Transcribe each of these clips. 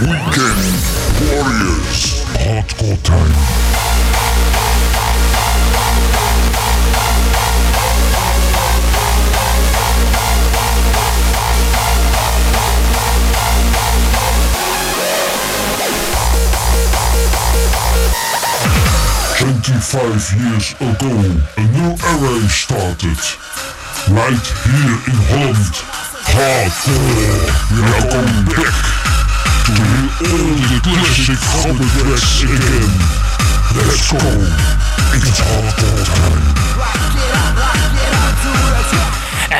Weekend Warriors. Hardcore time. Twenty-five years ago, a new era started. Right here in Holland. Hardcore. Welcome back all the classic again. Let's go. It's hardcore time.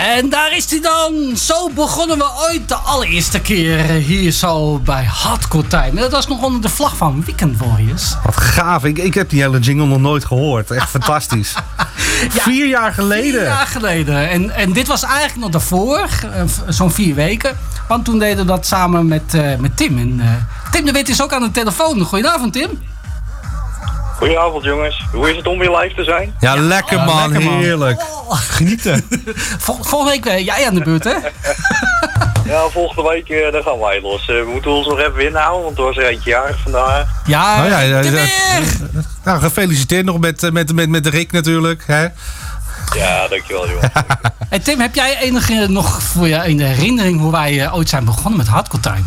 En daar is hij dan. Zo begonnen we ooit de allereerste keer hier zo bij Hardcore Time. En dat was nog onder de vlag van Weekend Warriors. Wat gaaf. Ik, ik heb die hele jingle nog nooit gehoord. Echt fantastisch. Vier jaar geleden. Vier jaar geleden. En, en dit was eigenlijk nog daarvoor, eh, zo'n vier weken. Want toen deden we dat samen met, eh, met Tim. En, eh, Tim de Wit is ook aan de telefoon. Goedenavond Tim. Goedenavond jongens. Hoe is het om weer live te zijn? Ja, lekker man. lekker, man. Heerlijk. Genieten. Vol- volgende week ben jij aan de beurt hè? Ja, volgende week eh, dan gaan wij los. Eh, we moeten ons nog even inhouden, want er was er eentje jarig vandaag. Ja, Oh ja. Nou, gefeliciteerd nog met, eh, met, met, met Rick natuurlijk. Hè? Ja, dankjewel jongens. Hey Tim, heb jij enige nog voor je in de herinnering hoe wij eh, ooit zijn begonnen met Hardcore Time?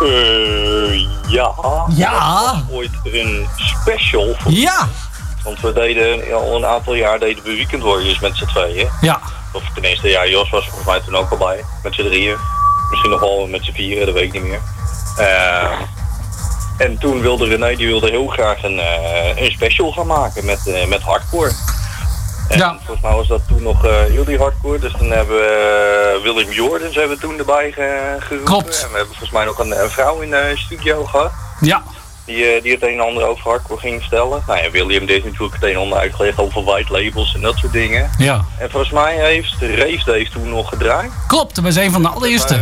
Eh, ja. Ja. Was ooit een special. Voor, Ja. Want we deden al een aantal jaar deden we Weekend Warriors met z'n tweeën. Ja. Of tenminste, ja, Jos was volgens mij toen ook al bij. Met z'n drieën. Misschien nog wel met z'n vieren, dat weet ik niet meer. Eh, en toen wilde René, die wilde heel graag een, eh, een special gaan maken met, eh, met hardcore. En Ja. volgens mij was dat toen nog eh jullie hardcore. Dus dan hebben we eh, Willem Jordens hebben we toen erbij ge- geroepen. Klopt. En we hebben volgens mij nog een, een vrouw in de studio gehad. Ja. Die, eh, die het een en ander over hardcore ging vertellen. Nou ja, William deed natuurlijk het een en ander uitgelegd over white labels en dat soort dingen. Ja. En volgens mij heeft Race Dave toen nog gedraaid. Klopt, dat was een van de allereerste. Eh,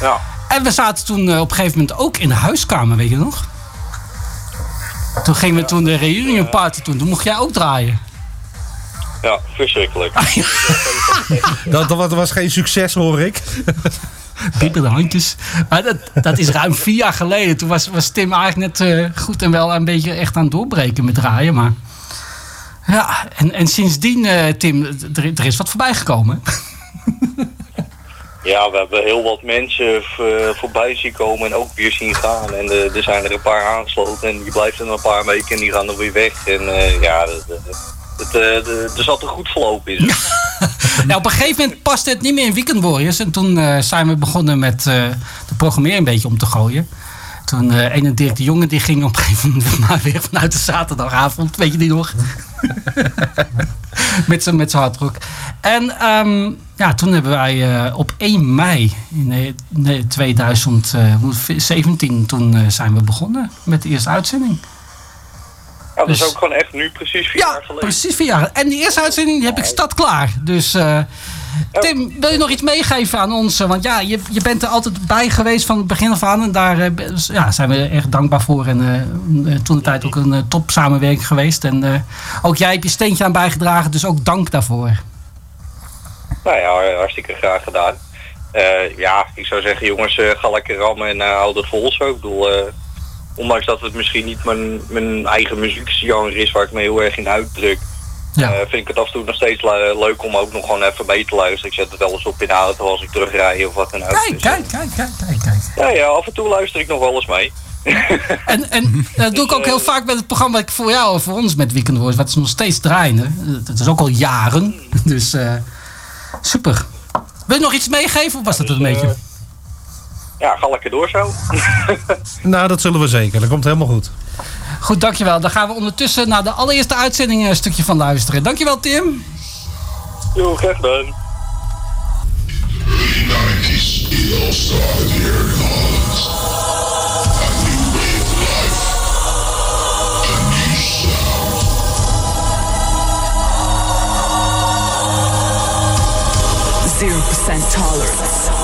ja. En we zaten toen eh, op een gegeven moment ook in de huiskamer, weet je nog? Toen gingen we toen de reunion party doen. Toen mocht jij ook draaien. Ja, verschrikkelijk. Dat, dat, was- dat was geen succes hoor ik. Pieperde handjes. Maar dat, dat is ruim vier jaar geleden. Toen was, was Tim eigenlijk net eh, goed en wel een beetje echt aan het doorbreken met draaien. Maar ja, en, en sindsdien, eh, Tim, er, er is wat voorbij gekomen. Ja, we hebben heel wat mensen v- voorbij zien komen en ook weer zien gaan. En eh, er zijn er een paar aangesloten en die blijven er een paar weken en die gaan er weer weg. En eh, ja, dat- dat- het, eh, er zat een goed verloop in. Nou, op een gegeven moment paste het niet meer in Weekend Warriors. En toen eh, zijn we begonnen met eh, de programmering een beetje om te gooien. Toen eh een en Dirk de Jonge die ging op een gegeven moment maar weer vanuit de zaterdagavond. Weet je die nog? met zijn met hardrock. En ehm, ja, toen hebben wij op 1 mei in eh, nee, 2017 toen zijn we begonnen met de eerste uitzending. Ja, dat is Dus- ook gewoon echt nu precies vier Ja, jaar geleden. precies vier jaar. En die eerste uitzending heb ik stad klaar. Dus eh, Tim, wil je nog iets meegeven aan ons? Want ja, je, je bent er altijd bij geweest van het begin af aan. En daar eh, ja, zijn we erg dankbaar voor. En eh, toen de tijd ook een top samenwerking geweest. En ook jij hebt je steentje aan bijgedragen. Dus ook dank daarvoor. Nou ja, hartstikke graag gedaan. Ja, ik zou zeggen jongens, ga lekker rammen en houd het vol zo. Ik bedoel, ondanks dat het misschien niet mijn, mijn eigen muziekgenre is waar ik me heel erg in uitdruk. Ja. eh, vind ik het af en toe nog steeds le- leuk om ook nog gewoon even mee te luisteren. Ik zet het wel eens op in de auto als ik terugrij of wat dan ook. Kijk, Dus, kijk, kijk, kijk, kijk, kijk. Ja, ja, af en toe luister ik nog wel eens mee. En, en dat doe ik ook heel vaak met het programma wat ik voor jou en voor ons met Weekend Wars, wat ze nog steeds draaien. hè. Dat is ook al jaren. Dus eh, super. Wil je nog iets meegeven of was dat het een beetje? Ja, ga lekker door zo. Nou, dat zullen we zeker. Dat komt helemaal goed. Goed, dankjewel. Dan gaan we ondertussen naar de allereerste uitzending een stukje van luisteren. Dankjewel, Tim. Jo, graag gedaan. 90s, it all started here in Holland. A new way of life. A new sound. Zero percent tolerance.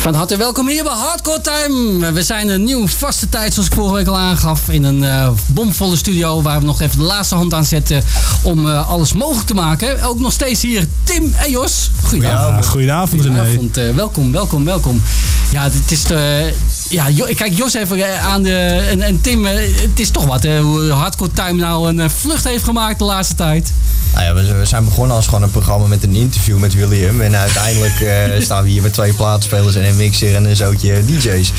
Van harte welkom hier bij Hardcore Time. We zijn een nieuw vaste tijd, zoals ik vorige week al aangaf. In een eh, bomvolle studio waar we nog even de laatste hand aan zetten om eh, alles mogelijk te maken. Ook nog steeds hier Tim en Jos. Goedenavond. Ja, goedenavond René. Goedenavond, eh, welkom, welkom, welkom. Ja, het is de, ja, ik kijk Jos even eh, aan de, en, en Tim. eh, Het is toch wat, hè, hoe Hardcore Time nou een eh, vlucht heeft gemaakt de laatste tijd. Nou ja, we, we zijn begonnen als gewoon een programma met een interview met William. En uiteindelijk eh, staan we hier met twee plaatspelers en een mixer en een zootje DJ's.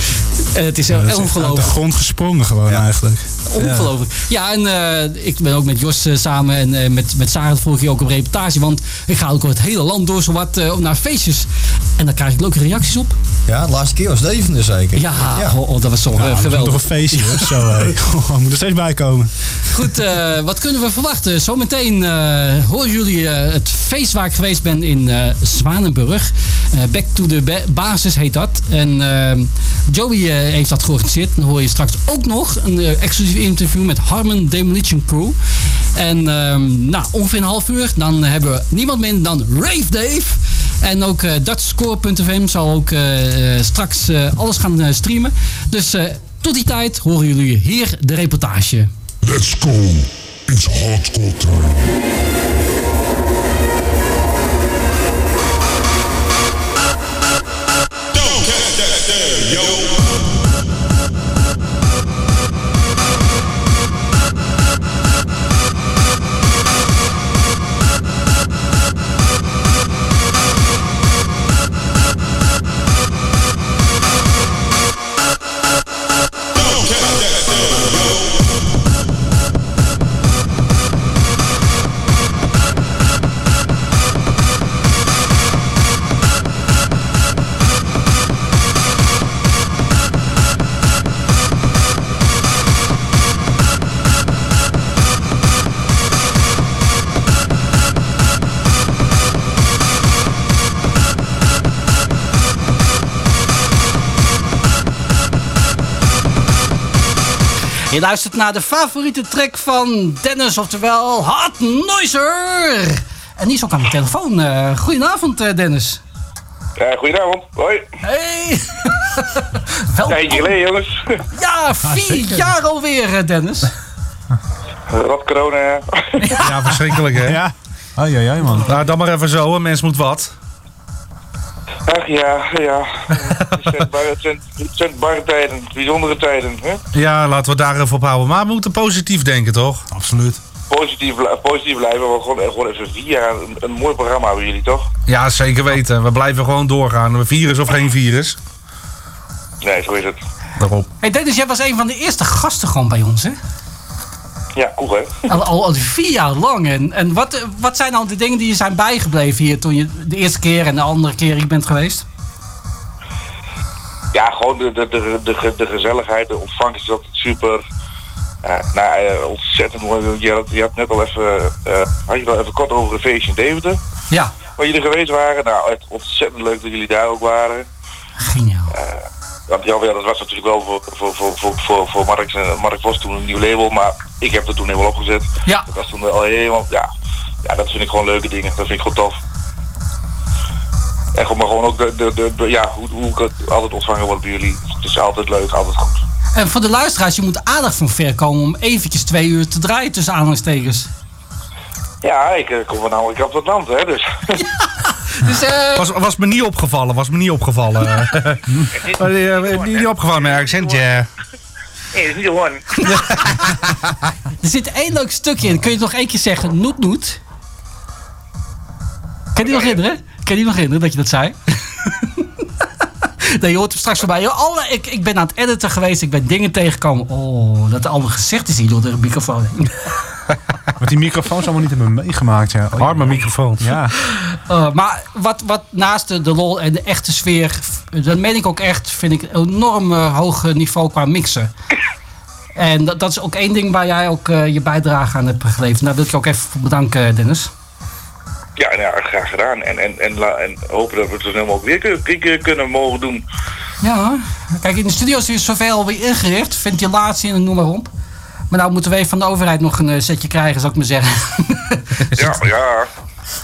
Het is heel is echt uit de ongelooflijk. grond gesprongen gewoon Ja. eigenlijk. Ongelooflijk. Ja, en eh, ik ben ook met Jos eh, samen en eh, met, met Sarah volg je ook op reportage. Want ik ga ook het hele land door zowat eh naar feestjes. En daar krijg ik leuke reacties op. Ja, de laatste keer was Deventer zeker. Ja, Oh, oh, dat was toch Ja, dat is toch geweldig. een feestje, hoor. Zo, hé. Goh, moet er steeds bij komen. Goed, eh, wat kunnen we verwachten? Zometeen eh, horen jullie eh, het feest waar ik geweest ben in eh, Zwanenburg. Eh, Back to the ba- Basis heet dat. En Joey eh, heeft dat georganiseerd. Dan hoor je straks ook nog een eh, exclusief interview met Harmon Demolition Crew. En ehm, nou, ongeveer een half uur. Dan hebben we niemand minder dan Rave Dave. En ook Dutchscore.fm zal ook eh, eh, straks alles gaan streamen. Dus tot die tijd horen jullie hier de reportage. Let's go. It's hardcore time. Je luistert naar de favoriete track van Dennis, oftewel Hot Noiser. En die is ook aan de telefoon. Eh, goedenavond, eh, Dennis. Ja, goedenavond. Hoi. Hey! Welkom. Tijdje geleden, jongens. Ja, vier jaar alweer, eh, Dennis. Rot corona. hè. Ja, verschrikkelijk hè. Ja. Ai, ai, ai, man. Nou, dan maar even zo, een mens moet wat. Ach ja, ja. Het zijn barre tijden, bijzondere tijden. Hè? Ja, laten we daar even op houden. Maar we moeten positief denken, toch? Absoluut. Positief, positief blijven. We gewoon, gewoon even vier jaar een, een mooi programma hebben jullie toch? Ja, zeker weten. We blijven gewoon doorgaan. Virus of geen virus. Nee, zo is het. Daarop. Hey Dennis, jij was een van de eerste gasten gewoon bij ons, hè? Ja, cool hè? Al, al, al vier jaar lang. En, en wat, wat zijn nou de dingen die je zijn bijgebleven hier toen je de eerste keer en de andere keer hier bent geweest? Ja, gewoon de, de, de, de, de gezelligheid, de ontvangst is altijd super. Eh, nou, eh, ontzettend mooi. Je had, je had net al even, eh, had je wel even kort over een feestje in Deventer. Ja, Waar jullie geweest waren. Nou, echt ontzettend leuk dat jullie daar ook waren. geniaal. Want ja, dat was natuurlijk wel voor, voor, voor, voor, voor, voor Mark, en- Mark was toen een nieuw label, maar ik heb er toen helemaal opgezet. Ja. Dat was toen al helemaal, ja, ja, dat vind ik gewoon leuke dingen. Dat vind ik gewoon tof. En gewoon, maar gewoon ook de, de, de, de- ja, hoe, hoe ik het altijd ontvangen word bij jullie. Het is altijd leuk, altijd goed. En voor de luisteraars, je moet aardig van ver komen om eventjes twee uur te draaien tussen aanhalingstekens. Ja, ik eh, kom van namelijk op het land, hè, dus. Dus eh, Was, was me niet opgevallen, was me niet opgevallen. Maar, eh, niet, niet opgevallen met accent, ja. Nee, dat is niet gewoon. er zit één leuk stukje in. Kun je het nog één keer zeggen? Noet, noet. Kan je die nog herinneren? Kan je die nog herinneren dat je dat zei? nee, je hoort hem straks voorbij. Alle, ik, ik ben aan het editen geweest. Ik ben dingen tegengekomen. Oh, dat er allemaal gezegd is hier door de microfoon. Wat die microfoons allemaal niet hebben meegemaakt, ja. Oh, Arme microfoon. Ja. Uh, maar wat, wat naast de, de lol en de echte sfeer, dat meen ik ook echt, vind ik een enorm uh, hoog niveau qua mixen. En dat, dat is ook één ding waar jij ook uh, je bijdrage aan hebt geleverd. Daar wil ik je ook even voor bedanken, Dennis. ja, nou ja, graag gedaan. En, en, en, la- en hopen dat we het zo snel mogelijk weer kun- kun- kunnen mogen doen. Ja, kijk, in de studio's is zoveel alweer ingericht. Ventilatie en noem maar op. Maar nou moeten we even van de overheid nog een eh, setje krijgen, zou ik maar zeggen. Ja, ja.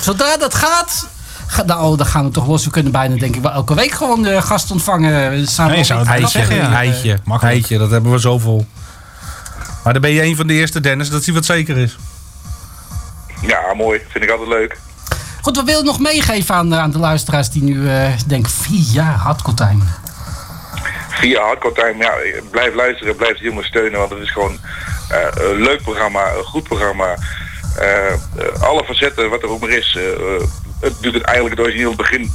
Zodra dat gaat, ga, nou, oh, dan gaan we toch los. We kunnen bijna denk ik wel elke week gewoon de gast ontvangen. We staan Nee, zou het zeggen, ja. heitje, Makkelijk. heitje, dat hebben we zoveel. Maar dan ben je een van de eerste, Dennis, dat hij wat zeker is. ja, mooi. Vind ik altijd leuk. Goed, we willen nog meegeven aan, eh, aan de luisteraars die nu eh denken, vier jaar hardcore time. Via Hardcore Time, ja, blijf luisteren, blijf die jongens steunen, want het is gewoon eh, een leuk programma, een goed programma. Eh, eh, alle facetten, wat er ook maar is. het doet het eigenlijk het origineel begin.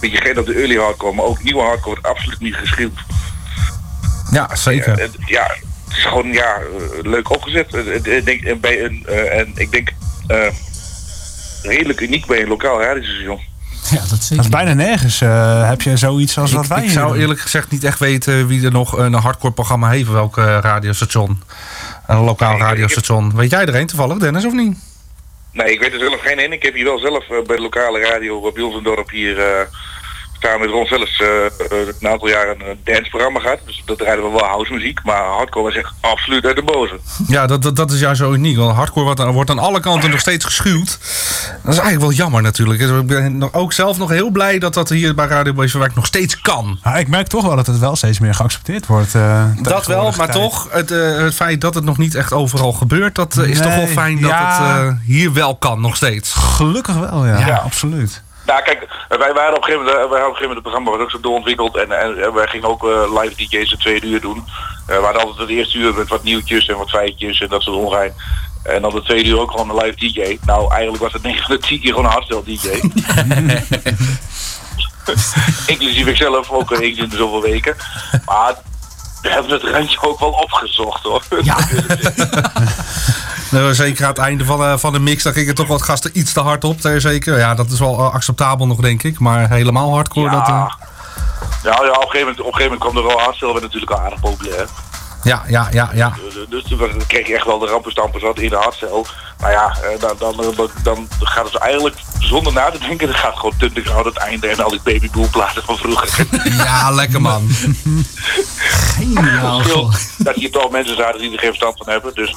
Beetje geen op de early hardcore, maar ook nieuwe hardcore wordt absoluut niet geschild. Ja, zeker. Het- ja, het is gewoon ja, leuk opgezet. Ik denk, en bij een, en ik denk redelijk uniek bij een lokaal radiostation. Ja, dat is bijna nergens eh, heb je zoiets als wat wij ik zou doen. eerlijk gezegd niet echt weten wie er nog een hardcore programma heeft. Welk eh, radiostation. Een lokaal radiostation. Weet jij er een toevallig, Dennis, of niet? Nee, ik weet er zelf geen één. Ik heb hier wel zelf eh, bij de lokale radio eh, bij ons in het dorp hier eh, staan met Ron zelfs eh, eh, een aantal jaren een danceprogramma gehad. Dus dat rijden we wel housemuziek, maar hardcore was echt absoluut uit de boze. Ja, dat, dat, dat is juist zo uniek. Want hardcore wordt, aan- wordt aan alle kanten nog steeds geschuwd. Dat is eigenlijk wel jammer natuurlijk. Dus Ik ben nog- ook zelf nog heel blij dat dat hier bij Radio Beverwijk nog steeds kan. Ja, ik merk toch wel dat het wel steeds meer geaccepteerd wordt. eh, Dat wel, maar tijd. toch, het, eh, het feit dat het nog niet echt overal gebeurt, dat eh, is toch wel fijn dat het eh, hier wel kan, nog steeds. Gelukkig wel, ja. Ja. Absoluut. Nou kijk, wij, hadden op een gegeven moment, eh, wij hadden op een gegeven moment het programma was ook zo doorontwikkeld en, en, wij gingen ook eh, live DJ's de tweede uur doen. Eh, we hadden altijd het eerste uur met wat nieuwtjes en wat feitjes en dat soort ongein. En dan de tweede uur ook gewoon een live DJ. Nou, eigenlijk was het 9 van de 10 keer gewoon een hardstyle DJ. Inclusief ikzelf, ook eens in de zoveel weken. Maar we hebben het randje ook wel opgezocht hoor. Ja. Nou, zeker aan het einde van, eh, van de mix, dan gingen toch wat gasten iets te hard op. eh, Zeker. Ja, dat is wel eh, acceptabel nog, denk ik. Maar helemaal hardcore, dat... eh, Ja. Ja, ja, op een gegeven moment, op een gegeven moment kwam er wel hardstyle, werd natuurlijk al aardig populair. Ja, ja, ja, ja. Dus toen was- kreeg je echt wel de rampenstampers wat in de hardstel. Nou ja, eh, dan, dan, dan, dan gaat het eigenlijk zonder na te denken, dan gaat gewoon Thunderground het einde en al die babyboelplaten van vroeger. Ja, lekker man. Geniaal. Dat hier toch mensen zaten die er geen verstand van hebben. Dus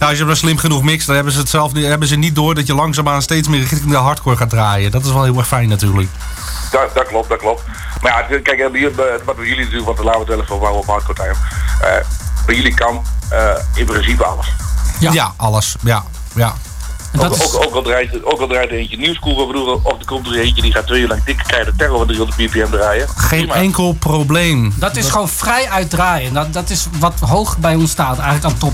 Ja, als je maar slim genoeg mixt, dan hebben ze het zelf hebben ze niet door dat je langzaamaan steeds meer richting de hardcore gaat draaien. Dat is wel heel erg fijn natuurlijk. Dat, dat klopt, dat klopt. Maar ja, kijk, eh, hier, wat bij jullie natuurlijk, want laten we het wel even over op hardcore time. Eh, bij jullie kan eh, in principe alles. Ja. Ja, alles. Ja, ja. Ook, is, ook, ook, al draait, ook al draait er eentje nieuwschool van vroeger, of er komt er eentje die gaat twee uur lang dikke keiharde terror van 300 bpm draaien. Geen Prima. enkel probleem. dat is gewoon vrij uitdraaien. Dat, dat is wat hoog bij ons staat, eigenlijk aan top.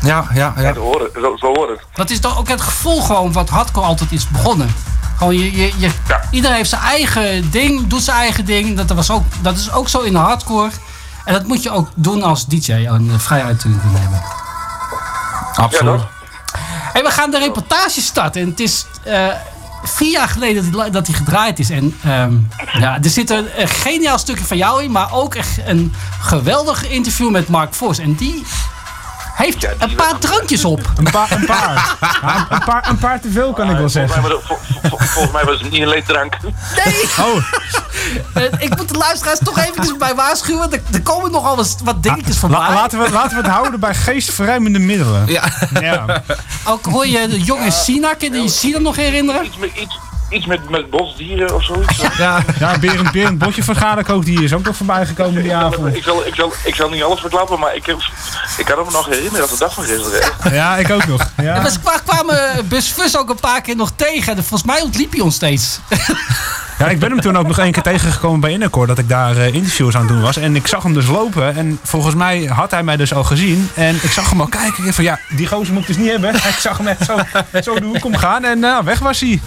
Ja, ja, Ja, ja. zo hoort het. Zo, zo hoort het. Dat is toch ook het gevoel gewoon wat hardcore altijd is begonnen. Gewoon je, je, je, Ja. Iedereen heeft zijn eigen ding, doet zijn eigen ding. Dat, was ook, dat is ook zo in de hardcore. En dat moet je ook doen als DJ, een vrijheid te nemen. Absoluut. We gaan de reportage starten. En het is eh, vier jaar geleden dat hij, dat hij gedraaid is. En ehm, ja, er zit een, een geniaal stukje van jou in. Maar ook echt een geweldig interview met Mark Vos. En die heeft Ja, die een paar drankjes op. Een paar, een paar. Ja, een paar. Een paar te veel kan ik wel mij, zeggen. vol- vol- volgens mij was het niet alleen drank. Nee, Oh, eh, ik moet de luisteraars toch eventjes bij waarschuwen. Er, er komen nogal wat, wat dingetjes la- voorbij. laten, we, laten we het houden bij geestverruimende middelen. Ja. Ja. Ook hoor je de jonge Sina. Kun je Sina nog herinneren? Iets, iets met, met bosdieren of zoiets. Ja. Ja, Berend, Berend Botje van die is ook nog voorbij gekomen die avond. Ik zal, ik, zal, ik zal niet alles verklappen, maar ik, heb, ik kan me nog herinneren als de dag van gisteren. Ja, ik ook nog. Ja. We kwa- kwamen Busfus ook een paar keer nog tegen. En volgens mij ontliep hij ons steeds. Ja, ik ben hem toen ook nog één keer tegengekomen bij Innercore, dat ik daar eh, interviews aan het doen was. En ik zag hem dus lopen en volgens mij had hij mij dus al gezien. En ik zag hem al kijken. Ik dacht van ja, die gozer moet ik dus niet hebben. Ik zag hem echt zo, zo de hoek omgaan en nou, weg was hij.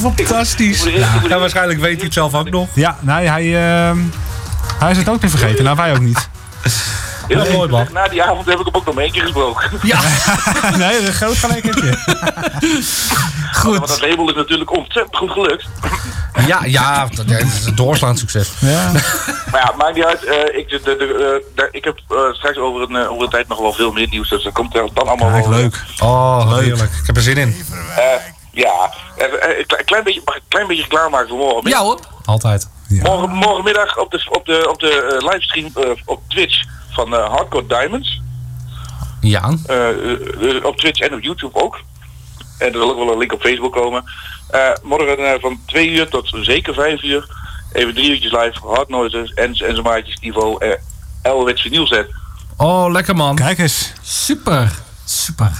Fantastisch. Ja, waarschijnlijk weet hij het zelf ook nog. Ja, nee, hij, eh, hij is het ook weer vergeten. Nou, wij ook niet. Heel Mooi, man. na die avond heb ik hem ook nog één keer gesproken. Ja, nee, een groot gelijkertje. goed. Want dat label is natuurlijk ontzettend goed gelukt. Ja, ja, dat is een doorslaand succes. Ja. Maar ja, maakt niet uit. eh, ik, de, de, de, eh, daar- ik heb eh, straks over een, over een tijd nog wel veel meer nieuws. Dus dat komt er dan allemaal Kijk, wel. leuk. Oh, heerlijk. Ik heb er zin in. Eh, ja, eh, een klein, beetje, mag ik een klein beetje klaarmaken voor morgen. Ja hoor. Altijd. Morgen, morgenmiddag op de, op de, op de eh, livestream eh, op Twitch van eh, Hardcore Diamonds. Ja. Op Twitch en op YouTube ook. En er zal ook wel een link op Facebook komen. Eh, morgen eh, van 2 uur tot zeker 5 uur. Even drie uurtjes live. Hard Noises en, en zijn maatjes Niveau. Uh, Elwits Vinyl Oh, lekker man. Kijk eens. Super. Super.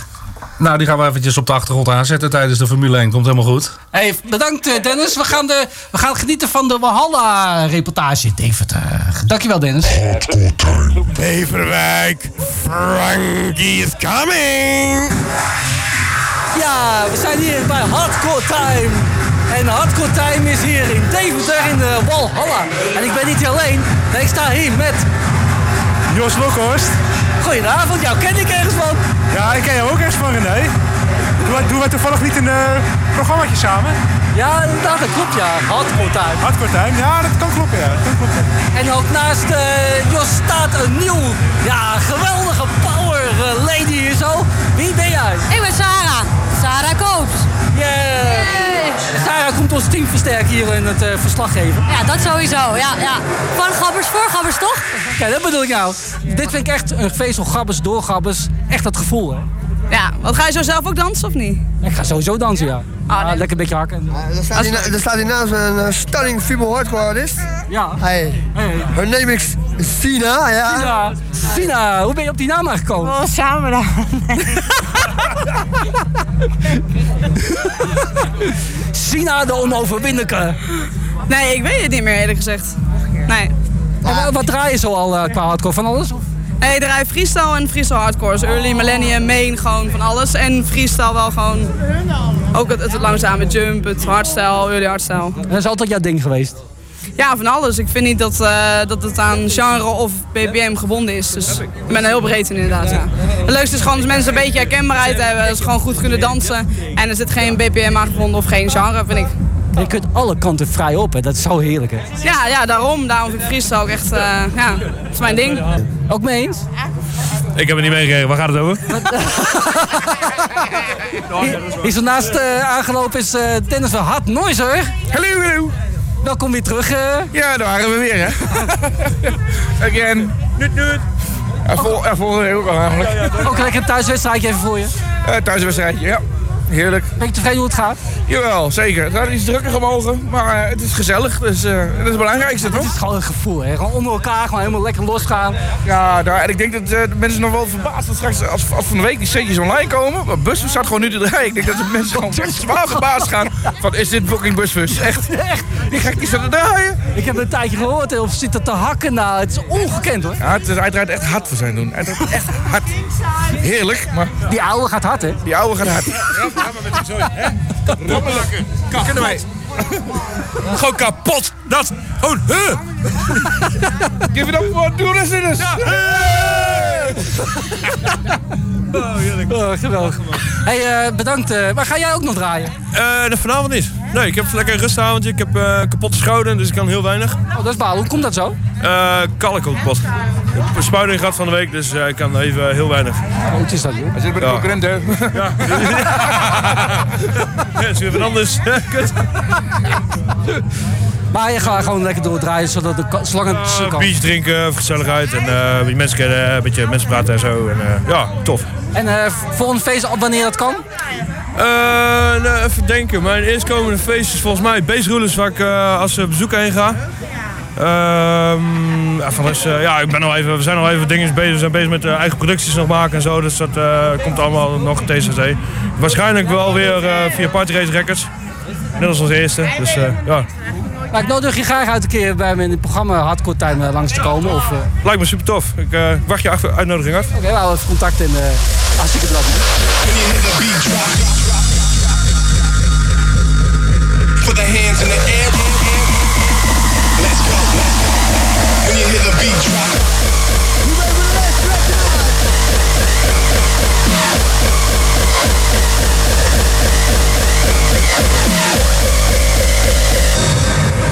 Nou, die gaan we eventjes op de achtergrond aanzetten tijdens de Formule 1. Komt helemaal goed. Hey, bedankt eh, Dennis. We gaan, de, we gaan genieten van de Walhalla-reportage. Deventer. Dankjewel Dennis. Hardcore time. Beverwijk, Frankie is coming! Ja, we zijn hier bij Hardcore Time. En Hardcore Time is hier in Deventer in de Walhalla. En ik ben niet hier alleen. Nee, ik sta hier met... Jos Lokhorst. Goedenavond, jou ken ik ergens van. Ja, ik ken jou ook ergens van René. Doen doen wij toevallig niet een eh programmaatje samen? Ja, inderdaad, dat klopt ja. Hardcore Time. Hardcore Time? Ja, dat kan kloppen, ja. Dat kan kloppen. En ook naast eh, Jos staat een nieuw, ja, geweldige power eh, lady hier zo. Wie ben jij? Ik ben Sarah. Sarah Koops. Yeah. Sarah komt ons team versterken hier in het eh, verslag geven. Ja, dat sowieso. Ja, ja. Van gabbers voor gabbers, toch? Kijk, dat bedoel ik nou. Dit vind ik echt een feest van gabbers, door gabbers. Echt dat gevoel, hè. Ja, want ga je zo zelf ook dansen of niet? Ik ga sowieso dansen, ja. Ja, lekker een beetje hakken. Er staat, hier, na- er staat hiernaast een eh, stunning female hardcore artist. Ja. Hey, Hey. her name is Sina, ja. Sina, Sina, hoe ben je op die naam aangekomen? Oh, samen dan. Sina de onoverwinnelijke. Nee, ik weet het niet meer eerlijk gezegd. Nee. En wat draai je zo al eh, qua hardcore van alles? of? Ik draai freestyle en freestyle hardcore. Dus early millennium, main, gewoon van alles. En freestyle wel gewoon... Ook het, het langzame jump, het hardstyle, early hardstyle. Dat is altijd jouw ding geweest. Ja, van alles. Ik vind niet dat, eh, dat het aan genre of BPM gebonden is. Dus ik ben er heel breed in inderdaad. Ja. Het leukste is gewoon als mensen een beetje herkenbaarheid hebben. Dat ze gewoon goed kunnen dansen. En er zit geen BPM aan gebonden of geen genre, vind ik. Je kunt alle kanten vrij op, hè. dat is zo heerlijk. Hè. Ja, ja, daarom. Daarom vind ik freestyle ook echt, eh, ja, dat is mijn ding. Ook mee eens? Ik heb het niet meegekregen. Waar gaat het over? Hier zo naast eh, aangelopen is eh, Dennis van Hard Noiser. Hallo, hallo. Welkom weer terug. eh. Ja, daar waren we weer, hè. Again. Nut, nut. Ja, vol, ja, volgende week ook al eigenlijk. Ook lekker een thuiswedstrijdje even voor je. Uh, thuiswedstrijdje, ja. Heerlijk. Ben je tevreden hoe het gaat? Jawel, zeker. Het had iets drukker gemogen, maar eh, het is gezellig. Dus eh, dat is het belangrijkste, Het toch? is gewoon een gevoel, hè. Gewoon onder elkaar, gewoon helemaal lekker losgaan. Ja, daar, en ik denk dat eh, de mensen nog wel verbaasd zijn straks als, als van de week die setjes online komen. Maar Busbus staat gewoon nu te draaien. Ik denk dat de mensen gewoon echt zwaar verbaasd gaan van is dit fucking Busbus? Echt, Echt. die gek die staat te draaien. Ik heb een tijdje gehoord of zit er te hakken. Nou, het is ongekend hoor. Ja, het is, draait echt hard voor zijn doen. Draait echt hard. Heerlijk, maar Die oude gaat hard, hè? die oude gaat hard. Kunnen wij. Gewoon kapot. Dat. Gewoon. Huh. Give it up for Doe Listeners. Oh, geweldig. Hey, eh, bedankt. eh, maar ga jij ook nog draaien? Eh, vanavond niet. Nee, ik heb lekker een rustavondje. Ik heb eh kapotte schouder, dus ik kan heel weinig. Oh, dat is baal. Hoe komt dat zo? Eh kalk op de post. Ik heb een spuiting gehad van de week, dus eh, ik kan even heel weinig. Hoe is dat, joh? Hij zit bij de Ja. concurrent, hè? Ja. ja, dat is weer wat anders. Kut. Maar je gaat gewoon lekker doordraaien, zodat de het Uh, kan. biertje drinken, gezelligheid en eh, beetje mensen kennen, een beetje mensen praten en zo. En, eh, ja, tof. En eh volgende feest, op wanneer dat kan? Eh, nou, even denken. Mijn eerstkomende feest is volgens mij Beesroelers, waar ik eh, als bezoeker heen ga. Ehm, ja, van eh, ja, ik ben nog even, we zijn nog even dingen bezig. We zijn bezig met eigen producties nog maken en zo. Dus dat komt allemaal nog TCC. Waarschijnlijk wel weer via Party Race Records. Net als als eerste. Dus ja, Nou, ik nodig je graag uit een keer bij me in het programma Hardcore Time eh, langs te komen. Of, eh, lijkt me super tof. Ik eh, wacht je achter- uitnodiging af. Oké, we houden even contact you hear the beat drop? Put the hands in the air. Let's go. When you hear the beat drop.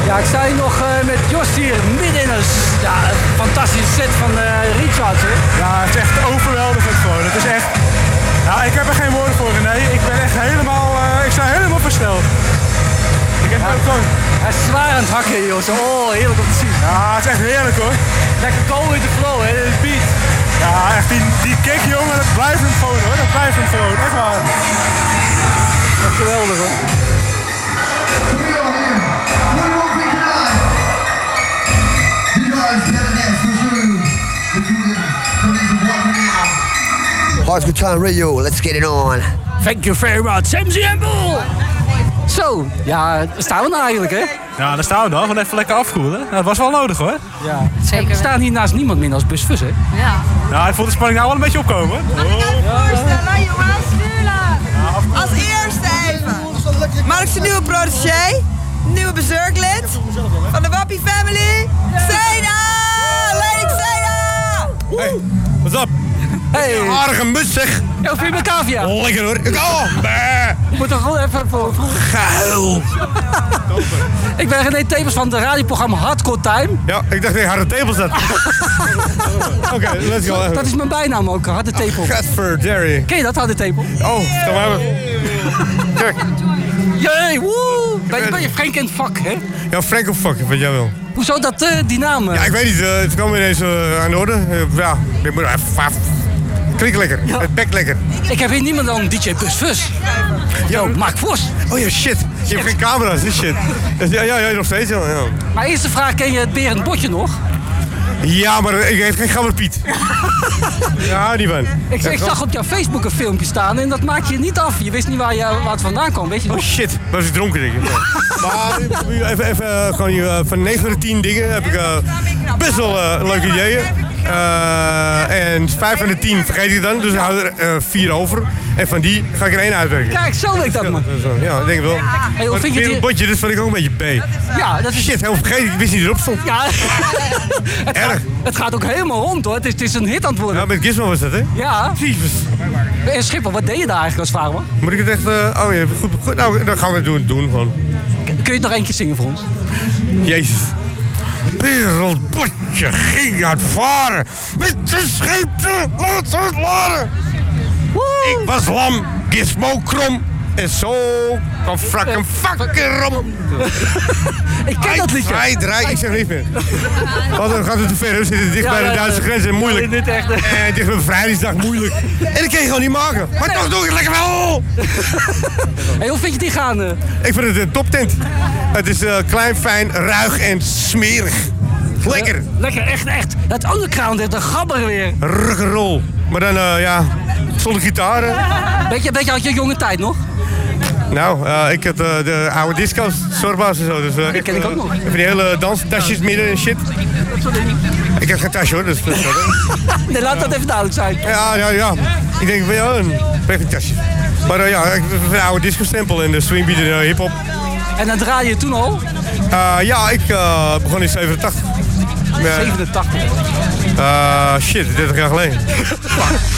Ja, ik sta hier nog eh, met Jos hier midden in een, ja, fantastische set van uh, Richard. Hè? Ja, het is echt overweldigend gewoon. Het is echt... Ja, ik heb er geen woorden voor, Nee, Ik ben echt helemaal... Eh, ik sta helemaal versteld. Ik heb ook gewoon... Hij is zwaar aan het hakken, Jos. Oh, heerlijk om te zien. Ja, het is echt heerlijk hoor. Lekker go in de flow, hè. De. Ja, echt die, die kick, jongen. Dat blijft hem gewoon hoor. Dat blijft hem gewoon. Echt waar. Dat is geweldig hoor. Hardcore Time Radio, let's get it on. Thank you very much, MCM Bull. Zo, ja, daar staan we nou eigenlijk, hè? Ja, daar staan we dan. Gewoon even lekker afkoelen. Nou, dat was wel nodig hoor. Ja, zeker. We staan hier naast niemand minder als Busfus, hè? Ja. Nou, ik voel de spanning nou wel een beetje opkomen. Voorstellen, jongens. Als eerste even. Mark's nieuwe protégé, nieuwe bezurklid van de Wappie Family, Sena! Leiding Sena! Hey, what's up? Hey. Aardige mus zeg. Ja, vind je? Lekker hoor. Oh, bah. Moet toch gewoon even voor... Geil. Ik ben René Tevens van het radioprogramma Hardcore Time. Ja, ik dacht dat je harde tepels had. Oké, let's go. Dat is mijn bijnaam ook, Harde Tepel. Gadverdarry. Ken je dat, Harde Tepel? Oh, maar even. Kijk. Jee, woe! Ben je, ben je Frank in het vak, hè? Ja, Frank of fuck, wat jij wil. Hoezo dat, eh, die naam? eh? Ja, ik weet niet. eh, het kwam ineens aan de orde. Ja, ik moet even... Klinkt lekker. Het bekt lekker. Ik heb hier niemand dan DJ Busfus. Yo, Mark Vos. Oh ja, shit. Je hebt geen camera's, dit shit. Ja, ja, ja, nog steeds. Ja, ja. Maar eerste vraag, ken je het Berend Botje nog? Ja maar ik heb geen gammer Piet. ja, die van. Ik, ik zag op jouw Facebook een filmpje staan en dat maak je niet af. Je wist niet waar, je, waar het vandaan kwam, weet je Oh nog? shit, was ik dronken denk ik. maar even, even eh, gewoon hier, eh, van 9 van de 10 dingen heb ik eh, best wel eh, leuke ideeën. Eh, en 5 van de 10 vergeet ik dan, dus ik hou er eh, 4 over. En van die ga ik er één uitwerken. Kijk, zo werkt dat man. Ja, ik denk wel. Hey, Maar vind je het botje, dit vond ik ook een beetje B. Ja, dat is... Shit, helemaal vergeten. Ik wist niet dat erop stond. Ja, het, gaat, het gaat ook helemaal rond hoor. Het is, het is een hit aan het worden. Ja, met Gizmo was dat, hè? Ja. Jezus. En Schiphol, wat deed je daar eigenlijk als vader? Moet ik het echt... eh, oh ja, goed, goed. Nou, dan gaan we het doen. doen gewoon. Kun je het nog eentje zingen voor ons? Jezus. Wereldbotje ging uitvaren met de schepen uit het laren. Ik was lam, gizmo krom en zo kan frak en fucking rom. Ik ken dat liedje. Hij draait, ik zeg niet meer. Want dan gaat het te ver, we zitten dicht bij de Duitse grens en moeilijk. Dit echt, En dicht bij bevrijdingsdag moeilijk. En dat kan je gewoon niet maken. Maar toch doe ik het lekker wel. Hey, hoe vind je die gaan? eh? Ik vind het een toptent. Het is eh, klein, fijn, ruig en smerig. Lekker. Lekker, echt, echt. Dat underground, de gabber weer. Rock'n'roll. Maar dan, eh, ja, zonder gitaar. hè. Beetje, beetje uit je jonge tijd nog? Nou, eh, ik heb eh, de oude disco's, Sorba's en zo. Dus, eh, Die ken ik ook nog. Even die hele danstasjes midden en shit. Ik heb geen tasje hoor, dus... Nee, laat dat even duidelijk zijn. ja, ja, ja. Ik denk van ja, een perfect tasje. Maar ja, ik vind de oude disco-stempel en de swingbeat en hip-hop. En dan draai je toen al? Ja, ik begon in 87. Ja. 87. Eh, shit, 30 jaar geleden.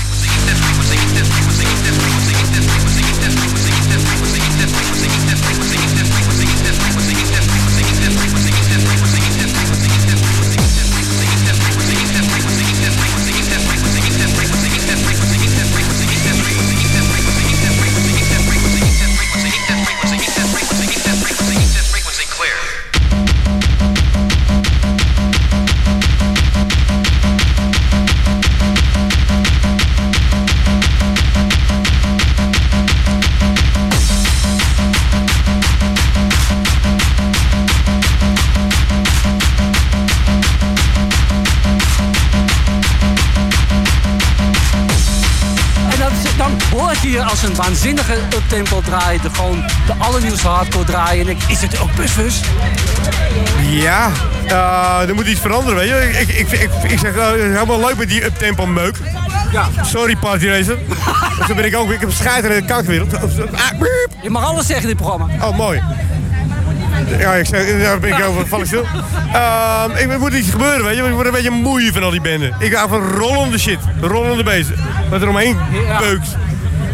als een waanzinnige uptempo draaien. De, gewoon de allernieuwste hardcore draaien. En ik, is het ook busfus? Ja, eh, er moet iets veranderen, weet je. Ik, ik, ik, ik zeg, eh, helemaal leuk met die uptempo meuk. Ja. Sorry, Party Racer. dus dan ben ik ook, ik heb scheid in de kankerwereld. Ah. Je mag alles zeggen in dit programma. Oh, mooi. Ja, ik zeg, daar ben ik over, val ik stil. Ehm, ik, er moet iets gebeuren, weet je. Ik word een beetje moe van al die benden. Ik hou van rollende shit, rollende beesten. Wat er omheen beukt.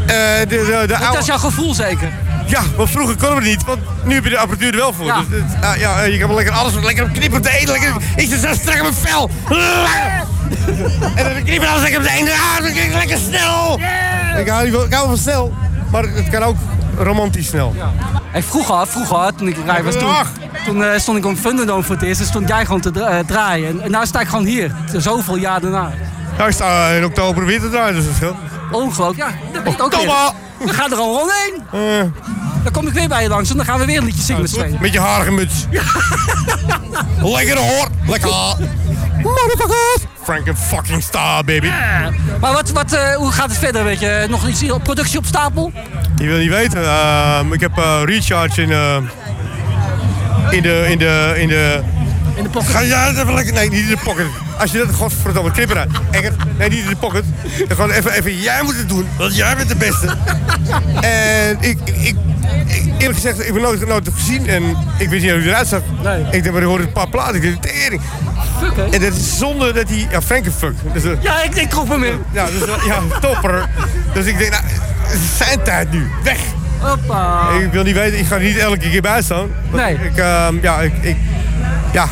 De, de, de Dat is jouw gevoel zeker? Ja, want vroeger konden we het niet, want nu heb je de apparatuur er wel voor. Ja. Dus, ah, ja, je kan wel lekker alles lekker knippen op de ene, lekker, ik zit zo strak op mijn vel. en dan knippen alles lekker op de ene, ah, dan ik lekker snel. Ik hou, ik hou van snel, maar het kan ook romantisch snel. Hey, vroeger, vroeger, toen ik rij was, toen, toen eh, stond ik op Thunderdome voor het eerst. En stond jij gewoon te dra- eh, draaien. En, en nu sta ik gewoon hier, zoveel jaar daarna. Ja, ik sta in oktober weer te draaien, dus dat scheelt. Ongelooflijk, ja. Dat ook weer. Oktober. We gaan er al heen. Eh, Dan kom ik weer bij je langs en dan gaan we weer een liedje zingen met je harige muts. Lekker hoor. Lekker. Franken fucking star, baby. Maar wat, wat, eh, hoe gaat het verder? Weet je? Nog iets productie op stapel? Je wil niet weten. ehm, ik heb eh, recharge in, in de... In de, in de in de pocket? Ga jij even lekker... Nee, niet in de pocket. Als je dat godverdomme knippen uit. Engert. Nee, niet in de pocket. Dan gewoon even, even jij moet het doen. Want jij bent de beste. en ik, ik, ik, eerlijk gezegd, ik ben nooit, nooit gezien. En ik wist niet hoe hij eruit zag. Ik denk, maar ik hoorde een paar platen. Ik dacht, tering. En dat is zonder dat hij... Ja, Frankenfuck. Dus, eh, Ja, ik, ik hem in. ja, dus, ja, topper. Dus ik denk, nou, het is zijn tijd nu. Weg. Hoppa. Ik wil niet weten, ik ga er niet elke keer bij staan. Want Nee. Ik, ehm, ja, ik, ik, ja,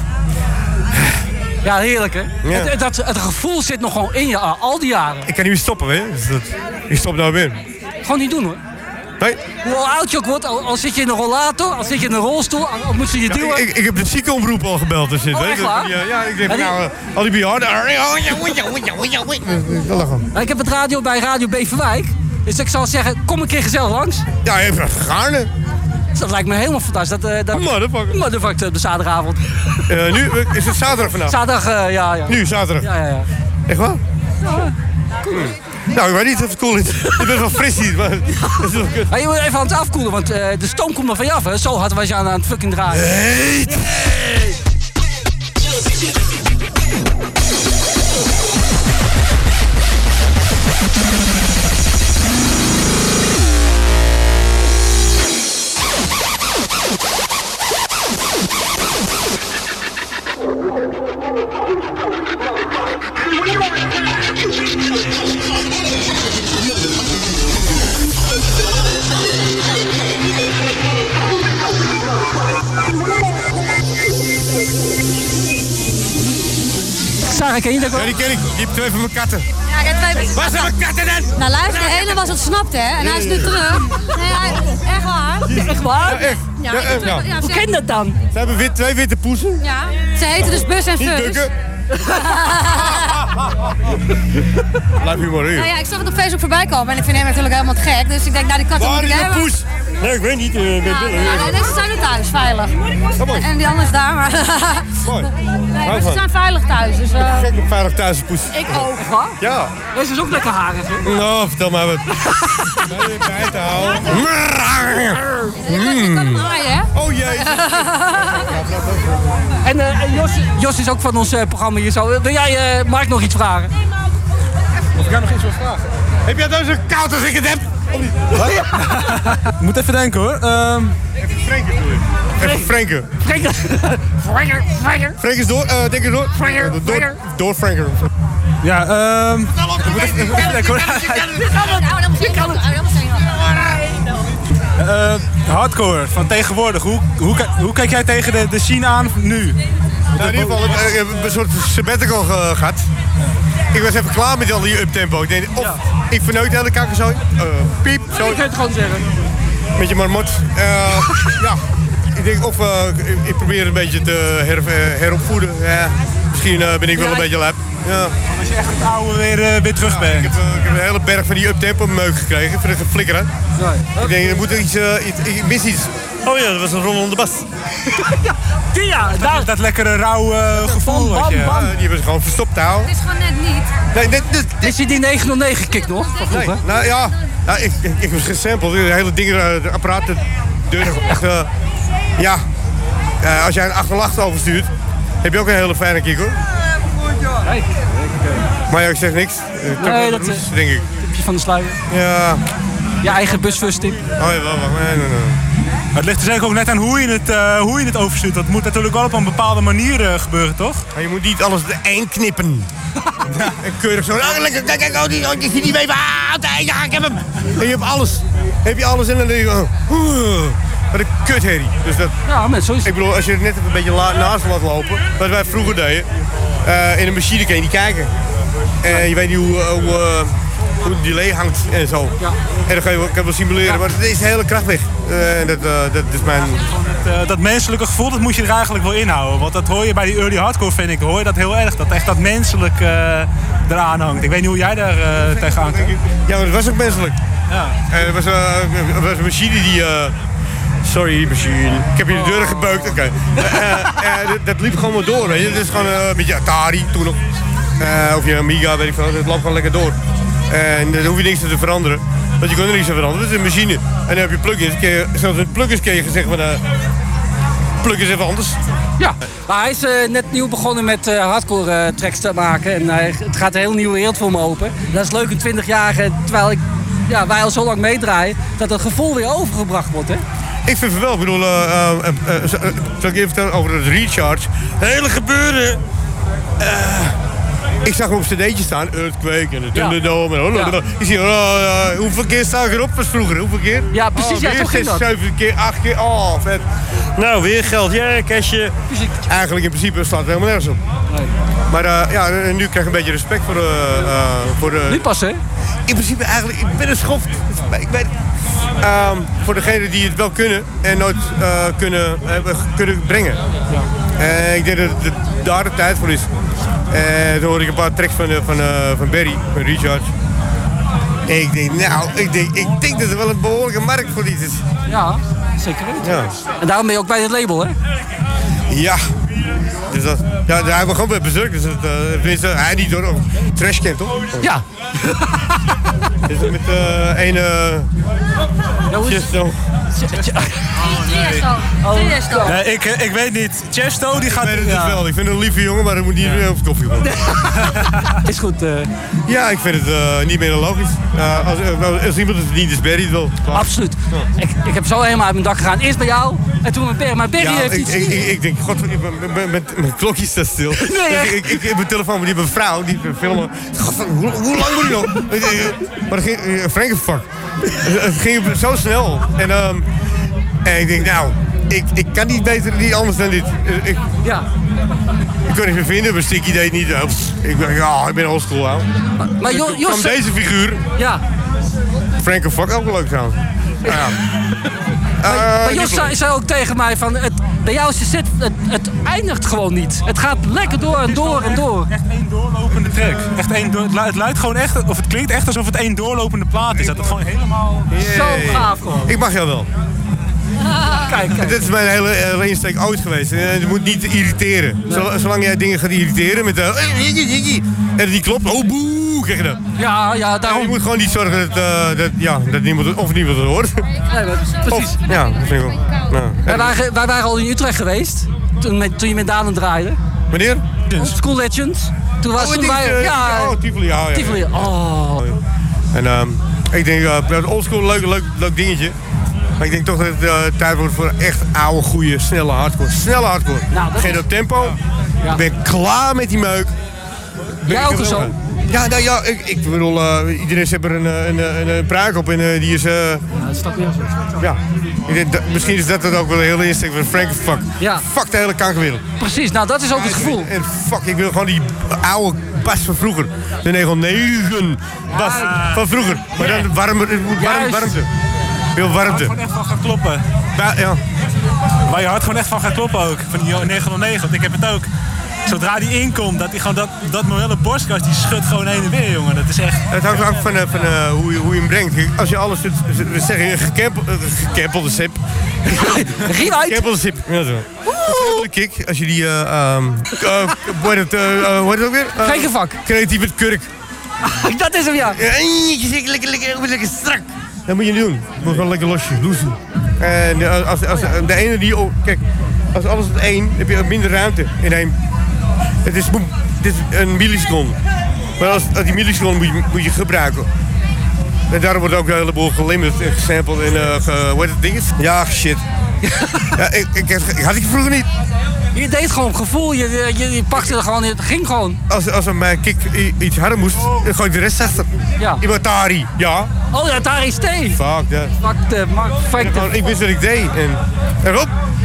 Ja, heerlijk hè? Ja. Het, dat, het gevoel zit nog gewoon in je al, die jaren. ik kan niet meer stoppen, hè. Dus dat, ik stop nou weer. Gewoon niet doen hoor. Nee. Hoe oud je ook wordt, al, al zit je in een rollator, al zit je in een rolstoel, al, al moet ze je Ja, duwen. ik, ik heb de ziekenomroep al gebeld. Dus Oh, weet echt je. waar? Ja, ja, ik denk, die- nou, eh, al die bejaarden. Ik heb het radio bij Radio Beverwijk. Dus ik zal zeggen, kom een keer gezellig langs. Ja, even gaarne. Dus dat lijkt me helemaal fantastisch. Dat, eh dat, Motherfucker. Motherfucker op de zaterdagavond. Eh, nu eh, is het zaterdag vandaag. Zaterdag, ja, ja. Nu, zaterdag. Ja, ja, ja. Echt waar? Nou, ik weet niet of het cool is. Je bent wel fris hier, maar... is. Maar je moet even aan het afkoelen, want de stoom komt er van je af. Hè. Zo hard was je aan, aan het fucking draaien. Ken je dat wel? Ja, die ken ik. Die heb twee van mijn katten. Ja, ik heb twee... Waar zijn mijn katten dan? Nou luister, de ene was ontsnapt hè, en hij is nu terug. Nee, hij, echt waar. Echt waar? Ja, echt. Ja, Ja, echt, ja. ja, Hoe ken je dat dan? Ze hebben wit, twee witte poezen. Ja, ze heten dus Bus en Niet Fus. Blijf maar Nou ja, ik zag het op Facebook voorbij komen en ik vind hem natuurlijk helemaal te gek. Dus ik denk, nou die katten Waar moet is ik de hebben. poes? Nee, ik weet niet. eh, ik ben Ja, ja, nee, ze zijn nu thuis, veilig. Oh. En die andere is daar, maar... Mooi. Nee, maar ze zijn veilig thuis, dus... eh, Gek op veilig thuis poes. ik ook. Waar? Ja. Deze is ook lekker harig, hè? Nou, vertel maar wat. Nee, bij te houden. Kan, je kan hem aaien, hè? Oh jee. En eh, en Jos, Jos is ook van ons eh, programma hier zo. Wil jij eh, Mark nog iets vragen? Of ik jou nog iets wil vragen? Heb jij nou zo koud als ik het heb? Ik moet even denken hoor. Ehm, Even Frenken doe je. Even Frenken. Frank, Frank, Frank. Frank is door. eh denk eens door. Franker, Door, Franker. door Franker. ja, ehm. ik moet even, ik moet even denken hoor. Dan moet ik kan Eh, hardcore van tegenwoordig. Hoe, hoe, hoe kijk jij tegen de, de scene aan nu? Nou, in ieder geval, ik heb een soort sabbatical ge- gehad. Ik was even klaar met al die uptempo. Ik denk, of ik verneuk de hele kakkerzooi. eh piep, Ik zo, kan het gewoon zeggen. met je marmot. Eh, ja, ik denk of eh, ik, ik probeer een beetje te her, heropvoeden. Ja, misschien ben ik wel een beetje lap. Ja. Als je echt het oude weer, eh, weer terug Ik bent. heb, eh, ik heb een hele berg van die uptempo meuk gekregen. Voor het flikkeren. Ik denk, er moet iets, eh, iets, ik mis iets. Oh ja, dat was een rollende bas. Die ja, daar. Dat lekkere rauwe gevoel. Bam, wat je- bam, bam. Die hebben ze gewoon verstopt houden. Het is gewoon net niet. Nee, dit, dit, Is hij die 909 kick nog? Van Nee, vroeger? nou ja, nou, ik, ik, ik heb gesampled. De hele dingen, eh, de apparaat, de deur, echt, ja. Eh, als jij een 808 overstuurt, heb je ook een hele fijne kick hoor. Maar ja, ik zeg niks. Eh, toch Nee, dat, roes, eh, denk ik. Tipje van de sluier. Ja. Je eigen busfusting. Oh ja, wacht, wacht. Nee, nee, nee. Het ligt er zeker ook net aan hoe je het, eh, hoe je het overstuurt. Dat moet natuurlijk wel op een bepaalde manier eh, gebeuren, toch? Maar je moet niet alles de één knippen. En keurig zo. Oh, lekker, kijk, kijk, oh, die, oh, ik zie die even. Ah, ja, ik heb hem. En je hebt alles. Heb je alles en dan denk je, oh, wat een kutherrie. Dus dat, Ja, maar zo is het. Ik bedoel, als je het net even een beetje la- naast laat lopen, wat wij vroeger deden, eh, in een machine kun je niet kijken. En je weet niet hoe, hoe, eh, hoe het delay hangt en zo. En dan kan je, wel- kan je wel simuleren, maar het is de hele kracht weg. Eh, en dat, eh, dat is mijn... Dat, eh, dat menselijke gevoel, dat moet je er eigenlijk wel inhouden. Want dat hoor je bij die early hardcore, vind ik. Hoor je dat heel erg. Dat echt dat menselijk eh, eraan hangt. Ik weet niet hoe jij daar eh, tegenaan kijkt. Ja, maar het was ook menselijk. Ja. Eh, er, was, eh, was een machine die... sorry, machine. Ik heb je de deur gebeukt. Oké. Eh, eh, eh, dat, liep gewoon maar door. Weet je. Het is gewoon een beetje Atari toen nog. Of je Amiga, weet ik veel. Het loopt gewoon lekker door. En dan hoef je niks te veranderen. Want je kunt er niks aan veranderen. Het is een machine. En dan heb je plugins. Zelfs met plugins kun je zeggen van... is even anders. Ja, maar hij is net nieuw begonnen met hardcore tracks te maken. En het gaat een heel nieuwe wereld voor me open. Dat is leuk in 20 jaar, terwijl ik, ja, wij al zo lang meedraaien, dat het gevoel weer overgebracht wordt. Hè? Ik vind het wel. Ik bedoel, eh, eh, eh, zal ik even vertellen over het recharge? Hele gebeuren. Ik zag hem op cd'tje staan. Earthquake en de Thunderdome. En Ja. Je ziet, oh, hoeveel keer sta ik erop was vroeger? Hoeveel keer? Ja, precies, Oh, weer zo ging zes, dat. zeven keer, acht keer. Oh, vet. Nou, weer geld. Ja, cashje. Eigenlijk in principe staat het helemaal nergens op. Maar eh, ja, en nu krijg ik een beetje respect voor de... voor de Nu pas, hè? in principe eigenlijk, ik ben een schoft. Ik ben, ehm, voor degenen die het wel kunnen en nooit eh, kunnen, hebben kunnen brengen. Eh, ik denk dat het daar de tijd voor is. Eh toen hoorde ik een paar tracks van, eh, van, eh, van Barry, van Recharge. En ik denk, nou, ik denk, ik denk dat er wel een behoorlijke markt voor iets is. Ja, zeker weten. Ja. En daarom ben je ook bij het label, hè? Ja. Dus dat, ja, hij was gewoon bij Berserk. Dus het, eh, tenminste, hij niet door. Trash kent toch? Ja. Dus met eh een... Chesto. Nee, ik, eh, ik weet niet. Chesto die gaat... Ik weet het ja. dus wel. Ik vind het een lieve jongen, maar dat moet niet meer het koffie komen. Is goed. eh. Ja, ik vind het eh, niet meer dan logisch. Uh, als, als iemand het verdient, is Barry het wel. Klaar. Absoluut. Ik, ik heb zo helemaal uit mijn dak gegaan. Eerst bij jou en toen met Berry. Maar Berry Ja, heeft ik, iets... ik, ik, ik denk, god, ik mijn, klokje staat stil. Nee, Dus ik, ik, ik heb mijn telefoon, maar die een vrouw, die filmen. God, hoe, hoe lang moet die nog? maar dat ging, Frankenfuck. Het het ging zo snel. En, ehm, en ik denk, nou, ik, ik kan niet beter, niet anders dan dit. Eh, Ik, ja. ik kon niet meer vinden, maar Sticky deed niet. Pff, Ik denk, ja, ik ben oldschool, ouwe. Maar Toen Jos- kwam deze figuur. Ja. Frankenfuck ook wel leuk trouwens. Nou ja. Maar, Eh, maar Jos zei, zei ook tegen mij van, het, bij jou is de set, het, het eindigt gewoon niet. Het gaat lekker door en door en door. Echt één doorlopende track. Echt één door, het lu- het luidt gewoon echt, of het klinkt echt alsof het één doorlopende plaat is. Dat het gewoon helemaal... Zo gaaf gewoon. Ik mag jou wel. Kijk, kijk. Dit is mijn hele, hele insteek ooit geweest. En het moet niet irriteren. Zol- Zolang jij dingen gaat irriteren met de... En het niet klopt, oh boe, krijg je dat. Ja, ja, daarom. Je moet gewoon niet zorgen dat, eh, dat, ja, dat niemand het, of niemand het hoort. Nee, maar precies. Of, ja, dat vind ik wel. Nou, Wij waren, wij waren al in Utrecht geweest. Toen, met, toen je met Daan draaide. Wanneer? School Legends. Toen was Oh, toen die, wij... eh, ja, oh, Tivoli, ja, ja. Tivoli. Oh. En ehm, ik denk, uh, oldschool, leuk, leuk, leuk dingetje. Maar ik denk toch dat het eh, tijd wordt voor echt oude, goede, snelle hardcore. Snelle hardcore. Nou, Geen op tempo. Ik ben klaar met die meuk. Ben Jij ook zo? Ja, nou ja, ik, ik bedoel, eh, iedereen heeft er een, eh, een, een, een pruik op en die is... Ja, dat je. ja. Ik denk, dat- misschien is dat het ook wel een hele insteek van Frank fuck. Ja. Fuck de hele kankerwereld. Precies, nou dat is ook het gevoel. En fuck, ik wil gewoon die oude bas van vroeger. De 909 bas van vroeger. Maar dan warmer, het moet warm, warmte. Heel warmte. gewoon echt van gaat kloppen. Ja, ja. Waar je hart gewoon echt van gaat kloppen ook. Van die 909, want ik heb het ook. Zodra die inkomt, dat, die gewoon dat, dat morele borstkast, die schudt gewoon heen en weer, jongen. Dat is echt... Het hangt ook van, eh, van eh, hoe, je, hoe je hem brengt. Als je alles we zeggen een gekempel- eh, gekempelde sip. Sip. Ja, zo. Kick. Als je die, ehm eh, hoe heet het, ook weer? Uh, Gekenvak. Creatieve kurk. Dat is hem, ja. Je lekker, lekker, lekker strak. Dat moet je niet doen. Je moet gewoon lekker losje, loezen. En eh, als, als, de ene die... Oh, kijk, als alles het één, heb je minder ruimte in één. Het is, boem, dit is een milliseconde. Maar als, als die milliseconde moet je, moet je gebruiken. En daarom wordt ook een heleboel gelimmerd en gesampled en uh, ge, hoe heet het ding? Ja, shit. ja, ik, ik, ik had ik vroeger niet. Je deed gewoon gevoel, je, je, je pakte er gewoon in, het ging gewoon. Als, als er mijn kick iets harder moest, dan gooi ik de rest achter. Ja. Imatari, ja. Oh ja, daar is thee. Fuck. Fuck de, fuck de. gewoon, ik wist wat ik deed. En, en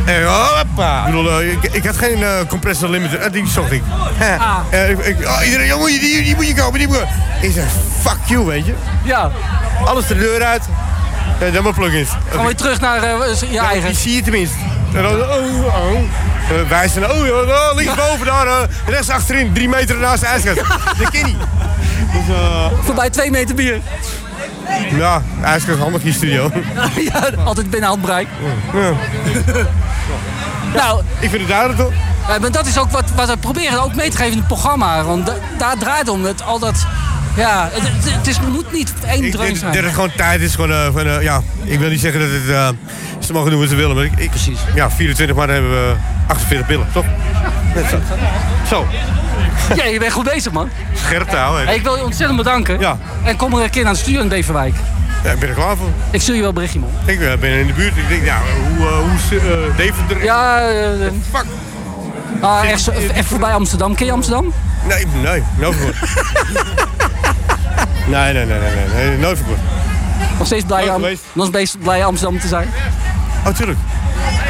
En hoppa. Ik, bedoel, eh, ik, ik had geen eh, compressor limiter. Eh, die zocht ik. Ah. Eh, ik, ik- oh, iedereen, die, die, die moet je kopen, die moet je. Ik zeg, fuck you, weet je. Ja. Alles de deur uit. Ja, dan maar plugins. Gewoon weer terug naar eh, je Ja, eigen. die zie je tenminste. En dan, oh, oh. Uh, wijzen, oh, oh, oh, linksboven daar, eh, rechts achterin, drie meter naast de ijskast. Dat ken niet. Dus, eh, Voorbij twee meter bier. Ja, ijskast handig in studio. ja, altijd binnen handbereik. Ja. Nou, ik vind het duidelijk toch? Ja, maar dat is ook wat, wat we proberen ook mee te geven in het programma. Want da- daar draait het om. Het, al dat, ja, het, het, het is, het moet niet één denk zijn. dat het gewoon tijd is. Gewoon, eh, van, eh, ja, ik wil niet zeggen dat het, eh, ze mogen doen wat ze willen. Maar ik, ik, Precies. Ja, 24 maart hebben we 48 pillen, toch? Net zo. Zo, Ja, je bent goed bezig, man. scherp te houden. Hey, ik wil je ontzettend bedanken. Ja. En kom er een keer naar de studio in Beverwijk. Ja, ik ben er klaar voor. Ik stuur je wel berichtje, man. Ik ben in de buurt. Ik denk, nou, hoe, hoe is eh, Deventer? Ja, Fuck. ah, echt, voorbij Amsterdam. Ken je Amsterdam? Nee, nee, nooit. nee, nee, nee, nee, nee, nee, nooit verkocht. Nog steeds blij, Am- nog steeds blij Amsterdam te zijn. Oh, tuurlijk.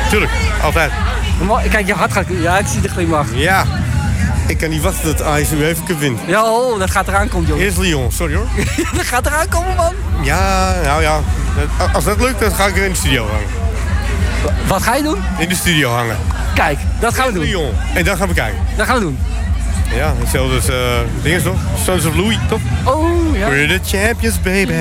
Tuurlijk, altijd. Kijk, je hart gaat... Ja, ik zie de glimlach. Ja. Ik kan niet wachten tot Ajax nu even Cup wint. Ja, oh, dat gaat eraan komen, jongen. Eerst Lyon, sorry hoor. dat gaat eraan komen, man. Ja, nou ja. Dat- Als dat lukt, dan ga ik in de studio hangen. Wat ga je doen? In de studio hangen. Kijk, dat gaan we doen. Lyon. En dan gaan we kijken. Dat gaan we doen. Ja, hetzelfde als uh, dingen toch? Sons of Louis, toch? Oh, ja. We're the champions, baby.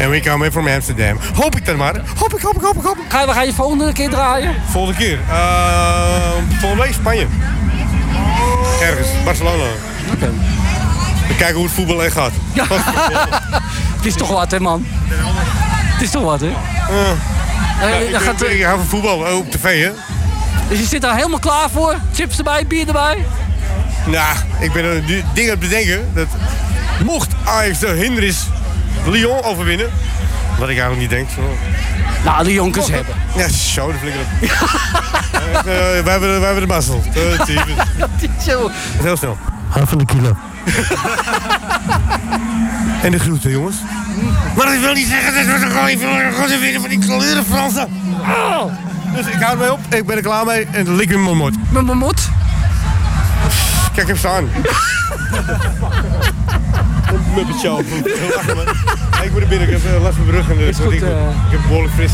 And we come in from Amsterdam. Hoop ik dan maar. Hoop ik, hoop ik, hoop ik, hoop ik. Ga ga je volgende keer draaien? Volgende keer. Uh, volgende week Spanje. Ergens, Barcelona. Oké. We kijken hoe het voetbal echt gaat. Het is toch wat, hè, man? Het is toch wat, hè? Ja, Eh, ik, dat gaat, ik, ik hou van voetbal, ook op tv hè. dus je zit daar helemaal klaar voor? Chips erbij, bier erbij? Nou, ik ben een nu ding aan het bedenken. Dat mocht Ajax de hinderis Lyon overwinnen. Wat ik eigenlijk niet denk. Zo. Nou, de jonkers hebben. Ja, zo, de flikker op. Wij, hebben, wij hebben de mazzel. Eh. Zo. Heel snel. Half van de kilo. en de groeten, jongens. Maar ik wil niet zeggen dat we gewoon even gaan winnen van die kleuren Fransen. Dus ik hou ermee op, ik ben er klaar mee en dan lik in mijn. Met mijn mot? Kijk hem staan. Met mijn show. Ik moet er binnen, ik heb eh, last van mijn rug en goed, ik, eh. ik heb behoorlijk fris.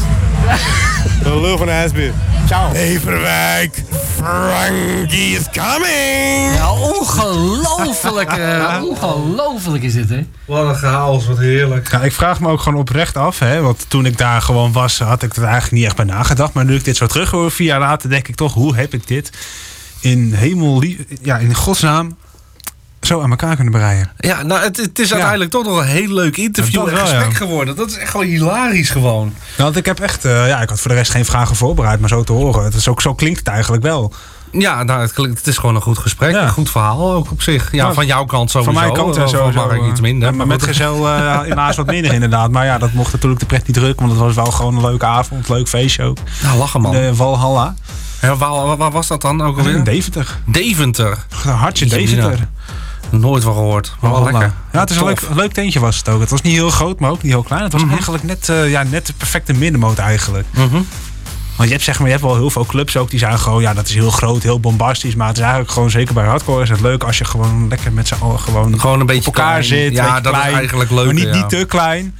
De lul van de ijsbeer. Ciao. Beverwijk, Frankie is coming. Ja, ongelooflijk. eh, ongelooflijk is dit, hè? Wat een chaos, wat heerlijk. Ja, ik vraag me ook gewoon oprecht af, hè, want toen ik daar gewoon was, had ik er eigenlijk niet echt bij nagedacht. Maar nu ik dit zo terug hoor, vier jaar later, denk ik toch, hoe heb ik dit in hemel, ja, in godsnaam, zo aan elkaar kunnen breien? Ja, nou, het, het is uiteindelijk toch nog een heel leuk interview Ja, dat en wel, gesprek ja. geworden. Dat is echt gewoon hilarisch gewoon. Nou, want ik heb echt, eh, ja, ik had voor de rest geen vragen voorbereid, maar zo te horen. Het is ook, zo klinkt het eigenlijk wel. Ja, nou, het, klinkt- het is gewoon een goed gesprek. Een goed verhaal ook op zich. Ja, Ja, van jouw kant sowieso. Van mijn kant en Van zo. Mark iets minder. Maar met gezel eh, helaas wat minder inderdaad. Maar ja, dat mocht natuurlijk de pret niet druk. Want het was wel gewoon een leuke avond. Leuk feestje ook. Nou, lachen man. De Valhalla. Ja, waar, was dat dan ook alweer? In Deventer. Deventer. Hartje Deventer. Nooit van gehoord. Maar wel lekker. Ja, het is een leuk, een leuk tentje was het ook. Het was niet heel groot, maar ook niet heel klein. Het was Mhm. eigenlijk net, eh, ja, net de perfecte middenmoot eigenlijk. Mhm. Want je hebt, zeg maar, je hebt wel heel veel clubs ook die zijn gewoon, ja, dat is heel groot, heel bombastisch. Maar het is eigenlijk gewoon, zeker bij hardcore, is het leuk als je gewoon lekker met z'n allen gewoon, Gewoon een beetje op elkaar klein. zit. Ja, dat is eigenlijk leuk, Maar niet, ja. niet te klein.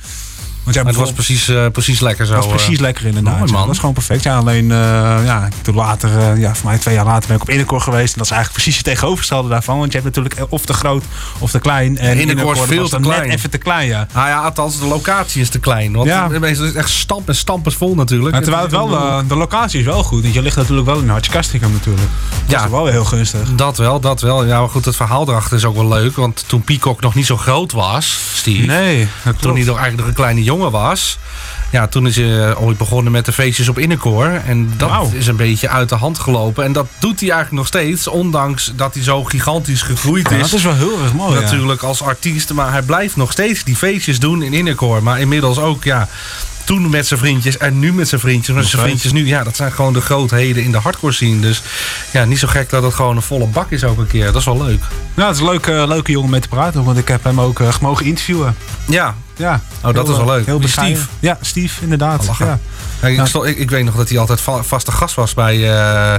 Want het was precies, eh, precies lekker zo. dat was precies eh. lekker inderdaad. Mooi, man. Dat was gewoon perfect. Ja, alleen, eh, ja, toen later, ja, voor mij twee jaar later ben ik op Innercore geweest. En dat is eigenlijk precies het tegenovergestelde daarvan. Want je hebt natuurlijk of te groot of te klein. En Innercore is veel te klein. Net even te klein, ja. Nou ja, althans, de locatie is te klein. Want Ja. meeste is echt stamp en stampers vol natuurlijk. Terwijl het wel, de locatie is wel goed. Want je ligt natuurlijk wel in Hartje natuurlijk. Dat Ja. is wel heel gunstig. Dat wel, dat wel. Ja, maar goed, het verhaal erachter is ook wel leuk. Want toen Peacock nog niet zo groot was, Steve. Nee, Toen hij nog eigenlijk nog een kleine jongen was. Ja, toen is hij ooit begonnen met de feestjes op Innercore. En dat is een beetje uit de hand gelopen. En dat doet hij eigenlijk nog steeds. Ondanks dat hij zo gigantisch gegroeid Ja, is. dat is wel heel erg mooi. ja. natuurlijk als artiest. Maar hij blijft nog steeds die feestjes doen in Innercore. Maar inmiddels ook, ja, toen met zijn vriendjes en nu met zijn vriendjes. Maar zijn vriendjes nu, ja, dat zijn gewoon de grootheden in de hardcore scene. Dus ja, niet zo gek dat het gewoon een volle bak is ook een keer. Dat is wel leuk. Ja, het is een leuke, leuke jongen mee te praten, want ik heb hem ook eh, mogen interviewen. Ja. Ja. Oh, dat Heel, is wel eh, leuk. Heel. Steve. Ja, Steve, inderdaad. lachen. Ja. Ja, ik, stond- ik, ik weet nog dat hij altijd va- vaste gast was bij, eh,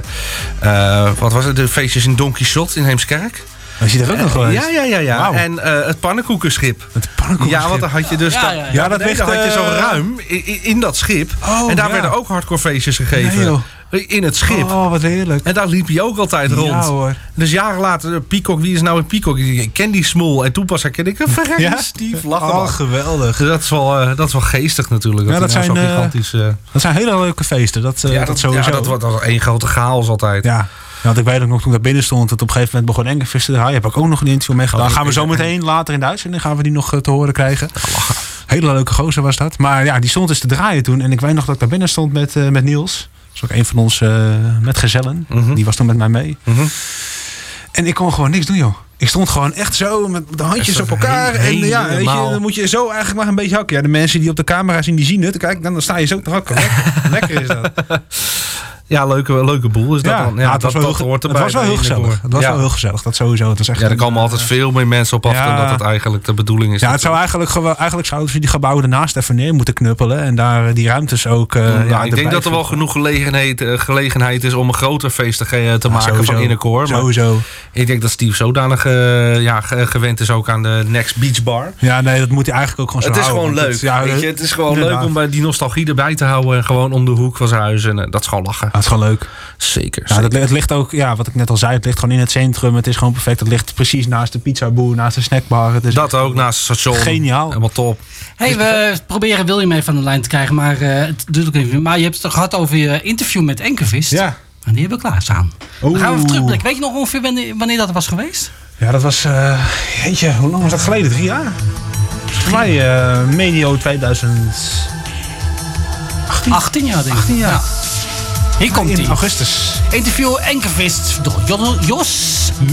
eh, wat was het, de feestjes in Don Quixote in Heemskerk. Was je er ook nog geweest? Ja, ja, ja. ja. En eh, het pannenkoekenschip. Het pannenkoekenschip. Ja, want dan had je dus... Ja, dat- ja, ja. Ja, dat nee, ligt, dan had je zo ruim in, in- in dat schip. Oh, en daar ja. werden ook hardcore feestjes gegeven. Nee, joh. In het schip. Oh, wat heerlijk. En daar liep hij ook altijd Ja, rond. hoor. Dus jaren later, eh, Peacock, wie is nou een Peacock? Ik ken die Smol. En toen pas herkende ik, verrek, Ja? Steve, lachen Oh, geweldig. Dus dat is wel, eh, dat is wel geestig natuurlijk. Ja, dat nou zijn, zo eh, gigantisch... eh, Dat zijn hele leuke feesten. Dat, eh, ja, dat, dat, sowieso. ja, dat, was één grote chaos altijd. Ja. Ja, want ik weet ook nog toen ik daar binnen stond, dat op een gegeven moment begon Engelvis te draaien. Heb ik ook nog een interview mee gedaan. Oh, gaan we zo meteen later in de uitzending gaan we die nog te horen krijgen. Hele leuke gozer was dat. Maar ja, die stond dus te draaien toen. En ik weet nog dat ik daar binnen stond met, eh, met Niels. Dat is ook een van ons eh metgezellen. Die was toen met mij mee. En ik kon gewoon niks doen, joh. Ik stond gewoon echt zo met de handjes op elkaar. En ja, weet je, dan moet je zo eigenlijk maar een beetje hakken. Ja, de mensen die op de camera zien, die zien het. Kijk, dan sta je zo te hakken. Lekker, lekker is dat. Ja, leuke, leuke boel is dat dan. Ja, het was dat, wel dat heel, hoort het was wel heel gezellig. Het was ja. wel heel gezellig. Dat sowieso. Het was echt Ja, er een, komen altijd veel meer mensen op af Ja. dan dat het eigenlijk de bedoeling is. ja, het zou eigenlijk, eigenlijk zouden ze die gebouwen ernaast even neer moeten knuppelen. En daar eh, die ruimtes ook. eh, Nou, ja, ik denk dat er wel genoeg gelegenheid, eh, gelegenheid is om een groter feest te, te maken sowieso. van Innekoor. Maar Sowieso. Ik denk dat Steve zodanig eh, ja, ge- gewend is ook aan de Next Beach Bar. Ja, nee, dat moet hij eigenlijk ook gewoon zo Het is houden, gewoon leuk. het- ja, weet je, het is gewoon leuk om bij die nostalgie erbij te houden. En gewoon om de hoek van zijn huis. En eh, dat is gewoon lachen. Ja, het is gewoon leuk. Zeker. Ja, dat, het ligt ook, ja, wat ik net al zei, het ligt gewoon in het centrum. Het is gewoon perfect. Het ligt precies naast de pizzaboer, naast de snackbar. Het is Dat ook naast het station. Geniaal. Helemaal top. Hey, we proberen William even aan de lijn te krijgen, maar eh, het duurt ook even. Maar je hebt het toch gehad over je interview met Enkevist? Ja. En die hebben we klaarstaan. Dan gaan we even terugblikken. Weet je nog ongeveer wanneer, wanneer dat was geweest? Ja, dat was, eh jeetje, hoe lang was dat geleden? Drie jaar? Volgens mij eh, medio 2018. 18 jaar, denk ik. 18 jaar. Ja. Hier komt In hij. augustus. Interview Enkevist door Jo- Jos. And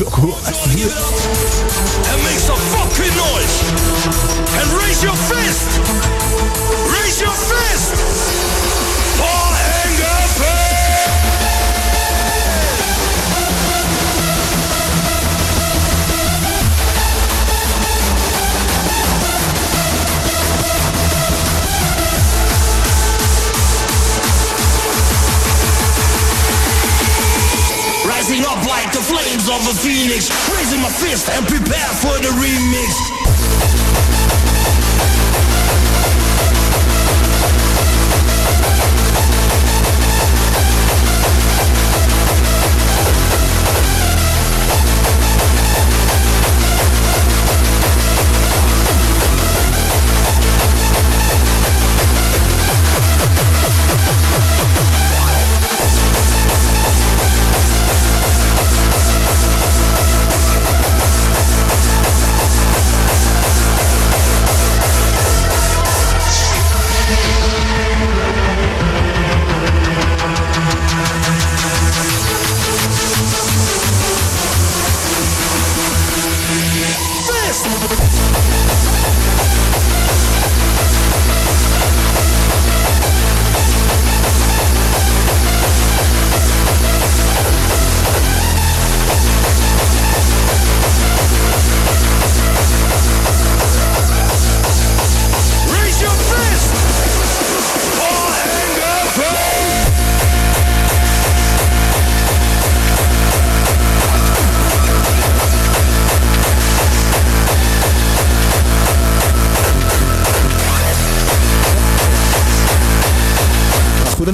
make some fucking noise. And raise your fist. Raise your fist. Rising up like the flames of a phoenix, raising my fist and prepare for the remix.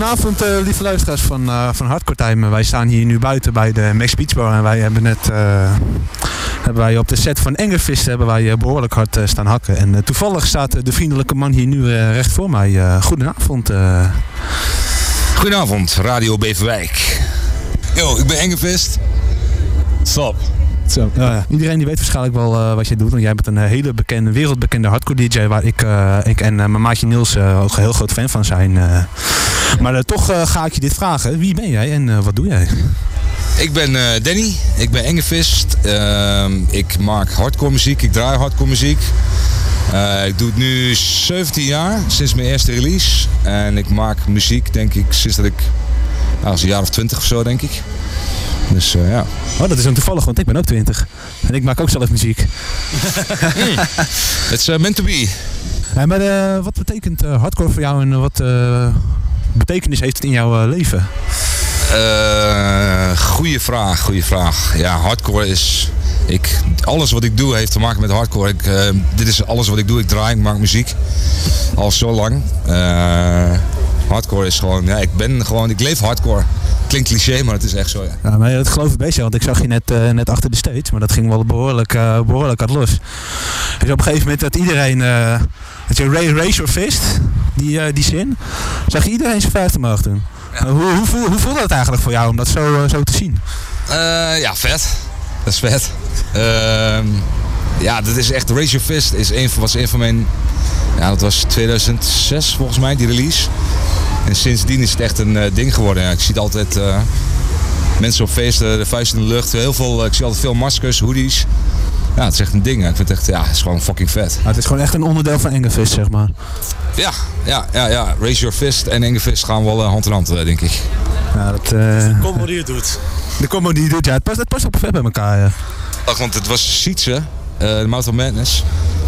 Goedenavond, eh, lieve luisteraars van, eh van Hardcore Time. Wij staan hier nu buiten bij de Max Beach Bar. En wij hebben net eh, hebben wij op de set van Engelvist hebben wij eh, behoorlijk hard staan hakken. En toevallig staat de vriendelijke man hier nu recht voor mij. Goedenavond. eh. Goedenavond, Radio Beverwijk. Yo, ik ben Engevest. Stop. Zo. Iedereen die weet waarschijnlijk wel wat jij doet. Want jij bent een hele bekende, wereldbekende hardcore DJ. Waar ik, ik en mijn maatje Niels ook een heel groot fan van zijn. Maar eh, toch eh, ga ik je dit vragen. Wie ben jij en eh, wat doe jij? Ik ben Danny, ik ben Engevist. Ehm, ik maak hardcore muziek, ik draai hardcore muziek. Ik doe het nu 17 jaar, sinds mijn eerste release. En ik maak muziek, denk ik, sinds dat ik... Nou, als een jaar of 20 of zo, denk ik. Dus ja. Oh, dat is dan toevallig, want ik ben ook 20. En ik maak ook zelf muziek. It's uh, meant to be. Ja, maar wat betekent hardcore voor jou en wat betekenis heeft het in jouw eh, leven? Eh goeie vraag, goede vraag. Ja, hardcore is. Ik, alles wat ik doe heeft te maken met hardcore. Ik, eh, dit is alles wat ik doe. Ik draai, ik maak muziek. Al zo lang. Hardcore is gewoon. Ja, ik ben gewoon. Ik leef hardcore. Klinkt cliché, maar het is echt zo. Ja. Ja, maar dat geloof ik best wel, want ik zag je net, net achter de stage, maar dat ging wel behoorlijk, eh, behoorlijk hard los. Dus op een gegeven moment dat iedereen, dat je Ray, raise your fist, die, eh, die zin, zag je iedereen zijn vuist omhoog doen. Hoe, hoe, voel, hoe voelde het eigenlijk voor jou om dat zo, eh, zo te zien? Eh, ja, vet. Dat is vet. Ehm, ja, dat is echt. Raise Your Fist is een, van- was een van mijn. Ja, dat was 2006 volgens mij, die release. En sindsdien is het echt een ding geworden. Ja, ik zie het altijd. mensen op feesten, de vuist in de lucht. Heel veel, ik zie altijd veel maskers, hoodies. Ja, het is echt een ding. Ik vind het echt, ja, het is gewoon fucking vet. Maar het is gewoon echt een onderdeel van Engevist, zeg maar. Ja, ja, ja, ja. Raise Your Fist en Enge Fist gaan wel eh, hand in hand, eh, denk ik. Ja, dat, eh, Kom die het doet. de combo die je doet, ja, het past, het past ook vet bij elkaar. Ja. Ach, want het was Sietse, eh de Mouth of Madness.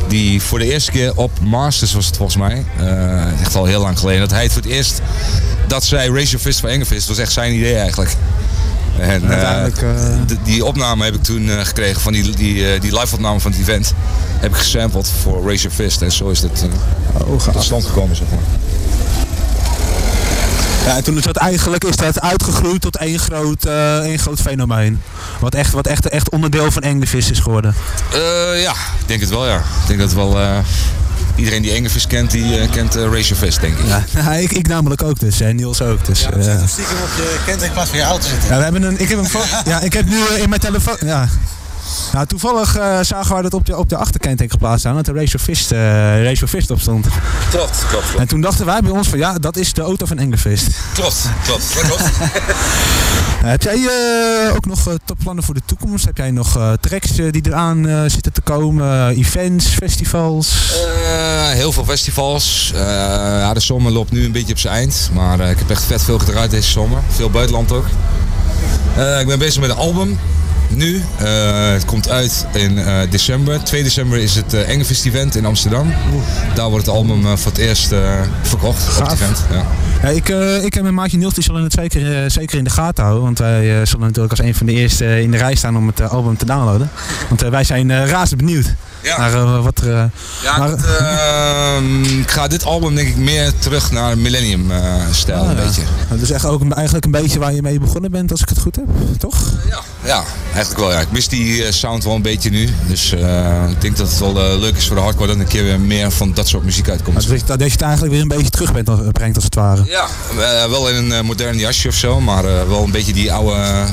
Die voor de eerste keer op Masters was het volgens mij. eh, echt al heel lang geleden. Dat hij het voor het eerst dat zij Raise Your Fist voor Engevist was echt zijn idee eigenlijk. En eh, uiteindelijk, eh, die opname heb ik toen eh, gekregen van die, die, die live opname van het event. Heb ik gesampled voor Raise Your Fist. En zo is het eh, tot stand gekomen zeg maar. Ja, en toen is dat eigenlijk is dat uitgegroeid tot één groot, eh, één groot fenomeen. Wat echt, wat echt, echt onderdeel van Engevist is geworden. Ja, ik denk het wel ja. Ik denk dat wel eh, iedereen die Engevist kent, die eh, kent eh, Your Fist denk ik. Ja, ik, ik namelijk ook dus, en Niels ook. Dus, ja, Stiekem op je kentekenplaats van je auto zitten. Ja, we hebben een, ik, heb een, ja, ik heb nu eh, in mijn telefoon. Ja. Nou, toevallig eh, zagen wij dat op de, op de achterkenteken geplaatst staan, dat er Race Your Fist, eh, Race Your Fist op stond. Klopt, klopt, En toen dachten wij bij ons van ja, dat is de auto van Engevist. Klopt, klopt. Dat klopt. Heb jij eh, ook nog topplannen voor de toekomst? Heb jij nog tracks die eraan zitten te komen? Events, festivals? Heel veel festivals. Ja, de zomer loopt nu een beetje op zijn eind. Maar ik heb echt vet veel gedraaid deze zomer. Veel buitenland ook. Ik ben bezig met een album. Nu. Eh, het komt uit in eh, december. 2 december is het uh, Engevist event in Amsterdam. Daar wordt het album eh, voor het eerst eh, verkocht op het event. Ja. Ja, ik, eh, ik en mijn maatje Niels die zullen het zeker, eh, zeker in de gaten houden. Want wij eh, zullen natuurlijk als een van de eerste eh, in de rij staan om het eh, album te downloaden. Want eh, wij zijn eh, razend benieuwd Ja. naar eh, wat er... eh, Ja, maar- het, ehm, ik ga dit album denk ik meer terug naar Millennium eh, stijl een Ah, ja. beetje. Dat is echt ook een- eigenlijk een beetje waar je mee begonnen bent, als ik het goed heb, toch? Ja, eigenlijk wel. Ja. Ik mis die sound wel een beetje nu. Dus ik denk dat het wel leuk is voor de hardcore dat een keer weer meer van dat soort muziek uitkomt. Dat je, dat je het eigenlijk weer een beetje terug bent, brengt als het ware. Ja, wel in een modern jasje of zo, maar wel een beetje die oude,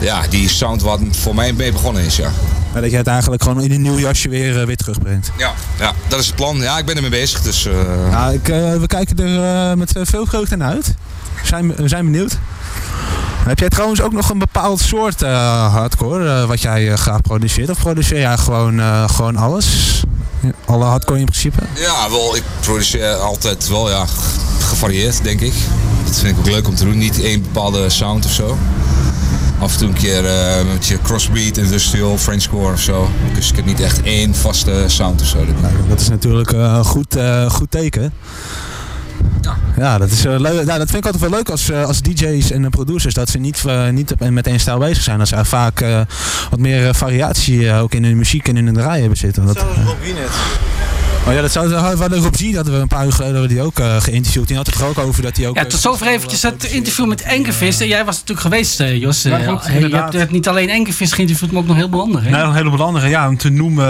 ja, die sound wat voor mij mee begonnen is, ja. Maar dat je het eigenlijk gewoon in een nieuw jasje weer, eh, weer terugbrengt. Ja, ja, dat is het plan. Ja, ik ben ermee bezig, dus... eh, ik, eh, we kijken er met veel vreugde naar uit. We zijn, we zijn benieuwd. Heb jij trouwens ook nog een bepaald soort hardcore wat jij graag produceert? Of produceer jij gewoon, gewoon alles? Alle hardcore in principe? Ja, wel, ik produceer altijd wel ja, gevarieerd, denk ik. Dat vind ik ook leuk om te doen. Niet één bepaalde sound of zo. Af en toe een keer eh, met je crossbeat, industrial, Frenchcore of zo. Dus ik heb niet echt één vaste sound of zo. Dat is natuurlijk eh, een goed, eh, goed teken. Ja, dat, is, leuk. Nou, dat vind ik altijd wel leuk als, eh, als DJ's en producers. Dat ze niet, niet met één stijl bezig zijn. Dat ze vaak eh, wat meer variatie eh, ook in hun muziek en in hun draaien hebben zitten. Dat, Rob Wienet. Oh ja, dat zou we hadden Rob G, hadden we een paar uur geleden die ook eh, geïnterviewd. Die had het er ook over dat hij ook. Ja, eh, tot zover eventjes het interview met Enkevist. En jij was natuurlijk geweest, eh, Jos. Ja, Eh, klopt, je, hebt, inderdaad. je hebt niet alleen Enkevist geïnterviewd, maar ook nog heel veel anderen. hè? Nou, een heleboel andere. Ja, om te noemen.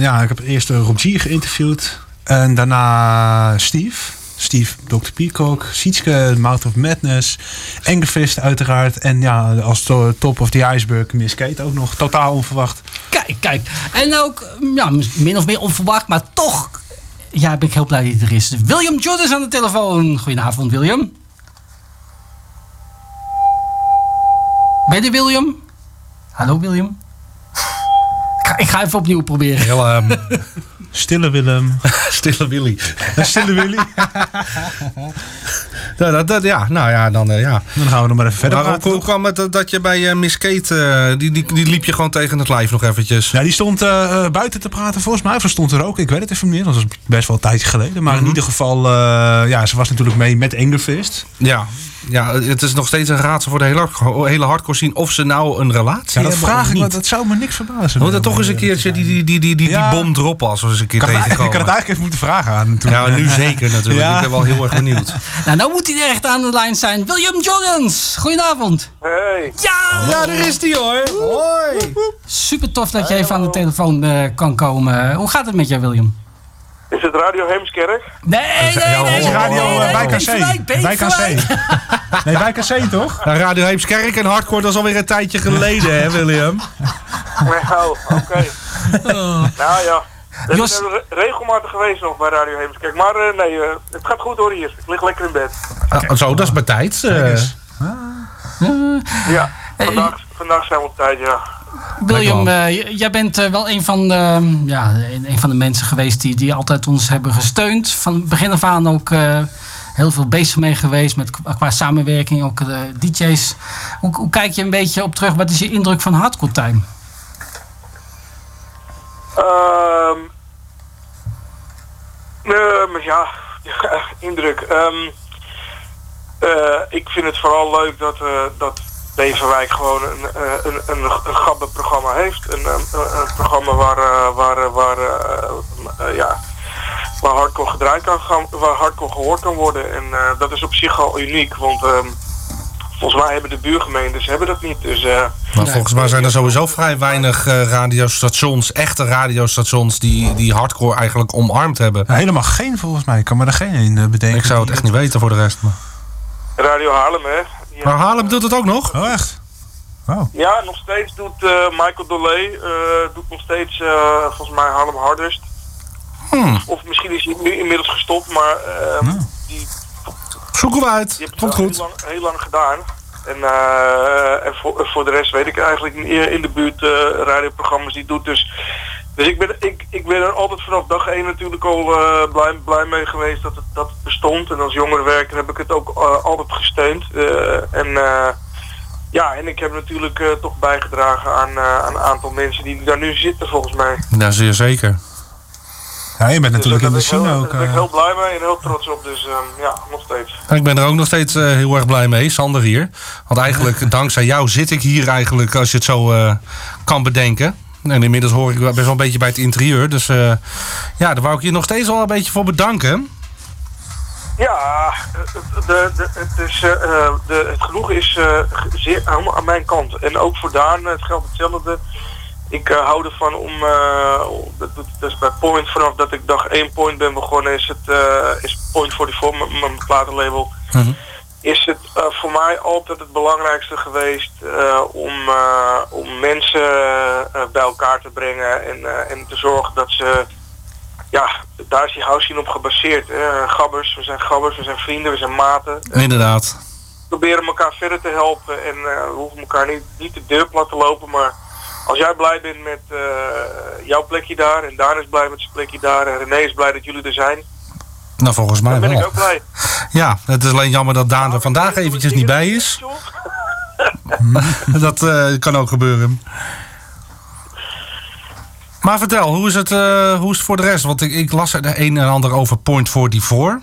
ja, ik heb eerst Rob G geïnterviewd. En daarna Steve. Steve, Dr. Peacock, Sietske, Mouth of Madness, Engevist uiteraard. En ja, als to- top of the iceberg Miss Kate ook nog. Totaal onverwacht. Kijk, kijk. En ook, ja, min of meer onverwacht, maar toch ja, ben ik heel blij dat hij er is. William Jordan is aan de telefoon. Goedenavond, William. Ben je William? Hallo, William? Ik ga, ik ga even opnieuw proberen. Willem. Stille Willem. Stille Willy. Stille Willy. Ja, dat, dat- ja, nou ja, dan eh, ja. Dan gaan we nog maar even verder Maar hoe, praten. hoe kwam het dat- je bij eh, Miss Kate, eh, die, die, die liep je gewoon tegen het lijf nog eventjes? Ja, die stond buiten te praten volgens mij. Of ze stond er ook. Ik weet het even niet meer. Dat was best wel een tijdje geleden. Maar Mhm. in ieder geval, ja, ze was natuurlijk mee met Engerfist. Ja. Ja, het is nog steeds een raadsel voor de hele, hele hardcore zien of ze nou een relatie Ja, dat hebben vraag of ik me. niet. Dat zou me niks verbazen. We moeten toch eens een keertje die, die, die, die, die, die bom droppen als we eens een keer het- ik tegenkomen. had het eigenlijk even moeten vragen aan toen. Ja, nu zeker natuurlijk. Ja. Ik ben wel heel erg benieuwd. Nou, nou moet hij er echt aan de lijn zijn. William Jorgens, goedenavond. Hey. Ja! Ja, daar is hij hoor. Hoi. Super tof dat je even aan de telefoon eh, kan komen. Hoe gaat het met jou, William? Is het Radio Heemskerk? Nee, nee, nee. is radio KC. Beverwijk. Nee, bij KC toch? Radio Heemskerk en hardcore, dat is alweer een tijdje geleden, hè William? Nou, oké. nou ja. Ik Jos- ben re- regelmatig geweest nog bij Radio Heemskerk. Maar eh, nee, eh, het gaat goed hoor hier. Ik lig lekker in bed. Ah, zo, dat is bij tijd. eh. Ja, vandaag, vandaag zijn we op tijd, ja. William, eh, jij bent eh, wel een van, de, ja, een een van de mensen geweest die, die altijd ons hebben gesteund. Van begin af aan ook eh, heel veel bezig mee geweest met qua samenwerking, ook de DJ's. Hoe, hoe kijk je een beetje op terug? Wat is je indruk van Hardcore Time? Ehm nee, maar ja, indruk. Ehm, eh, ik vind het vooral leuk dat, eh dat Beverwijk gewoon een, eh, een, een, een gabber-programma heeft. Een, een, een programma waar, eh, waar, eh, waar, eh, eh, ja, waar hardcore gedraaid kan gaan, waar hardcore gehoord kan worden. En eh, dat is op zich al uniek, want ehm, volgens mij hebben de buurgemeentes hebben dat niet. Dus, eh, Maar volgens mij zijn er sowieso vrij weinig eh, radiostations, echte radiostations, die, die hardcore eigenlijk omarmd hebben. Ja, helemaal geen volgens mij. Ik kan me er geen in eh, bedenken. Ik zou het echt niet weten voor de rest. Maar, Radio Haarlem, hè. Maar Haarlem doet het ook nog? Oh, echt? Ja, nog steeds doet eh, Michael Dolé eh, doet nog steeds eh, volgens mij Harlem Hardest. Hmm. Of misschien is hij nu inmiddels gestopt, maar ehm, die, Zoeken we uit. die Komt goed. Heel, lang, heel lang gedaan. En, eh, en voor, voor de rest weet ik eigenlijk niet in de buurt eh, radioprogramma's die doet. Dus, dus ik, ben, ik, ik ben er altijd vanaf dag 1 natuurlijk al eh, blij, blij mee geweest dat het, dat het bestond. En als jongerenwerker heb ik het ook eh, altijd gesteund. Eh, en ja, en ik heb natuurlijk toch bijgedragen aan, aan een aantal mensen die daar nu zitten volgens mij. Ja, zeer zeker. Ja, je bent natuurlijk in de Dus scene ik ook. Daar ben ik heel blij mee en heel trots op. Dus ehm, ja, nog steeds. Ik ben er ook nog steeds heel erg blij mee, Sander hier. Want eigenlijk, dankzij jou zit ik hier eigenlijk, als je het zo kan bedenken. En inmiddels hoor ik wel best wel een beetje bij het interieur. Dus eh, ja, daar wou ik je nog steeds wel een beetje voor bedanken. Ja, het- de, de, het, is, eh, eh, de, het genoegen is zeer helemaal aan mijn kant. En ook voor Daan, het geldt hetzelfde. Ik hou ervan om, dat, dat, is bij Point, vanaf dat ik dag 1 Point ben begonnen, is het is Point 44, mijn, platenlabel, is het eh, voor mij altijd het belangrijkste geweest eh, om, eh, om mensen bij elkaar te brengen en, en te zorgen dat ze ja, daar is die house scene op gebaseerd. Gabbers, we zijn gabbers, we zijn vrienden, we zijn maten. Inderdaad. We proberen elkaar verder te helpen en we hoeven elkaar niet, niet de deur plat te lopen. Maar als jij blij bent met jouw plekje daar en Daan is blij met zijn plekje daar en René is blij dat jullie er zijn, Nou, volgens mij ben ik wel. ook blij. Ja, het is alleen jammer dat Daan er vandaag eventjes niet bij is. Dat eh, kan ook gebeuren. Maar vertel, hoe is het, eh, hoe is het voor de rest? Want ik, ik las er de een en ander over Point 44.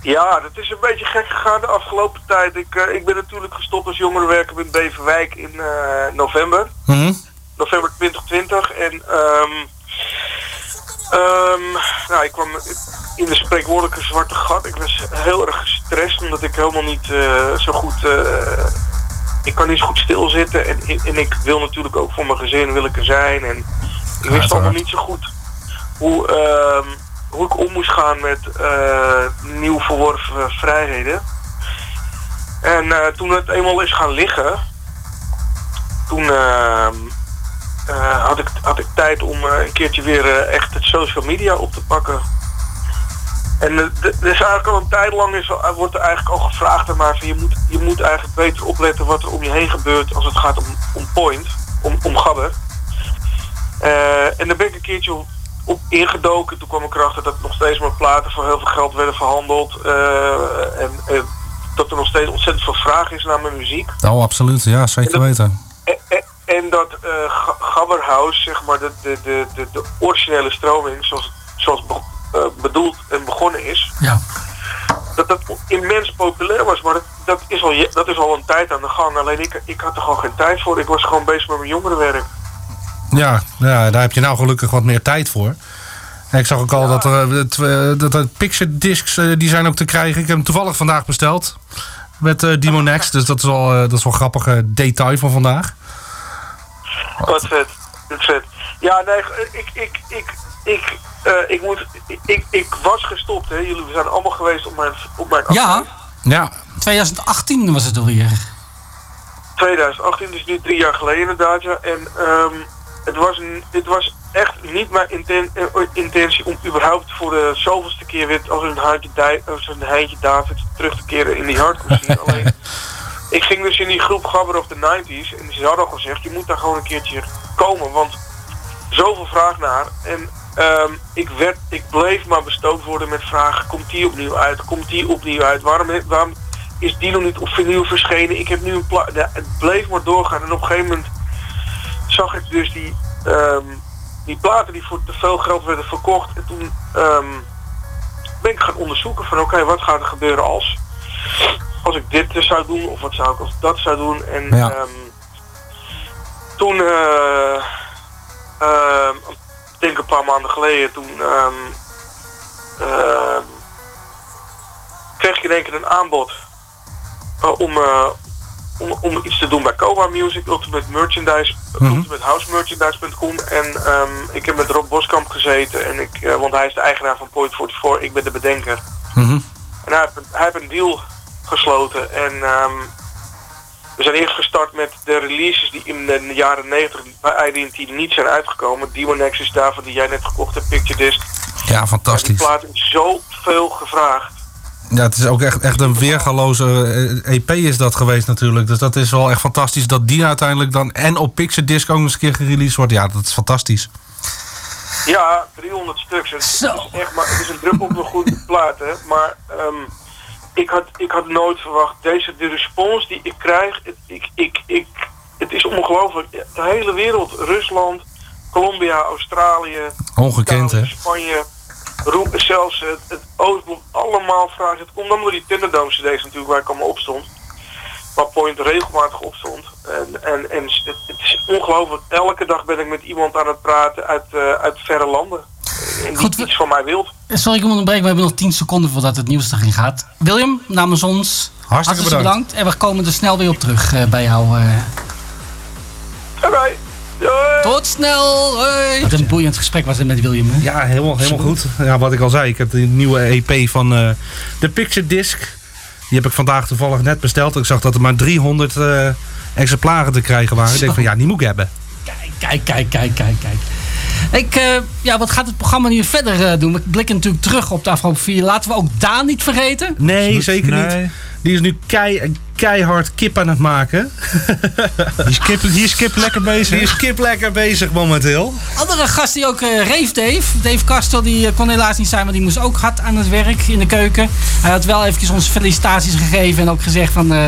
Ja, dat is een beetje gek gegaan de afgelopen tijd. Ik, eh, ik ben natuurlijk gestopt als jongerenwerker in Beverwijk in november. Mhm. november 2020. En ehm ehm, nou, ik kwam in de spreekwoordelijke zwarte gat. Ik was heel erg gestrest omdat ik helemaal niet eh, zo goed... eh, ik kan niet zo goed stilzitten en, en ik wil natuurlijk ook voor mijn gezin wil ik er zijn. En ik wist allemaal niet zo goed hoe, ehm, hoe ik om moest gaan met eh, nieuw verworven vrijheden. En toen het eenmaal is gaan liggen, toen eh, had, ik, had ik tijd om eh, een keertje weer eh, echt het social media op te pakken. En er is eigenlijk al een tijd lang is, wordt er eigenlijk al gevraagd aan mij van je moet, je moet eigenlijk beter opletten wat er om je heen gebeurt als het gaat om, om point, om, om gabber. En daar ben ik een keertje op, op ingedoken. Toen kwam ik erachter dat nog steeds maar platen voor heel veel geld werden verhandeld. en dat er nog steeds ontzettend veel vraag is naar mijn muziek. Oh, absoluut. Ja, zeker weten. En, en, en dat eh Ga- Gabberhouse, zeg maar, de, de, de, de, de originele stroming, zoals, zoals be- eh, bedoeld en begonnen is, Ja. dat dat immens populair was. Maar dat, dat, is al, dat is al een tijd aan de gang. Alleen ik, ik had er gewoon geen tijd voor. Ik was gewoon bezig met mijn jongerenwerk. Ja, ja, daar heb je nou gelukkig wat meer tijd voor. En ik zag ook al dat er, eh, dat er picture discs eh, die zijn ook te krijgen. Ik heb hem toevallig vandaag besteld. Met eh Demonex. Dus dat is wel, eh, dat is wel een grappige detail van vandaag. Wat vet. Wat vet. Ja, nee, ik, ik, ik, ik, eh, ik moet, ik, ik was gestopt, hè. Jullie zijn allemaal geweest op mijn, op mijn Ja, Ja. 2018 was het alweer. 2018, dus nu drie jaar geleden inderdaad, ja. En ehm, het, was het was echt niet mijn inten- eh, intentie om überhaupt voor de zoveelste keer weer als een Heintje, Dij- als een Heintje David terug te keren in die hardcore scene. Alleen, ik ging dus in die groep Gabber of the 90s en ze hadden al gezegd, je moet daar gewoon een keertje komen, want zoveel vraag naar. En ehm, ik, werd, ik bleef maar bestookt worden met vragen, komt die opnieuw uit, komt die opnieuw uit, waarom, waarom is die nog niet op vinyl verschenen, ik heb nu een plaat, ja, het bleef maar doorgaan en op een gegeven moment zag ik dus die, ehm, die platen die voor te veel geld werden verkocht en toen ehm, ben ik gaan onderzoeken van oké, wat gaat er gebeuren als als ik dit zou doen of wat zou ik als ik dat zou doen en Ja. ehm, toen ehm, ik denk een paar maanden geleden toen ehm, ehm, kreeg ik in één keer een aanbod eh, om, eh, om, om iets te doen bij Coma Music, Ultimate Merchandise, Mhm. ultimatehousemerchandise.com en ehm, ik heb met Rob Boskamp gezeten en ik, want hij is de eigenaar van Point 44, ik ben de bedenker. Mhm. En hij heeft, een- hij heeft een deal gesloten. En ehm, we zijn eerst gestart met de releases die in de jaren 90 bij IDT niet zijn uitgekomen. Demonex is daarvan die jij net gekocht hebt, Picture Disc. Ja, Die fantastisch. plaat is zoveel gevraagd. Ja, het is ook echt, echt een weergaloze eh, EP is dat geweest natuurlijk. Dus dat is wel echt fantastisch dat die uiteindelijk dan en op Pixar Disc ook nog eens een keer gereleased wordt. Ja, dat is fantastisch. Ja, 300 stuks. Het is echt maar, het is een druppel op een goede plaat, hè. Maar ehm, ik, had, ik had nooit verwacht. Deze, de respons die ik krijg, het, ik, ik, ik, het is ongelooflijk. De hele wereld, Rusland, Colombia, Australië, Ongekend, hè? Spanje, Roem, zelfs het, het Oostblok, allemaal vragen. Het komt dan door die Thunderdome CD's natuurlijk waar ik allemaal op stond. Waar Point regelmatig op stond. En, en, en het, het is ongelooflijk. Elke dag ben ik met iemand aan het praten uit, eh, uit verre landen. En die iets van mij wilt. Sorry, ik moet onderbreken. We hebben nog 10 seconden voordat het nieuws erin gaat. William, namens ons, hartstikke, bedankt. En we komen er snel weer op terug eh, bij jou. eh. Oké. Tot snel. Hoi. Wat een boeiend gesprek was het met William. Hè? Ja, helemaal, helemaal goed. Ja, wat ik al zei, ik heb de nieuwe EP van eh, de Picture Disc. Die heb ik vandaag toevallig net besteld. Ik zag dat er maar 300 eh, exemplaren te krijgen waren. Ik denk van ja, die moet ik hebben. Kijk, kijk, kijk, kijk, kijk. Ik, eh, ja, wat gaat het programma nu verder eh, doen? We blikken natuurlijk terug op de afgelopen vier. Laten we ook Daan niet vergeten. Nee, zeker niet. Die is nu kei, keihard kip aan het maken. Die is kip, die is kip lekker bezig. Die is kip lekker bezig momenteel. Andere gast die ook eh Reef Dave. Dave Kastel die kon helaas niet zijn, maar die moest ook hard aan het werk in de keuken. Hij had wel eventjes onze felicitaties gegeven en ook gezegd van eh,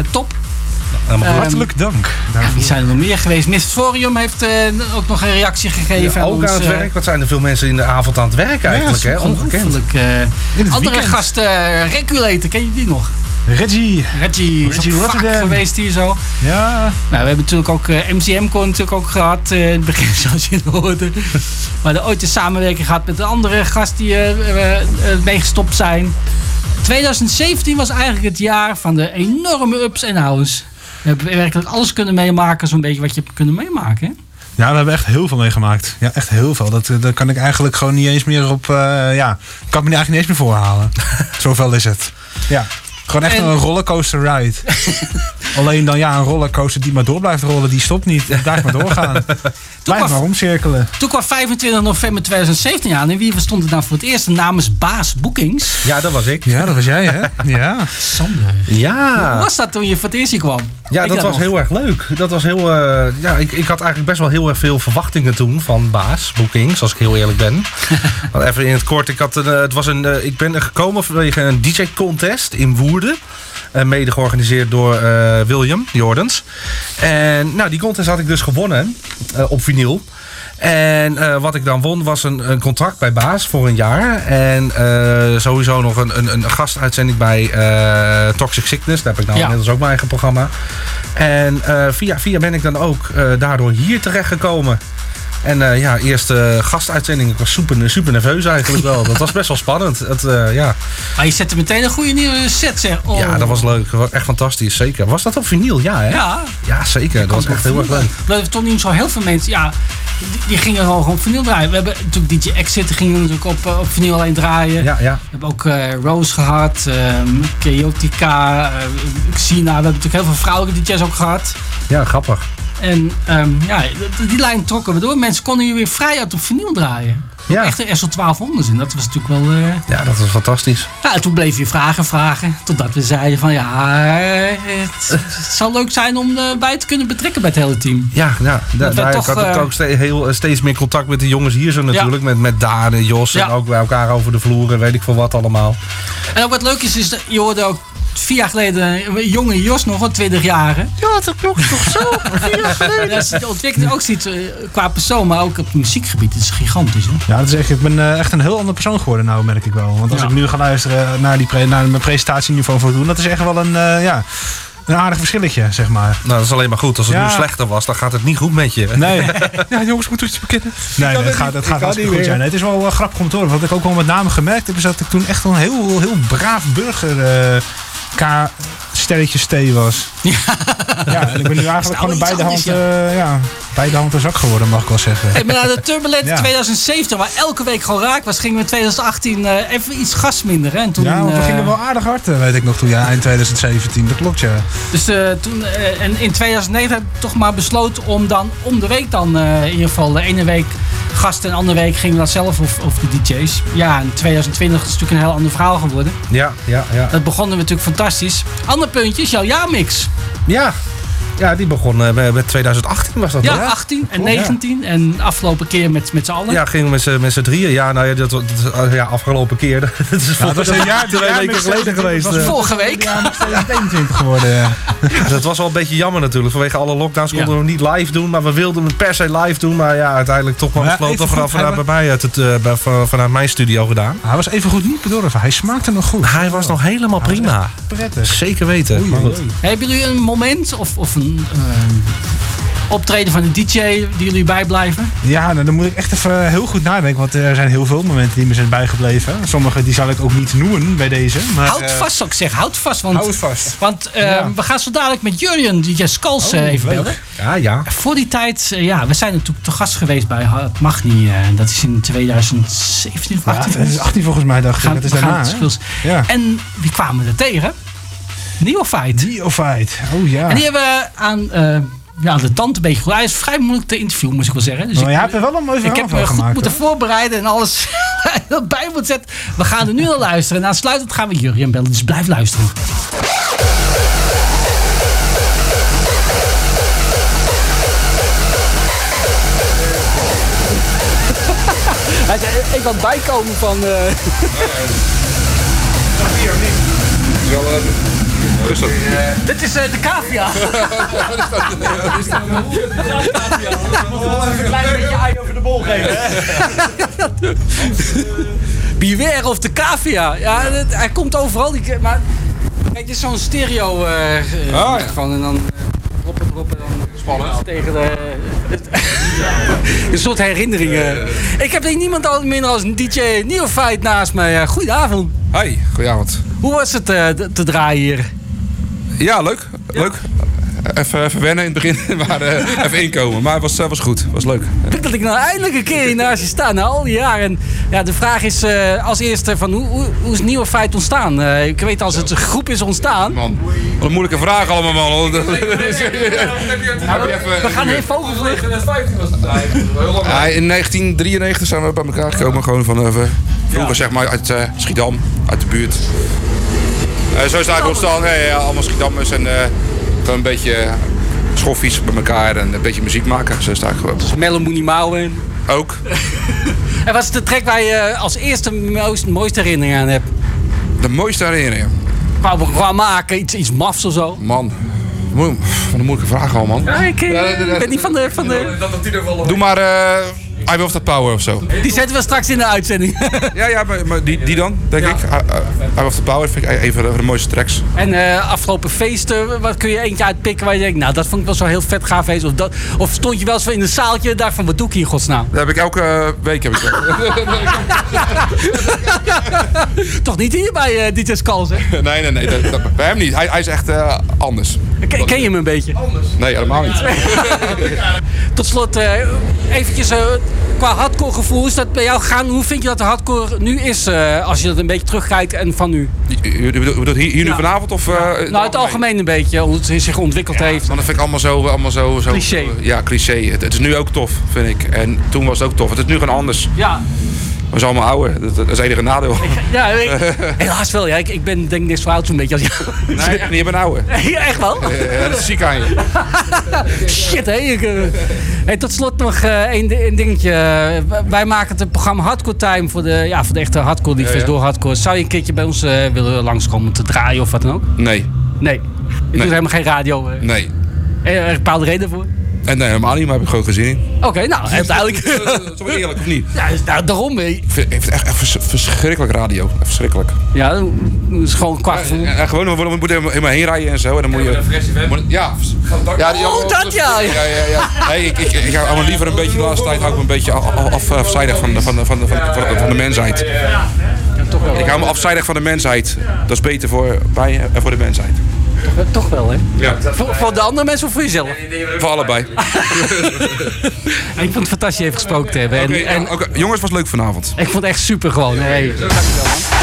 top. Ehm, Hartelijk dank. Ja, wie zijn er nog meer geweest? Misforium heeft eh, ook nog een reactie gegeven. Ja, ook aan het eh, werk. Wat zijn er veel mensen in de avond aan het werk eigenlijk, ja, hè? is Ongekend. eh. andere weekend. gast, eh Regulator, ken je die nog? Reggie. Reggie, is Reggie vaak Rotterdam. geweest hier zo. Ja. Nou, we hebben natuurlijk ook eh, MCM-con natuurlijk ook gehad eh, in het begin, zoals je hoorde. Maar er ooit een samenwerking gehad met een andere gast die eh, meegestopt zijn. 2017 was eigenlijk het jaar van de enorme ups en downs. We hebben werkelijk alles kunnen meemaken, zo'n beetje wat je hebt kunnen meemaken. hè? Ja, we hebben echt heel veel meegemaakt. Ja, echt heel veel. Dat, eh, dat kan ik eigenlijk gewoon niet eens meer op... eh, ja, kan ik me eigenlijk niet eens meer voorhalen. Zoveel is het. Ja, gewoon echt En- een rollercoaster ride. Alleen dan ja, een rollercoaster die maar door blijft rollen, die stopt niet. Die blijft maar doorgaan. Blijf maar omcirkelen. Toen kwam 25 november 2017 aan. En wie stond er dan voor het eerst namens Baas Bookings? Ja, dat was ik. Ja, dat was jij, hè? Ja. Sander. Ja. Hoe was dat toen je voor het eerst hier kwam? Ja, Ik dat was nog. heel erg leuk. Dat was heel, eh, ja, ik, ik had eigenlijk best wel heel erg veel verwachtingen toen van Baas Bookings, als ik heel eerlijk ben. Even in het kort, ik, had een, eh, het was een, eh, ik ben er gekomen vanwege een DJ-contest in Woerden. Eh, mede georganiseerd door eh, William Jordans. En nou, die contest had ik dus gewonnen eh, op vinyl. En wat ik dan won was een, een contract bij Baas voor een jaar. En sowieso nog een, een, een gastuitzending bij Toxic Sickness. Daar heb ik nou Ja. inmiddels ook mijn eigen programma. En via, via ben ik dan ook daardoor hier terechtgekomen. En eh, ja, eerste gastuitzending. Ik was super, super nerveus eigenlijk wel. Dat was best wel spannend. Het, eh, ja. Maar je zette meteen een goede nieuwe set, zeg. Oh. ja, dat was leuk. Echt fantastisch, zeker. Was dat op vinyl? Ja, hè? Ja. Ja, zeker. Dat was echt heel erg leuk. Dat er toch niet zo heel veel mensen. Ja, die, die gingen gewoon gewoon vinyl draaien. We hebben natuurlijk DJ Exit die gingen natuurlijk op, eh, op vinyl alleen draaien. Ja, ja. We hebben ook eh, Rose gehad, ehm Chaotica, eh, Xena. We hebben natuurlijk heel veel vrouwelijke DJ's ook gehad. Ja, grappig. En ehm, ja, die- lijn trokken we door. Mensen konden hier weer vrij uit op vinyl draaien. Ja. Echt een SL 1200 in. Dat was natuurlijk wel... eh, Ja, dat was fantastisch. ja, en toen bleef je vragen, vragen. Totdat we zeiden van ja, eh, het, het zou leuk zijn om erbij te kunnen betrekken bij het hele team. Ja, ja da- daar, toch, ik had eh, ook ste- heel, steeds meer contact met de jongens hier zo natuurlijk. Met, met Daan en Jos Ja. en ook bij elkaar over de vloer en weet ik veel wat allemaal. En ook wat leuk is, is dat je hoorde ook vier jaar geleden een jonge Jos nog, een 20 jaar. Ja, dat klopt toch zo? Vier jaar geleden. Dat is de ontwikkeling ook ziet eh, qua persoon, maar ook op het muziekgebied. Het is gigantisch. Hè? Ja, dat is echt, ik ben eh, echt een heel ander persoon geworden nou, merk ik wel. Want als Ja. ik nu ga luisteren naar, die pre- naar mijn presentatieniveau voor doen, dat is echt wel een, eh, ja, een aardig verschilletje, zeg maar. Nou, dat is alleen maar goed. Als het Ja. nu slechter was, dan gaat het niet goed met je. Nee. Ja, jongens, moeten we iets bekennen? Nee, kan het gaat, het gaat hartstikke goed zijn. Het is wel eh, grappig om te horen. Wat ik ook wel met name gemerkt heb, is dat ik toen echt een heel, heel braaf burger eh K sterretje T was. Ja. en ik ben nu eigenlijk gewoon een iets beide hand, anders, ja. eh, ja, hand een zak geworden, mag ik wel zeggen. Hey, maar na de Turbulent Ja. 2017, waar elke week gewoon raak was, gingen we in 2018 eh, even iets gas minder. Hè? En toen, ja, we eh, gingen wel aardig hard, eh, weet ik nog toen, ja, eind 2017. Dat klopt, ja. Dus eh, toen, eh, en in 2009 heb ik toch maar besloten om dan om de week dan eh, in ieder geval de ene week gast en de andere week gingen we dat zelf of, of de DJ's. Ja, in 2020 is het natuurlijk een heel ander verhaal geworden. Ja, ja, ja. Dat begonnen we natuurlijk fantastisch. Ander puntje is jouw jaarmix. Ja. Ja, die begon eh, met met 2018 was dat Ja, toch? 18 en Klopt, ja. 19 en de afgelopen keer met, met z'n allen. Ja, gingen we met z'n- met z'n drieën. Ja, nou ja, dat, dat, dat- ja afgelopen keer. Dat is Ja, dat is een jaar, twee weken geleden geweest. was eh. Vorige week. Ja, nog 2021 geworden. ja. Ja, dat was wel een beetje jammer natuurlijk. Vanwege alle lockdowns konden Ja. we hem niet live doen. Maar we wilden hem per se live doen. Maar ja, uiteindelijk toch ja, besloten vanaf vanuit, bij mij uit het, eh, bij- van- vanuit mijn studio gedaan. Hij was even goed niet bedorven. Hij smaakte nog goed. Hij was nog helemaal Hij was prima. Prettig. Zeker weten. Hebben jullie een moment of, of een eh, optreden van een DJ die jullie bijblijven? Ja, nou, dan moet ik echt even heel goed nadenken. Want er zijn heel veel momenten die me zijn bijgebleven. Sommige die zal ik ook niet noemen bij deze. Maar, houd eh, vast, zou ik zeggen. Houd vast. Want, Houd vast. Want eh, Ja. we gaan zo dadelijk met Jurjen, DJ Skulls, eh, Oh, even leuk. bellen. Ja, ja. Voor die tijd, eh, ja, we zijn natuurlijk te gast geweest bij Het Mag Niet. eh, dat is in 2017 of Ja, 18. 2018 volgens mij dacht ik. Gaan- Dat is daarna. Ja. En wie kwamen we er tegen? Neophyte. Neophyte. Oh ja. En die hebben we aan eh, ja, de tand een beetje goed. Hij is vrij moeilijk te interviewen, moet ik wel zeggen. Dus Maar ik, jij hebt er wel een mooi ik heb me goed gemaakt. moeten hoor. voorbereiden en alles erbij moeten zetten. We gaan er nu naar luisteren. En aansluitend gaan we Jurjen bellen, dus blijf luisteren. Hij zei, ik kan bijkomen van... Dit is eh, de cavia. Een klein beetje ei over de bol geven. Beware of de cavia. Ja, het- hij komt overal. Maar kijk, dit is zo'n stereo eh, eh, Ah, ja. van en dan droppen, droppen dan spannend tegen de. een soort herinneringen. Ik heb hier niemand al minder als een DJ Neophyte naast mij. Goedenavond. Hi, goedenavond. Hoe was het eh, te draaien hier? Ja, leuk. Leuk. even, even wennen in het begin, maar eh, even inkomen. Maar het was, eh, was goed, het was leuk. Dat ik nou eindelijk een keer hier naast je sta na al die jaren. En ja, de vraag is eh, als eerste van hoe, hoe, hoe is het nieuwe feit ontstaan? Eh, ik weet als het een groep is ontstaan. Man, wat een moeilijke vraag allemaal, man. We gaan even vogelvluchten. Ja, in 1993 zijn we bij elkaar gekomen. Gewoon van even, vroeger zeg maar uit eh, Schiedam, uit de buurt. Eh, zo is het eigenlijk ontstaan. Allemaal Schiedammers en eh, gewoon een beetje schoffies bij elkaar en een beetje muziek maken. Zo is het eigenlijk gewoon. Melle Moenie Mouwen. Ook. En wat is de track waar je eh, als eerste mooist, mooiste herinnering aan hebt? De mooiste herinnering? Qua, qua maken, iets, iets mafs of zo? Man, wat een moeilijke vraag al, man. Ja, ik ben niet van de... Van de... Doe maar I Will That Power of zo. Die zetten we straks in de uitzending. Ja, ja maar, maar die, die dan, denk ik. I, I Will That Power vind ik een van de, van de mooiste tracks. En eh, afgelopen feesten, wat kun je eentje uitpikken waar je denkt, nou dat vond ik wel zo heel vet gaaf feest. Of, dat, of stond je wel eens in een zaaltje en dacht van, wat doe ik hier in godsnaam? Dat heb ik elke eh, week. Heb ik dat. Toch niet hier bij uh, DJ Skulls, hè? nee, nee, nee. Dat, dat- bij hem niet. Hij, hij is echt eh, anders. Ken, ken je hem een beetje? Nee, helemaal niet. Tot slot, eh, eventjes eh, qua hardcore gevoel, is dat bij jou gaan? Hoe vind je dat de hardcore nu is, eh, als je dat een beetje terugkijkt en van nu? Je bedoelt- hier, nu vanavond of... nou, het algemeen een beetje, hoe het zich ontwikkeld heeft. Maar dat vind ik allemaal zo... Allemaal zo, zo Cliché. Ja, cliché. Het, het is nu ook tof, vind ik. En toen was het ook tof. Het is nu gewoon anders. Ja. We zijn allemaal ouder. Dat, dat is het enige nadeel. Ja, ik, helaas wel. Ja. Ik, ik ben denk ik zo oud zo'n beetje als jou. Nee, echt niet. Je bent ouder. Ja, echt wel? Dat is ziek aan je. Shit, hé. Eh, hey, tot slot nog eh, één, één dingetje. Eh, Wij maken het programma Hardcore Time voor de, ja, voor de echte hardcore liefhebbers Ja, door hardcore. Zou je een keertje bij ons willen langskomen te draaien of wat dan ook? Nee. Nee. Je doet helemaal geen radio. eh. Nee. Er is een bepaalde reden voor? En nee, helemaal niet, maar heb ik gewoon gezien in. Oké, nou, heel duidelijk. Zo eerlijk, of niet? Ja, dus nou, daarom. eh. Ik vind, ik vind het echt, echt vers- verschrikkelijk radio. Verschrikkelijk. Ja, dat is gewoon qua gevoel. En gewoon, we moeten we moeten helemaal heen rijden en zo. En dan moet je... moet- ja. ja die- Oh, dat ja. Ja, ja, ja. Nee, ik, ik, ik hou me liever een beetje de laatste tijd hou ik een beetje af, af, afzijdig van de, van, de, van, de, van, de, van de mensheid. Ik hou me afzijdig van de mensheid. Dat is beter voor mij en voor de mensheid. Toch wel, hè? Ja. Voor, voor de andere mensen of voor jezelf? Voor allebei. Ik vond het fantastisch even gesproken te hebben. En, en ja. Jongens, was leuk vanavond. ik vond het echt super gewoon. Hey, dankjewel man.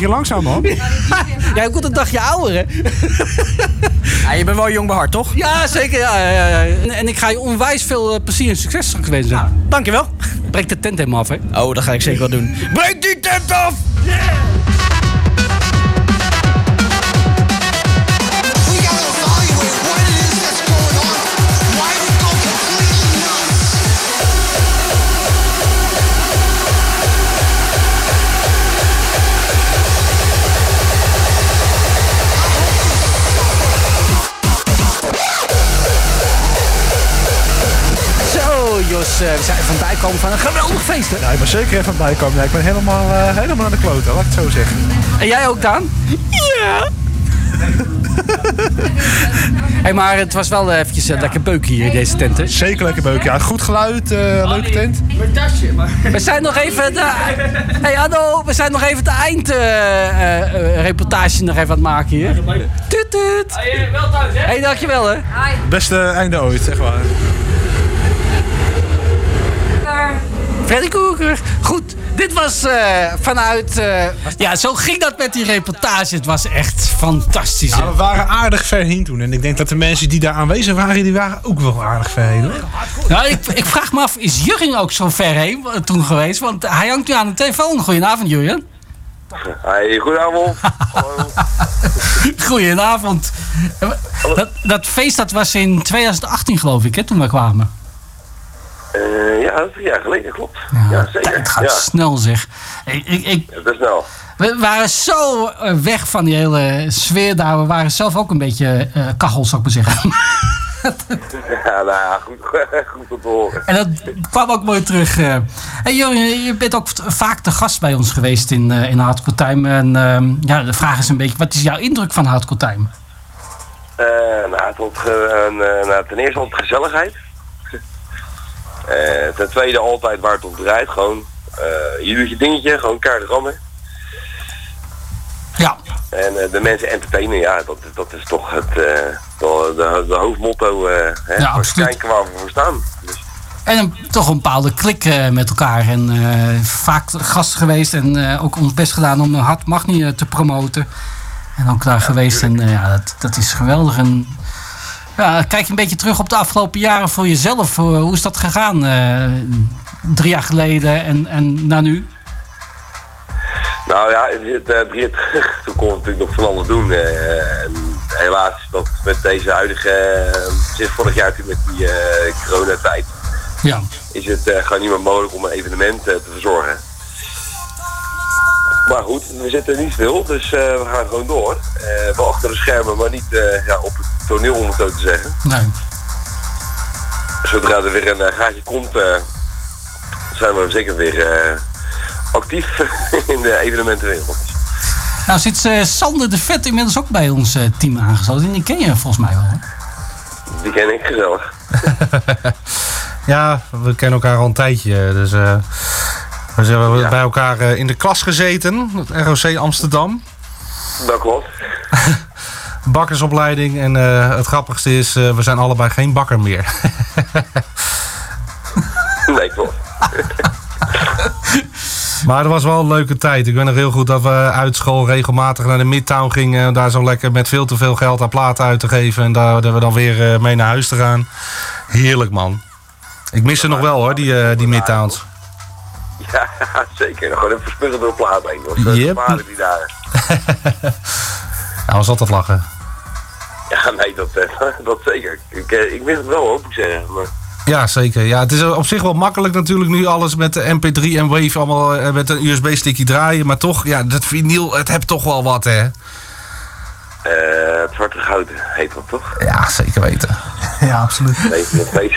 Beetje langzaam, man. Jij komt een dagje ouder, hè? Ja, je bent wel jong behaard, toch? Ja, zeker. Ja, ja, ja. En, en ik ga je onwijs veel eh, plezier en succes straks wensen. dankjewel. Breek de tent helemaal af, hè? Oh, dat ga ik zeker wel doen. Breek die tent af! Eh, we zijn van bijkomen van een geweldig feest, hè? Ja, ik ben zeker even bijkomen. Ja, ik ben helemaal, eh, helemaal aan de kloten, laat ik het zo zeggen. En jij ook, Daan? Ja. hey, maar het was wel eh, eventjes eh, lekker beuk hier in deze tent, hè? Zeker lekker beuk. Ja, goed geluid, eh, leuke tent. Mijn tasje, maar... We zijn nog even... De... Hey, hallo, we zijn nog even de eindreportage nog even aan het maken hier. Tuut, tuut. wel thuis, hè? Hey, dankjewel, hè? Beste einde ooit, zeg maar. Freddy Koeker. Goed, dit was eh, vanuit... eh, ja, zo ging dat met die reportage. Het was echt fantastisch. Ja, we waren aardig ver heen toen. En ik denk dat de mensen die daar aanwezig waren, die waren ook wel aardig ver heen. Hoor. Nou, ik, ik vraag me af, is Jurgen ook zo ver heen toen geweest? Want hij hangt nu aan de telefoon. Goedenavond, Jurgen. Hey, goedenavond. Goedenavond. Dat, dat feest dat was in 2018 geloof ik, hè, toen we kwamen. Eh, ja, drie jaar geleden, klopt. Ja, zeker. Het gaat ja. snel zeg. Ik, ik, Ja, snel. we waren zo eh, weg van die hele sfeer daar. We waren zelf ook een beetje eh kachel, zou ik maar zeggen. Ja, nou ja, goed, goed om te horen. En dat kwam ook mooi terug. Hey, je bent ook vaak de gast bij ons geweest in, in Hardcore Time. En ehm, ja, de vraag is een beetje, wat is jouw indruk van Hardcore Time? Eh, nou, een, eh, nou, ten eerste altijd gezelligheid. Eh, ten tweede altijd waar het om draait. Gewoon, eh, je doet je dingetje, gewoon kaart rammen. Ja. En eh, de mensen entertainen, ja, dat, dat is toch het de, de, de hoofdmotto. hè, Ja, absoluut. kijken waar we voor staan. Dus, En een, toch een bepaalde klik met elkaar. En vaak gast geweest en ook ons best gedaan om Hard Magni te promoten. En ook daar geweest. En ja, dat, dat is geweldig. En ja, kijk een beetje terug op de afgelopen jaren voor jezelf. Hoe, is dat gegaan? eh, drie jaar geleden en, en naar nu? Nou ja, eh, drie jaar terug, toen kon we natuurlijk nog van alles doen. eh, en helaas dat met deze huidige, eh, sinds vorig jaar natuurlijk met die eh, coronatijd, Ja. is het eh, gewoon niet meer mogelijk om een evenement eh, te verzorgen. Maar goed, we zitten niet stil, dus eh, we gaan gewoon door. Eh, wel achter de schermen, maar niet eh, ja, op het toneel om het zo te zeggen. Nee. Zodra er weer een gaatje komt, eh, zijn we zeker weer eh, actief in de evenementenwereld. Nou zit eh, Sander de Vet inmiddels ook bij ons eh, team aangesloten. En die ken je volgens mij wel. Hè? Die ken ik gezellig. Ja, we kennen elkaar al een tijdje. Dus we hebben bij elkaar eh, in de klas gezeten. Het ROC Amsterdam. Dat klopt. Bakkersopleiding. En eh, het grappigste is, eh, we zijn allebei geen bakker meer. Nee, klopt. Maar het was wel een leuke tijd. Ik weet nog heel goed dat we uit school regelmatig naar de Midtown gingen. En daar zo lekker met veel te veel geld aan platen uit te geven. En daar dat we dan weer mee naar huis te gaan. Heerlijk man. Ik mis ze nog wel hoor, die, eh, die Midtowns. Ja, zeker. Gewoon even verspugen door de plaat heen. Dat was Yep. gevaarlijk die dagen. Ja, was altijd lachen. Ja, nee, dat, eh, dat zeker. Ik, eh, ik mis het wel, hoop ik zeggen. Maar, Ja, zeker. Ja, het is op zich wel makkelijk natuurlijk nu alles met de MP3 en Wave allemaal eh, met een USB-stickje draaien. Maar toch, ja, dat vinyl, het hebt toch wel wat hè. eh, het zwarte goud heet dat toch? Ja, zeker weten. Ja, absoluut. Nee, nog steeds.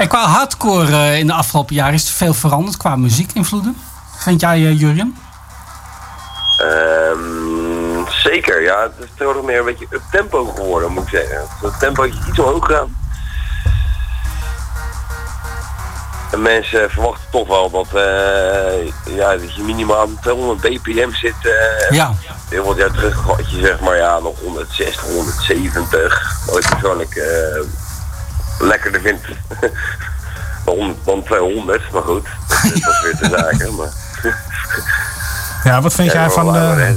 En qua hardcore eh, in de afgelopen jaren is er veel veranderd qua muziekinvloeden. Vind jij, eh, Jurjen? Ehm, zeker, ja. Het is tegenwoordig meer een beetje up tempo geworden, moet ik zeggen. Het tempo is iets omhoog gaan. En mensen verwachten toch wel dat, eh, ja, dat je minimaal aan 200 bpm zit. Ja. Heel wat jaar terug had je zeg maar ja, nog 160, 170. Wat ik persoonlijk lekkerder vind dan, 100 dan 200. Maar goed, dat, is weer te zaken. Maar, Ja, wat vind Ja, jij van... langer, eh.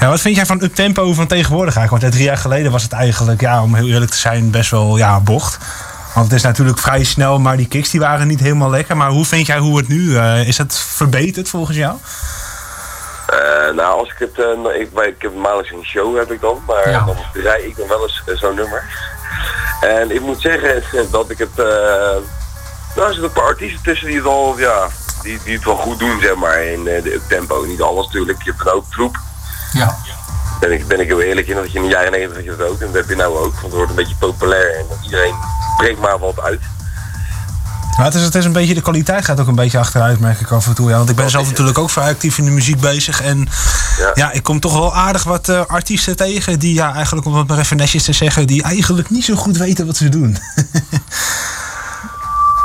Ja, wat vind jij van uptempo van tegenwoordig eigenlijk? Want drie jaar geleden was het eigenlijk, ja, om heel eerlijk te zijn, best wel ja, bocht. Want het is natuurlijk vrij snel, maar die kicks die waren niet helemaal lekker. Maar hoe vind jij hoe het nu? eh, is het verbeterd volgens jou? Eh, nou, als ik het, nou, ik, ik heb maandelijks een show heb ik dan, maar Ja. dan draai ik dan wel eens zo'n nummer. En ik moet zeggen dat ik het, eh nou er zitten een paar artiesten tussen die het al, ja, die, die het wel goed doen zeg maar in eh, de uptempo. Niet alles natuurlijk, je hebt een hoop troep. Ja. Ben ik, ben ik heel eerlijk in dat je in de jaren 90 had je dat ook en dat heb je nou ook, want het wordt een beetje populair en iedereen brengt maar wat uit. Maar het is, het is een beetje, de kwaliteit gaat ook een beetje achteruit, merk ik af en toe. Ja, want ik ben zelf natuurlijk ook vrij actief in de muziek bezig. En ja, ik kom toch wel aardig wat eh, artiesten tegen die, ja, eigenlijk om het maar even netjes te zeggen, die eigenlijk niet zo goed weten wat ze doen.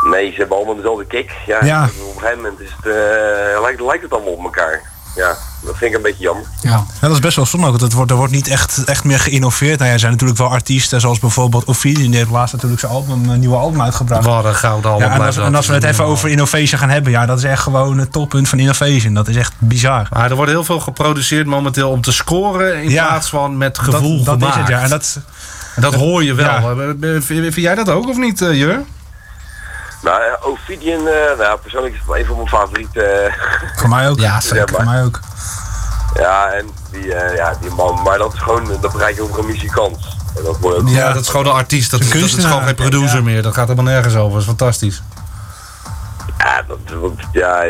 Nee, ze hebben allemaal dezelfde kick. Ja, Ja. op een gegeven moment is het, eh, lijkt, lijkt het allemaal op elkaar. Ja, dat vind ik een beetje jammer. Ja. Ja, dat is best wel zonde ook. Het wordt, er wordt niet echt, echt meer geïnnoveerd. Nou ja, er zijn natuurlijk wel artiesten zoals bijvoorbeeld Ophidian. Die heeft laatst natuurlijk zijn album, een nieuwe album uitgebracht. Wat een gouden album Ja, en, als, en als we het even over innovation gaan hebben. Ja, dat is echt gewoon het toppunt van innovation. Dat is echt bizar. Maar er wordt heel veel geproduceerd momenteel om te scoren in Ja. plaats van met gevoel dat, dat is gemaakt. het, ja. En dat, dat hoor je wel. Ja. Eh, Vind, jij dat ook of niet, eh, Jur? Nou, Ophidian Ophidian, eh, nou, persoonlijk is het wel een van mijn favorieten. Voor mij ook. Ja, zeker. Voor mij ook. Ja, en die, eh, ja, die man, maar dat is gewoon, dat bereik je over een muzikant. En dat wordt ook Ja, dat is gewoon een artiest. Dat, dat is gewoon geen producer meer. Dat gaat helemaal nergens over. Dat is fantastisch. Ja, dat, want, ja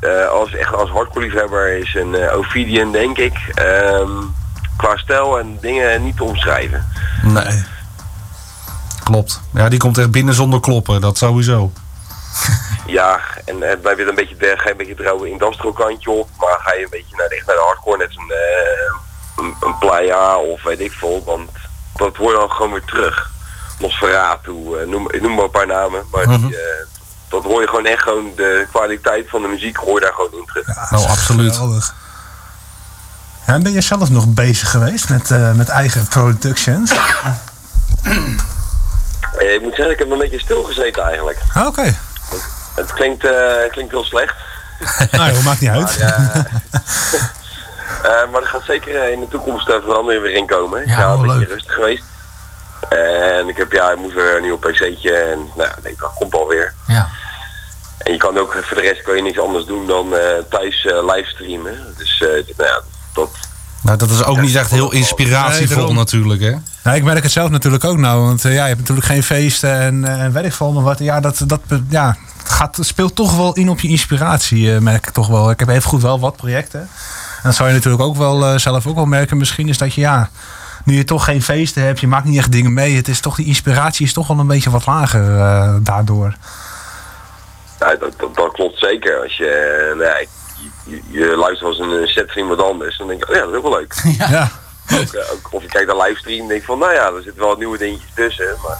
eh, als, echt als hardcore liefhebber is een eh, Ophidian, denk ik, ehm, qua stijl en dingen niet te omschrijven. Nee. Klopt. Ja, die komt echt binnen zonder kloppen. Dat sowieso. Ja, en eh, wij willen een beetje, de, ga je een beetje rauwe industrial kantje op, maar ga je een beetje naar, echt naar de hardcore, net zo'n eh, een, een playa of weet ik veel, want dat hoor je dan gewoon weer terug. Nosferatu, eh, noem, ik noem maar een paar namen, maar die, eh, dat hoor je gewoon echt gewoon, de kwaliteit van de muziek hoor je daar gewoon in terug. Nou, absoluut. Geweldig. Ja, en ben je zelf nog bezig geweest met, eh, met eigen productions? Eh, ik moet zeggen, ik heb een beetje stilgezeten eigenlijk. Ah, Oké. Het klinkt, eh, klinkt heel slecht. nou, joh, maakt niet uit. Maar, eh, maar er gaat zeker in de toekomst uh, verandering weer in komen. Ja, Ja, een beetje rustig geweest. En ik heb, ja, ik moest weer een nieuw pc'tje en nou, ik denk, dat komt alweer. Ja. En je kan ook, voor de rest kan je niks anders doen dan thuis eh, livestreamen. Dus eh, nou ja, dat... Nou, dat is ook niet echt heel inspiratievol Nee, natuurlijk, hè? Nou, ik merk het zelf natuurlijk ook nou, want eh, ja, je hebt natuurlijk geen feesten en, eh, en weet ik veel, maar wat, ja, dat, dat ja, het gaat, speelt toch wel in op je inspiratie, eh, merk ik toch wel. Ik heb even goed wel wat projecten. En dat zou je natuurlijk ook wel zelf ook wel merken misschien, is dat je ja, nu je toch geen feesten hebt, je maakt niet echt dingen mee, het is toch, die inspiratie is toch wel een beetje wat lager eh, daardoor. Ja, dat, dat, dat klopt zeker. Als je, ja, je, je, luistert als een eh, set van iemand anders, dan denk je, oh ja, dat is ook wel leuk. Ja. Ook, eh, ook, of je kijkt naar livestream en denk van, nou ja, er zitten wel nieuwe dingetjes tussen. Maar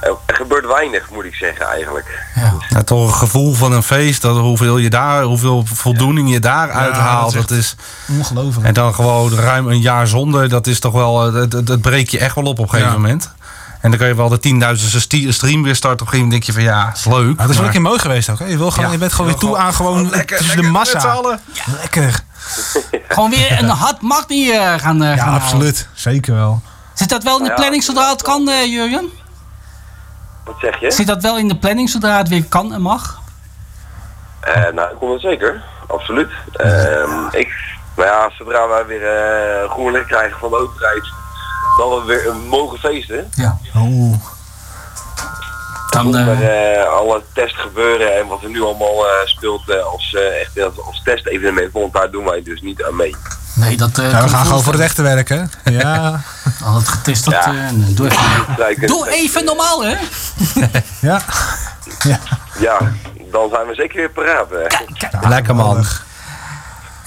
eh, er gebeurt weinig, moet ik zeggen, eigenlijk. Ja, toch een gevoel van een feest. Dat, hoeveel, je daar, hoeveel voldoening je daar uithaalt. dat is Dat is, Ongelooflijk. en dan gewoon ruim een jaar zonder. Dat is toch wel. Dat, dat, dat breek je echt wel op op een gegeven Ja. moment. En dan kan je wel de tienduizendste stream weer starten. Op een gegeven moment denk je van ja, is leuk. Ja, dat is wel een maar- keer mooi geweest ook. Hè? Je, wil gewoon, Ja. je bent gewoon weer toe aan gewoon lekker- tussen lekker de massa. Lekker. Gewoon weer een hard magni eh, gaan, eh, Ja, gaan halen. absoluut. Zeker wel. Zit dat wel in de planning zodra het kan, eh Jurjen? Wat zeg je? Zit dat wel in de planning zodra het weer kan en mag? Eh, nou, ik kom het zeker. Absoluut. Ehm, ik, nou ja, zodra wij weer eh groen licht krijgen van de overheid, dan we weer eh, mogen feesten. Ja. Oeh. Dan, Dan eh, er alle tests gebeuren en wat er nu allemaal eh, speelt eh, als, eh, echt als, als testevenement, want daar doen wij dus niet aan mee. nee, dat... eh, Ja, we gaan gewoon voor het echte werk, hè? Ja. Al het getest, dat... Ja. eh, nee, doe, even, doe even normaal, hè? Ja. Ja, dan zijn we zeker weer paraat. eh. Lekker man.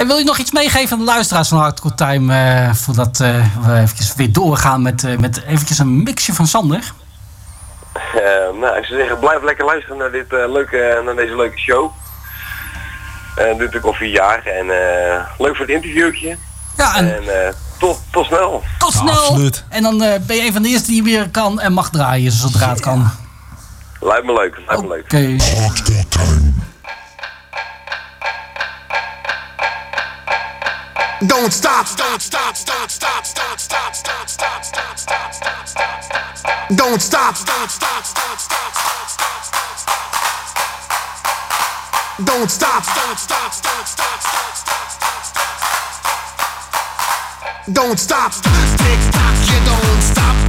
En wil je nog iets meegeven aan de luisteraars van Hardcore Time... eh, voordat eh, we eventjes weer doorgaan met, eh, met eventjes een mixje van Sander? Eh, nou, ik zou zeggen, blijf lekker luisteren naar, dit, leuke, naar deze leuke show. En dit natuurlijk al vier jaar en eh, leuk voor het interviewtje. Ja, en, En eh, tot, tot snel. tot snel! En dan eh, ben je een van de eerste die weer kan en mag draaien zodra het kan. Lijkt me leuk, lijkt me leuk. Oké. Don't stop, don't stop, stop, stop, stop, stop, stop, stop, stop, stop, stop, stop, stop, stop. Don't stop, don't stop, stop, stop, stop, stop, stop, stop, stop, stop, stop. Don't stop, don't stop, stop, stop, stop, stop, stop, stop, stop. Don't stop, tick tock, you don't stop,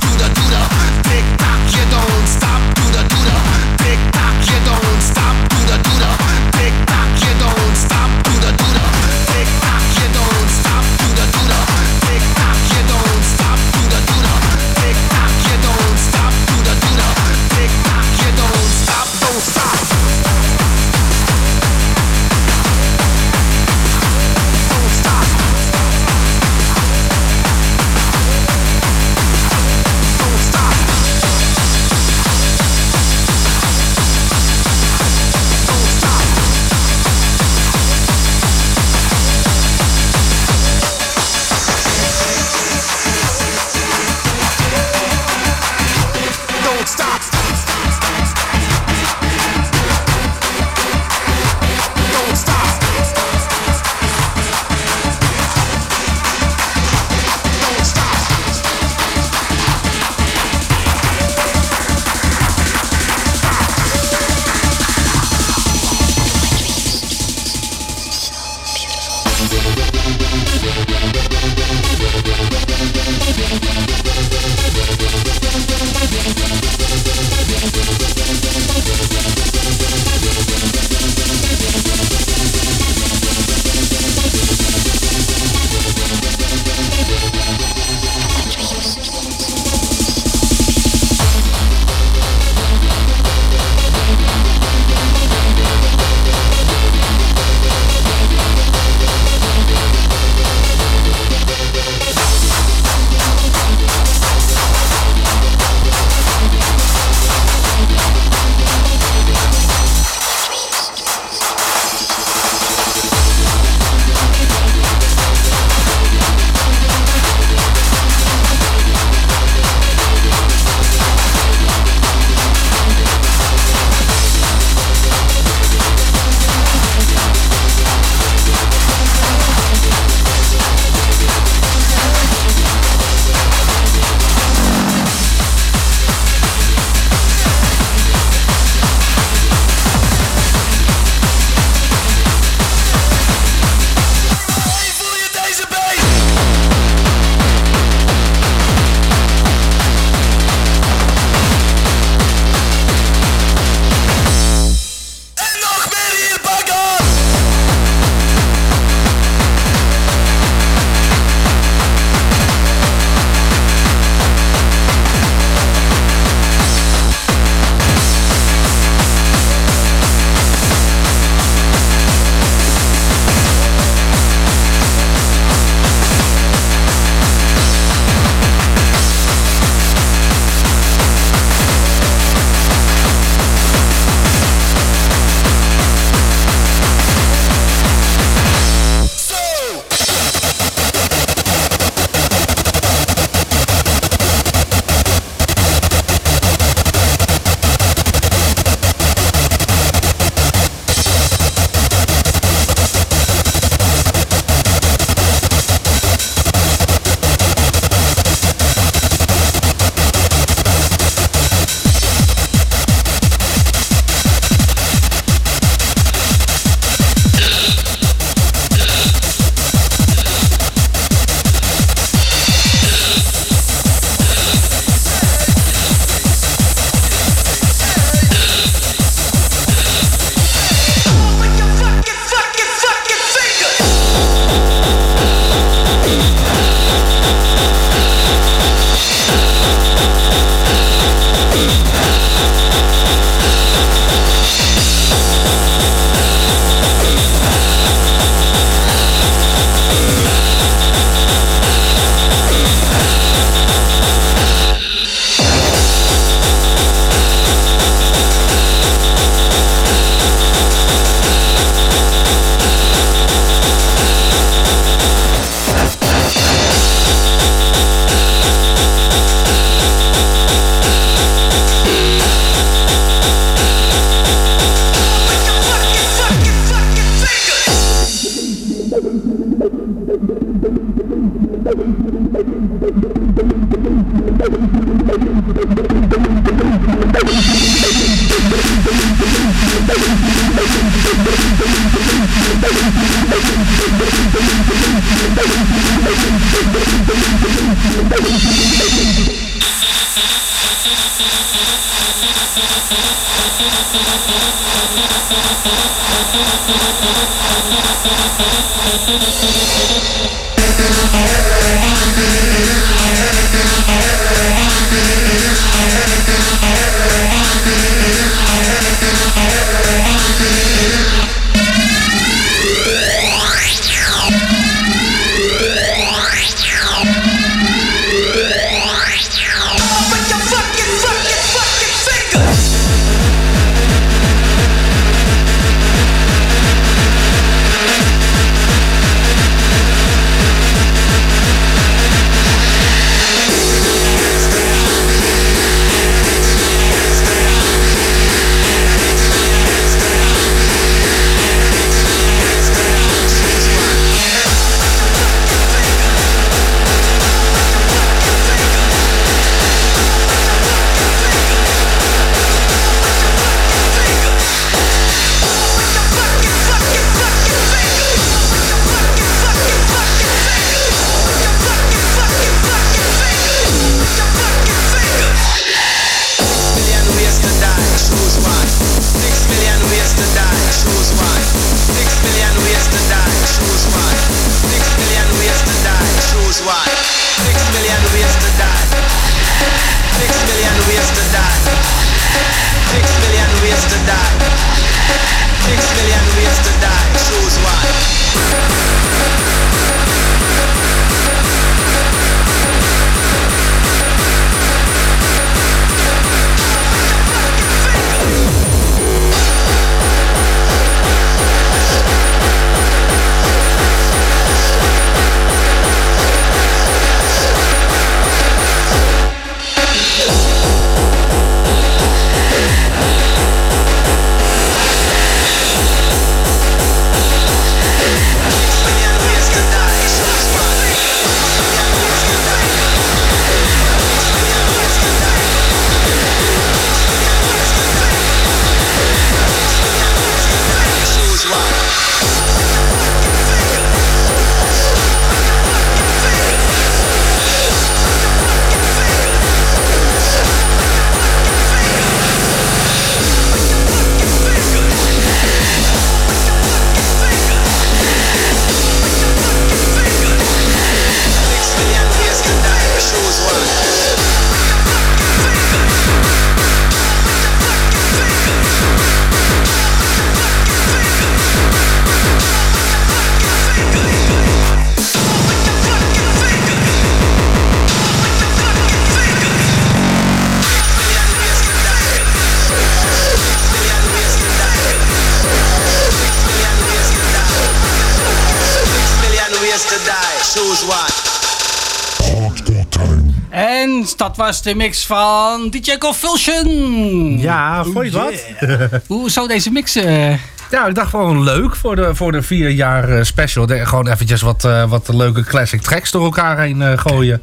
dat was de mix van DJ Convulsion. Ja, vond je het wat? Hoe zou deze mix... eh, Ja, ik dacht gewoon leuk voor de, voor de vier jaar eh, special. De- gewoon eventjes wat, eh, wat leuke classic tracks door elkaar heen eh, gooien.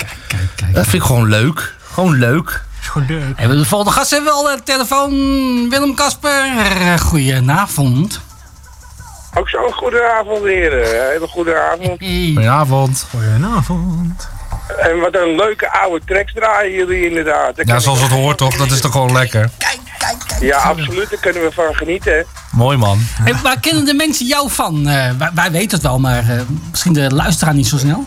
Dat vind ik gewoon leuk. Gewoon leuk. En de volgende gast hebben we al de telefoon. Willem Kasper. Goedenavond. Ook zo'n goede avond, heren. Hele goede avond. Goedenavond. Goedenavond. En wat een leuke oude tracks draaien jullie inderdaad. Daar Ja, zoals het hoort toch? Dat is toch gewoon lekker? Ja, absoluut. Daar kunnen we van genieten. Mooi man. En waar kennen de mensen jou van? Eh, wij, wij weten het wel, maar eh, misschien de luisteraar niet zo snel.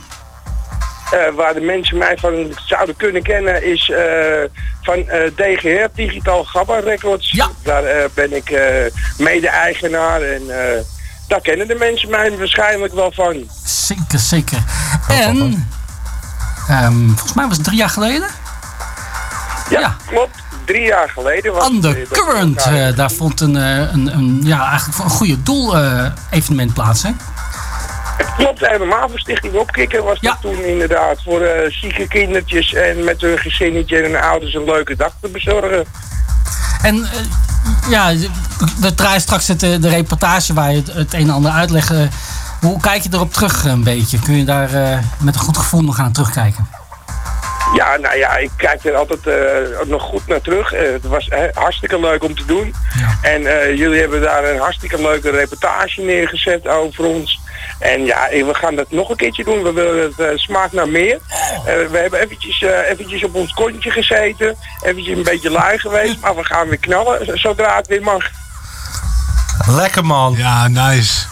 Eh, waar de mensen mij van zouden kunnen kennen is eh, van eh, DGR, Digitaal Gabba Records. Ja. Daar eh, ben ik eh, mede-eigenaar en eh, daar kennen de mensen mij waarschijnlijk wel van. Zeker, zeker. En ehm, volgens mij was het drie jaar geleden. Ja, klopt. Drie jaar geleden was het, eh, Undercurrent, eh, daar vond een, eh, een, een, ja, eigenlijk voor een goede doel eh, evenement plaats. Hè? Klopt, helemaal voor Stichting Opkikken was dat toen inderdaad. Voor eh, zieke kindertjes en met hun gezinnetje en hun ouders een leuke dag te bezorgen. En ja, we draaien straks het, de reportage waar je het, het een en ander uitlegt. Hoe kijk je erop terug een beetje? Kun je daar eh, met een goed gevoel nog aan terugkijken? Ja, nou ja, ik kijk er altijd eh, nog goed naar terug. Eh, het was hartstikke leuk om te doen. En eh, jullie hebben daar een hartstikke leuke reportage neergezet over ons. En ja, we gaan dat nog een keertje doen. We willen het eh, smaak naar meer. Eh, we hebben eventjes, eh, eventjes op ons kontje gezeten. Eventjes een beetje lui geweest. Maar we gaan weer knallen zodra het weer mag. Lekker man. Ja, nice.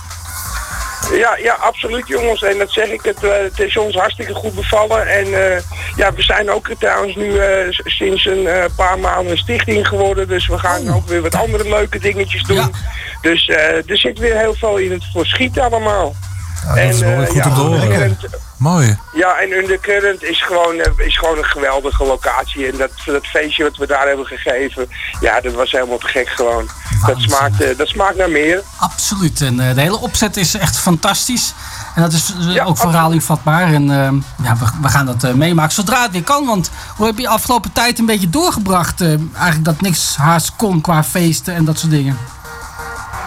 Ja, ja, absoluut jongens. En dat zeg ik, het, eh, het is ons hartstikke goed bevallen. En eh, ja, we zijn ook trouwens nu eh, sinds een paar maanden een stichting geworden. Dus we gaan ook weer wat andere leuke dingetjes doen. Dus er zit weer heel veel in het verschiet allemaal. dat is wel om te horen. Mooi. ja, en Undercurrent is gewoon, eh, is gewoon een geweldige locatie. En dat, dat feestje wat we daar hebben gegeven, ja, dat was helemaal te gek gewoon. Dat smaakt, eh, dat smaakt naar meer. Absoluut. En eh, de hele opzet is echt fantastisch. En dat is eh, ook voor herhaling vatbaar. En ja, we, we gaan dat eh, meemaken zodra het weer kan. Want hoe heb je afgelopen tijd een beetje doorgebracht? eh, eigenlijk dat niks haast kon qua feesten en dat soort dingen.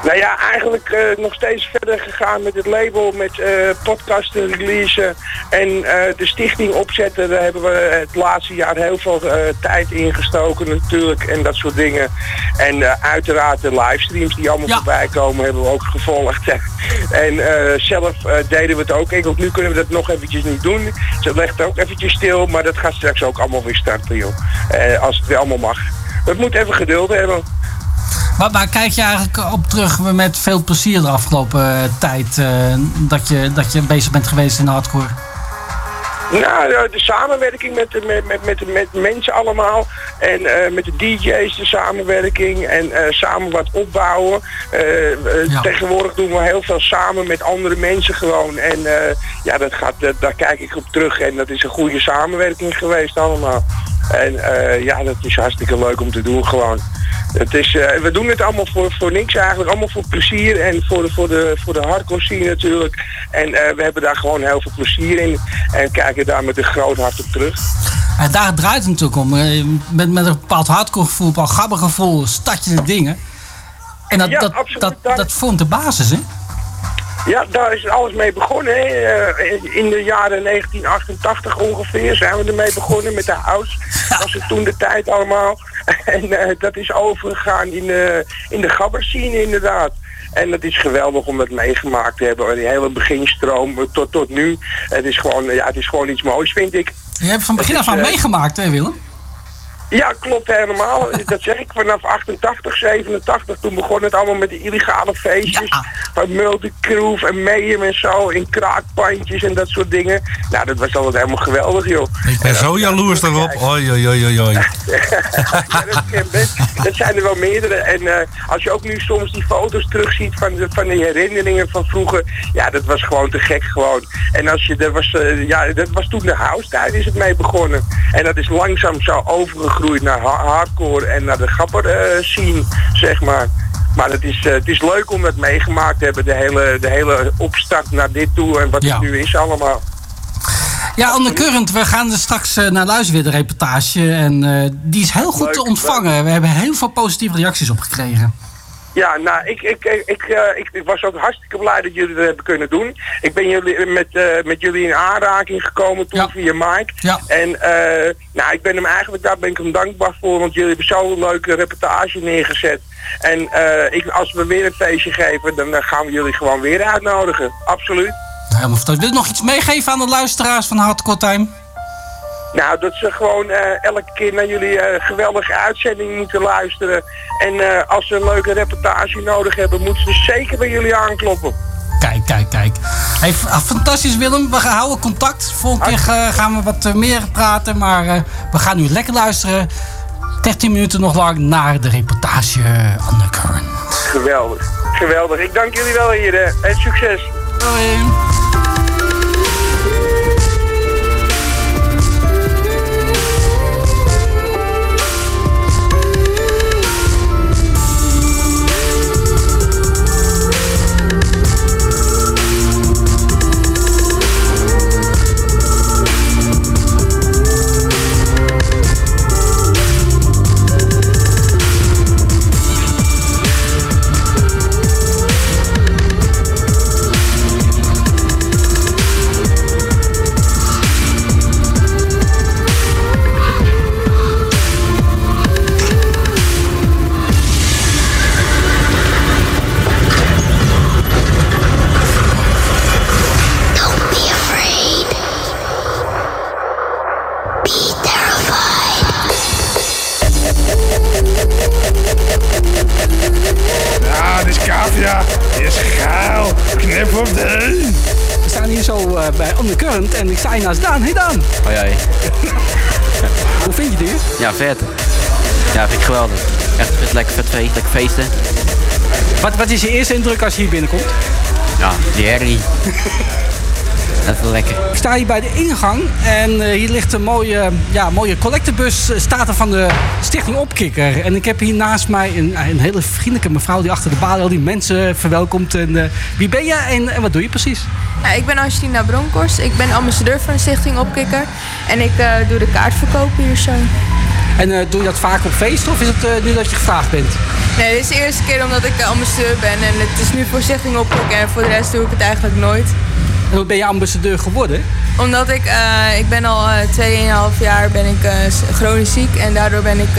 Nou ja, eigenlijk eh, nog steeds verder gegaan met het label, met eh podcasten, releasen en eh, de stichting opzetten. Daar hebben we het laatste jaar heel veel tijd in gestoken natuurlijk en dat soort dingen. En uiteraard de livestreams die allemaal voorbij komen hebben we ook gevolgd. en zelf deden we het ook. Ook nu kunnen we dat nog eventjes niet doen. Ze legt ook eventjes stil, maar dat gaat straks ook allemaal weer starten joh. Als het weer allemaal mag. Het moet even geduld hebben. Waar, kijk je eigenlijk op terug met veel plezier de afgelopen eh, tijd? eh, dat, je, dat je bezig bent geweest in de hardcore? Nou, de, de samenwerking met, de- met, met, met, met mensen allemaal. En eh, met de DJ's de samenwerking. En samen wat opbouwen. Tegenwoordig doen we heel veel samen met andere mensen gewoon. En ja, dat gaat, dat, daar kijk ik op terug. En dat is een goede samenwerking geweest allemaal. En eh, ja, dat is hartstikke leuk om te doen gewoon. Het is, eh, we doen het allemaal voor, voor niks eigenlijk. Allemaal voor plezier en voor de, voor de, voor de hardcore scene natuurlijk. En eh, we hebben daar gewoon heel veel plezier in. En kijken daar met een groot hart op terug. En daar draait het natuurlijk om. Met, met een bepaald hardcore gevoel, een bepaald gabber gevoel, je de dingen. En dat, Ja, dat, absoluut. dat, dat vormt de basis, hè? Ja, daar is alles mee begonnen. Hè. Eh, in de jaren 1988 ongeveer zijn we ermee begonnen met de house. Was het toen de tijd allemaal. En eh, dat is overgegaan in de, in de gabberscene inderdaad. En het is geweldig om dat meegemaakt te hebben. Die hele beginstroom eh, tot, tot nu. Het is, gewoon, ja, het is gewoon iets moois, vind ik. Je hebt van begin af aan eh, meegemaakt, hè Willem? Ja, klopt helemaal. Dat zeg ik vanaf 88, 87. Toen begon het allemaal met de illegale feestjes. Van Multicrew en Mayhem en zo. In kraakpandjes en dat soort dingen. Nou, dat was altijd helemaal geweldig, joh. Ik ben zo jaloers daarop. Oi, oi, oi, oi, oi. Ja, dat, best. dat zijn er wel meerdere. En eh, als je ook nu soms die foto's terugziet van de, van die herinneringen van vroeger. Ja, dat was gewoon te gek gewoon. En als je, dat was, eh, ja, dat was toen de house tijd is het mee begonnen. En dat is langzaam zo naar ha- hardcore en naar de gapper eh, scene, zeg maar. Maar het is, eh, het is leuk om dat meegemaakt te hebben, de hele, de hele opstart naar dit toe en wat Ja. het nu is allemaal. Ja, Undercurrent, we gaan er straks eh, naar luisteren weer, de reportage. En die is heel goed te ontvangen. We hebben heel veel positieve reacties op gekregen. Ja, nou, ik, ik, ik, ik, eh, ik, ik was ook hartstikke blij dat jullie dat hebben kunnen doen. Ik ben jullie, met, eh, met jullie in aanraking gekomen toen via Mike. Ja. En eh, nou, ik ben hem eigenlijk, daar ben ik hem dankbaar voor, want jullie hebben zo'n leuke reportage neergezet. En eh, ik, als we weer een feestje geven, dan eh, gaan we jullie gewoon weer uitnodigen. Absoluut. Helemaal fantastisch. Wil je nog iets meegeven aan de luisteraars van Hardcore Time? Nou, dat ze gewoon eh, elke keer naar jullie eh, geweldige uitzending moeten luisteren. En eh, als ze een leuke reportage nodig hebben, moeten ze zeker bij jullie aankloppen. Kijk, kijk, kijk. Hey, ah, fantastisch Willem, we houden contact. Volgende keer gaan we wat meer praten, maar we gaan nu lekker luisteren. 13 minuten nog lang naar de reportage Undercurrent. Geweldig. Geweldig. Ik dank jullie wel hier en succes. Doei. En ik hier naast Daan. Hey Daan! Hoi hoi. Hoe vind je dit? Ja, vet. Ja, vind ik geweldig. Echt vet, lekker vet feest, lekker feesten. Wat, wat is je eerste indruk als je hier binnenkomt? Ja, die herrie. Dat is lekker. Ik sta hier bij de ingang en eh, hier ligt een mooie, ja, mooie collectebus. eh, Staat er van de Stichting Opkikker. En ik heb hier naast mij een, een hele vriendelijke mevrouw die achter de balie al die mensen verwelkomt. En, eh, wie ben je en, en wat doe je precies? Nou, ik ben Angelina Bronkhorst. Ik ben ambassadeur van de Stichting Opkikker. En ik eh, doe de kaartverkoop hier zo. En eh, doe je dat vaak op feesten of is het eh, nu dat je gevraagd bent? Nee, dit is de eerste keer omdat ik ambassadeur ben. En het is nu voor Stichting Opkikker. En voor de rest doe ik het eigenlijk nooit. En hoe ben je ambassadeur geworden? Omdat ik, ik ben al eh 2,5 jaar ben ik chronisch ziek. En daardoor ben ik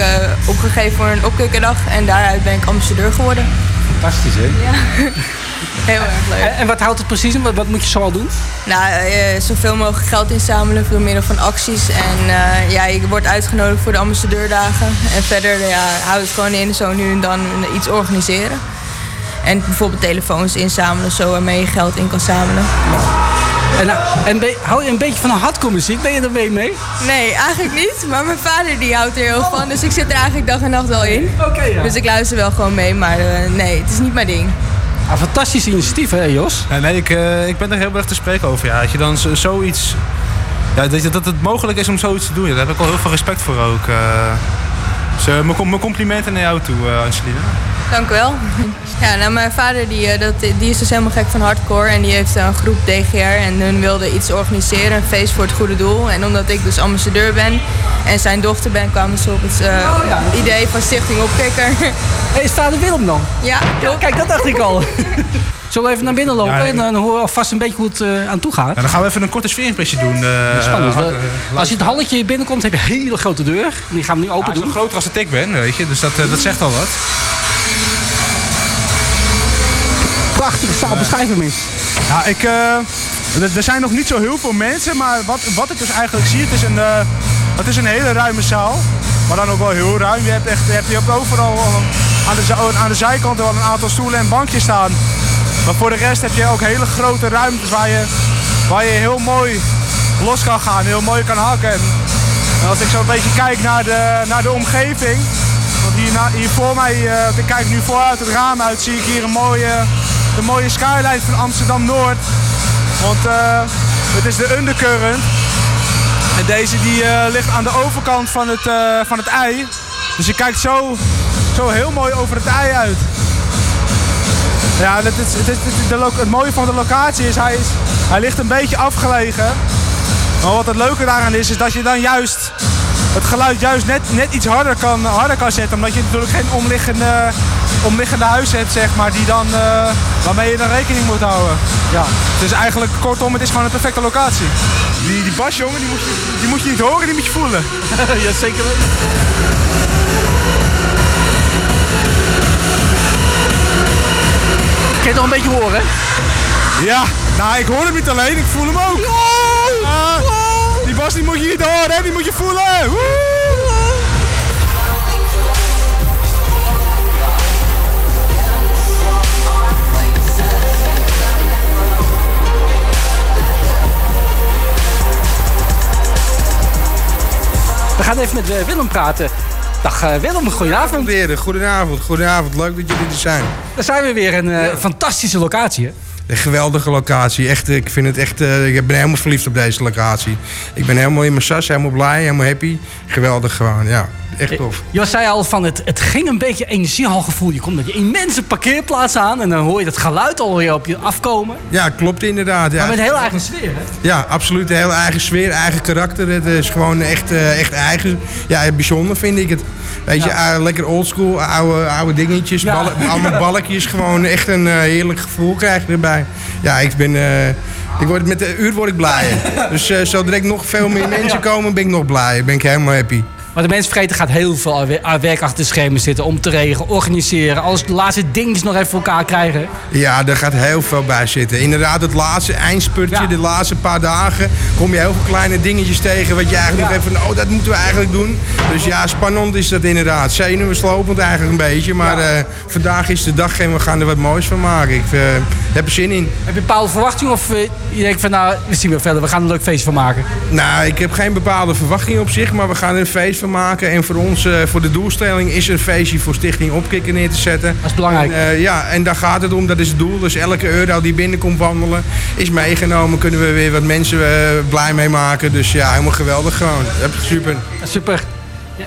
opgegeven voor een opkikkerdag. En daaruit ben ik ambassadeur geworden. Fantastisch hè? Ja, heel erg leuk. En, en wat houdt het precies in? Wat, wat moet je zoal doen? Nou, eh, zoveel mogelijk geld inzamelen door middel van acties. En eh, ja, je wordt uitgenodigd voor de ambassadeurdagen. En verder ja, houdt het gewoon in zo nu en dan iets organiseren. En bijvoorbeeld telefoons inzamelen, zo waarmee je geld in kan zamelen. En, nou, en ben- hou je een beetje van een hardcore muziek? Ben je er mee mee? Nee, eigenlijk niet. Maar mijn vader die houdt er heel van. Dus ik zit er eigenlijk dag en nacht wel in. ja. Dus ik luister wel gewoon mee. Maar nee, het is niet mijn ding. Ah, fantastisch initiatief hè Jos? Nee, ik, eh, ik ben er heel erg te spreken over. Ja. Dat je dan zo- zoiets... Ja, dat, dat het mogelijk is om zoiets te doen. Daar heb ik wel heel veel respect voor ook. eh, mijn mijn complimenten naar jou toe, Angelina. Dank u wel. Ja, nou, mijn vader die, eh, dat, die is dus helemaal gek van hardcore. En die heeft een groep DGR. En hun wilde iets organiseren, een feest voor het goede doel. En omdat ik dus ambassadeur ben en zijn dochter ben, kwamen ze op het eh, idee van Stichting Opkikker. Hé, is vader Willem dan? Ja, Ja, kijk, dat dacht ik al. Zullen we even naar binnen lopen Ja, en dan horen we alvast een beetje hoe het eh, aan toe gaat? Ja, dan gaan we even een korte sfeerimpressie doen. eh, Spannend. eh, als je het halletje binnenkomt, heb je een hele grote deur. En die gaan we nu open is doen. groter als dat ik ben, weet je. Dus dat, eh, dat zegt al wat. Beschrijf hem eens. Ja, ik, eh, er- zijn nog niet zo heel veel mensen, maar wat, wat ik dus eigenlijk zie, het is, een, eh, het is een hele ruime zaal. Maar dan ook wel heel ruim. Je hebt, echt, je hebt hier ook overal aan de, za- aan de zijkant wel een aantal stoelen en bankjes staan. Maar voor de rest heb je ook hele grote ruimtes waar je, waar je heel mooi los kan gaan, heel mooi kan hakken. En als ik zo een beetje kijk naar de, naar de omgeving, want hier, hier voor mij, eh, ik kijk nu vooruit het raam uit, zie ik hier een mooie, de mooie skyline van Amsterdam-Noord. Want eh, het is de undercurrent. En deze die eh, ligt aan de overkant van het, eh, van het ei. Dus je kijkt zo, zo heel mooi over het ei uit. Ja, het, is, het, is, het, mooie van de locatie is hij, is, hij ligt een beetje afgelegen. Maar wat het leuke daaraan is, is dat je dan juist het geluid juist net, net iets harder kan, harder kan zetten. Omdat je natuurlijk geen omliggende, omliggende huizen hebt, zeg maar, die dan, waarmee je dan rekening moet houden. Ja. Het is eigenlijk, kortom, het is gewoon een perfecte locatie. Die, die bas, jongen, die moet, je, die moet je niet horen, die moet je voelen. ja, zeker weten. Kun je het nog een beetje horen? Ja, nou, ik hoor hem niet alleen, ik voel hem ook. Ah, die bas die moet je niet horen, hè, die moet je voelen. Woe! We gaan even met eh, Willem praten. Dag eh, Willem, goedenavond. Goedenavond, goedenavond. Leuk dat jullie er zijn. Daar zijn we weer. Een eh, fantastische locatie. Hè? Een geweldige locatie. Echt, ik vind het echt. eh, ik ben helemaal verliefd op deze locatie. Ik ben helemaal in mijn sas, helemaal blij, helemaal happy. Geweldig gewoon, ja. Echt tof. Je zei al van het, het ging een beetje energiehalgevoel. Je komt met je immense parkeerplaats aan en dan hoor je dat geluid alweer op je afkomen. Ja, klopt inderdaad. Ja. Maar met een heel eigen sfeer, hè? Ja, absoluut. Een hele eigen sfeer, eigen karakter. Het is gewoon echt, eh, echt eigen. Ja, bijzonder vind ik het. Weet je, eh, lekker oldschool, oude, oude dingetjes, Ja. ballen- allemaal balkjes. Gewoon echt een eh, heerlijk gevoel krijg je erbij. Ja, ik ben... eh, ik word, met de uur word ik blijer. Dus eh zodra ik nog veel meer mensen komen, ben ik nog blijer. Ben ik helemaal happy. Maar de mensen vergeten gaat heel veel werk achter de schermen zitten. Om te regelen, organiseren. Alles de laatste dingetjes nog even voor elkaar krijgen. Ja, er gaat heel veel bij zitten. Inderdaad, het laatste eindspurtje, de laatste paar dagen, kom je heel veel kleine dingetjes tegen wat je eigenlijk nog even, oh, dat moeten we eigenlijk doen. Dus ja, spannend is dat inderdaad. Zenuwslopend eigenlijk een beetje, maar eh, vandaag is de dag en we gaan er wat moois van maken. Ik eh, heb er zin in. Heb je bepaalde verwachting of eh, je denkt van nou, we zien wel verder. We gaan er een leuk feest van maken. Nou, ik heb geen bepaalde verwachting op zich, maar we gaan er een feest van maken. En voor ons, eh, voor de doelstelling, is een feestje voor Stichting Opkikker neer te zetten. Dat is belangrijk. En, eh, ja, en daar gaat het om, dat is het doel. Dus elke euro die binnenkomt wandelen, is meegenomen. Kunnen we weer wat mensen eh, blij mee maken. Dus ja, helemaal geweldig gewoon. Super. Super.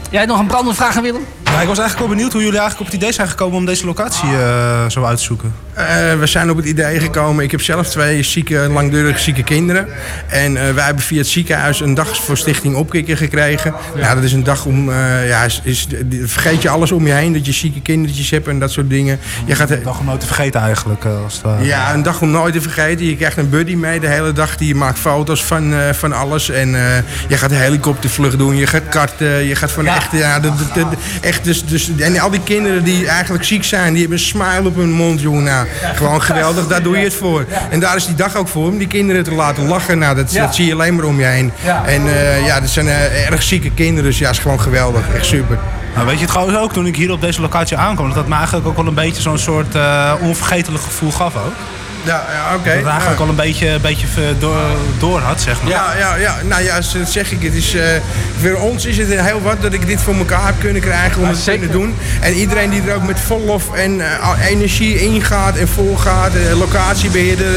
Jij nog een brandende vraag aan Willem? Ja, ik was eigenlijk wel benieuwd hoe jullie eigenlijk op het idee zijn gekomen om deze locatie eh, zo uit te zoeken. Eh, we zijn op het idee gekomen. Ik heb zelf twee zieke, langdurig zieke kinderen. En eh, wij hebben via het ziekenhuis een dag voor Stichting Opkikker gekregen. Ja. dat is een dag om. ja, is, vergeet je alles om je heen. Dat je zieke kindertjes hebt en dat soort dingen. Je gaat, Een dag om nooit te vergeten eigenlijk. als het ja, een dag om nooit te vergeten. Je krijgt een buddy mee de hele dag. Die maakt foto's van, van alles. En je gaat helikoptervlucht doen. Je gaat karten. Je gaat van echt... Ja, de, de- de- echt dus, dus, en al die kinderen die eigenlijk ziek zijn. Die hebben een smile op hun mond, jongen. Nou, gewoon geweldig. Daar doe je het voor. En daar is die dag ook voor. Om die kinderen te laten lachen. Nou, dat, Ja. dat zie je alleen maar om je heen. En eh, ja, dat zijn eh, erg zieke kinderen. Dus ja, is gewoon geweldig. Echt super. Nou, weet je het trouwens ook, toen ik hier op deze locatie aankwam, dat dat me eigenlijk ook wel een beetje zo'n soort eh, onvergetelijk gevoel gaf ook. Ja, ja oké. Dat het eigenlijk Ja. al een beetje, een beetje eh, door, door had, zeg maar. Ja, ja, ja, nou ja, zo zeg ik. Het is, eh, voor ons is het heel wat dat ik dit voor elkaar heb kunnen krijgen om het te kunnen doen. En iedereen die er ook met vol lof en eh, energie ingaat en volgaat. De locatiebeheerder,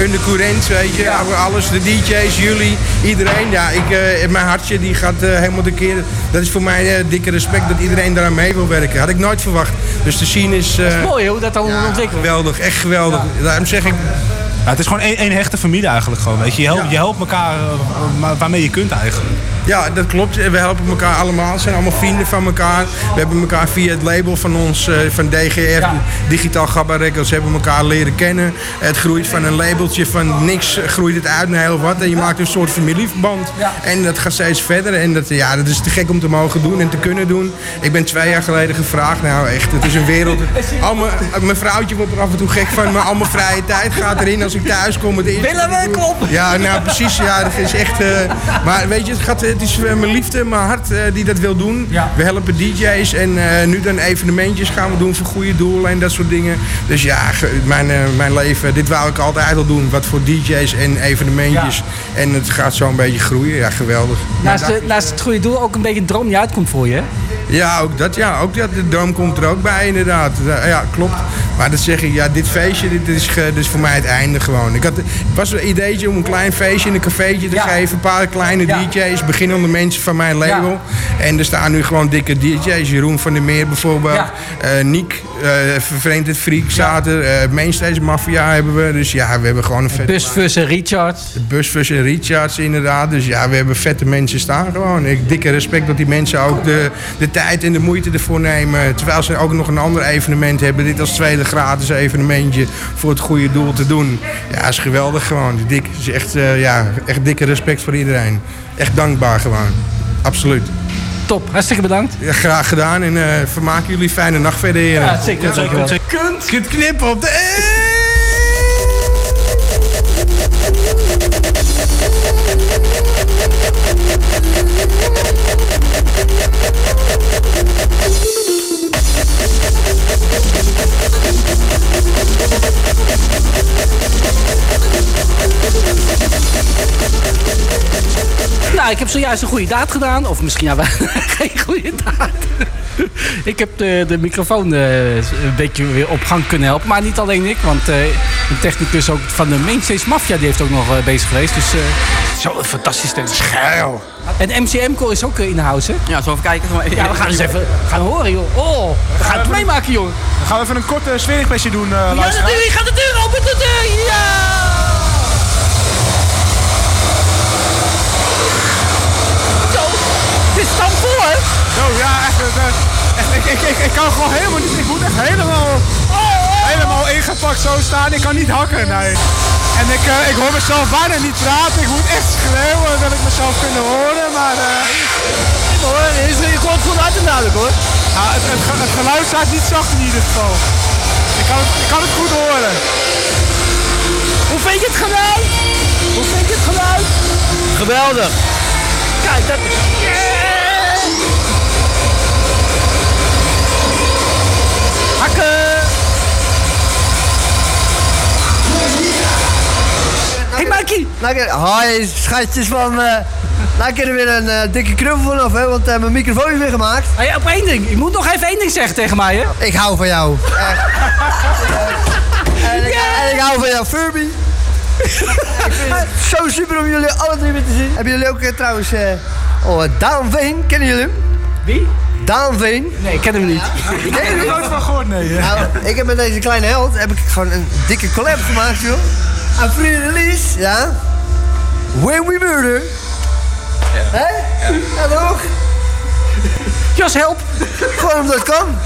uh, de courant, weet je. Alles, de DJ's, jullie, iedereen. Ja, ik, eh, mijn hartje die gaat eh, helemaal de keer. Dat is voor mij eh, dikke respect dat iedereen daaraan mee wil werken. Had ik nooit verwacht. Dus te zien is... eh, Mooi hoe dat dan ontwikkelt. Geweldig, echt geweldig. Daarom zeg ik... Ja, het is gewoon één, één hechte familie eigenlijk gewoon, weet je. Je helpt, je helpt elkaar eh, waarmee je kunt eigenlijk. Ja, dat klopt. We helpen elkaar allemaal. Het zijn allemaal vrienden van elkaar. We hebben elkaar via het label van ons, eh, van DGR, Digitaal Gabba Records, hebben elkaar leren kennen. Het groeit van een labeltje van niks, groeit het uit naar heel wat. En je maakt een soort familieverband. En dat gaat steeds verder. En dat, ja, dat is te gek om te mogen doen en te kunnen doen. Ik ben twee jaar geleden gevraagd. Nou echt, het is een wereld. Al mijn, mijn vrouwtje wordt er af en toe gek van. Maar al mijn vrije tijd gaat erin als ik thuis kom. Het ik doe- kom! Ja, nou precies. Ja, dat is echt... eh, maar weet je, het, gaat, het is eh, mijn liefde, mijn hart eh, die dat wil doen. We helpen DJ's en nu dan evenementjes gaan we doen voor goede doelen en dat soort dingen. Dus ja, mijn, mijn leven, dit wou ik altijd al doen. Wat voor DJ's en evenementjes. En het gaat zo een beetje groeien. Ja, geweldig. Naast, de- naast het goede doel ook een beetje een droom die uitkomt voor je. hè? Ja, ook dat, ja, ook dat. De droom komt er ook bij, inderdaad. Ja, klopt. Maar dat zeg ik, ja, dit feestje, dit is, dit is voor mij het einde gewoon. Ik had, het was een ideetje om een klein feestje in een cafeetje te geven. Een paar kleine DJ's, beginnende mensen van mijn label. En er staan nu gewoon dikke DJ's. Jeroen van der Meer bijvoorbeeld. Eh Niek, Vervreemd het Freak staat er. Eh Mainstage Mafia hebben we. Dus ja, we hebben gewoon een vet... Busfus en Richard. De busfus en Richards inderdaad. Dus ja, we hebben vette mensen staan gewoon. Ik dikke respect dat die mensen ook de, de tijd en de moeite ervoor nemen. Terwijl ze ook nog een ander evenement hebben. Dit als tweede gratis evenementje voor het goede doel te doen. Ja, is geweldig gewoon. Dik, is echt, eh, ja, echt dikke respect voor iedereen. Echt dankbaar gewoon. Absoluut. Top, hartstikke bedankt. Ja, graag gedaan en eh, vermaken jullie fijne nacht verder. Ja, zeker, zeker. Kunt, kunt knippen op de... Ik heb zojuist een goede daad gedaan. Of misschien ja, wel geen goede daad. ik heb de, de microfoon eh, een beetje weer op gang kunnen helpen. Maar niet alleen ik, want eh een technicus ook van de Mainstage Mafia die heeft ook nog eh, bezig geweest. Dus eh zo een fantastisch stem. Schuil. En MCM-core is ook eh, in de house, hè? Ja, zo even kijken. Ja, we gaan eens even gaan horen, joh. Oh, we gaan het meemaken, joh. Dan gaan we even een korte sfeerimpressie doen, eh Ja, natuurlijk. Gaat de deur open, de deur. Ja! Zo, ja, echt. eh, echt ik, ik, ik, ik kan gewoon helemaal niet. Ik moet echt helemaal. Helemaal ingepakt zo staan. Ik kan niet hakken, nee. En ik, eh, ik hoor mezelf bijna niet praten. Ik moet echt schreeuwen dat ik mezelf kunnen horen. Maar eh hoor, is, goed uit en duidelijk hoor. Ja, het, het, ge- het geluid staat niet zacht in ieder geval. Ik kan, het- ik kan het goed horen. Hoe vind je het geluid? Hoe vind je het geluid? Geweldig. Kijk, dat is... Hey Mikey! Nou, hoi, schatjes van... eh nou, ik er weer een eh, dikke knuffel vanaf, hè, want eh, mijn microfoon is weer gemaakt. Hey, op één ding. Ik moet nog even één ding zeggen tegen mij, hè? Ik hou van jou. Echt. en, ik, en ik hou van jou, Furby. ik vind het zo super om jullie alle drie weer te zien. Hebben jullie ook eh, trouwens... oh, Daan Veen, kennen jullie hem? Wie? Daan Veen. Nee, ik ken hem niet. Je hem niet? nooit van gehoord, nee. Nou, ik heb met deze kleine held heb ik gewoon een dikke collab gemaakt, joh. Aan Free Release, ja. When We Murder. Hé? Ja, toch? Jos, help! Gewoon omdat het kan.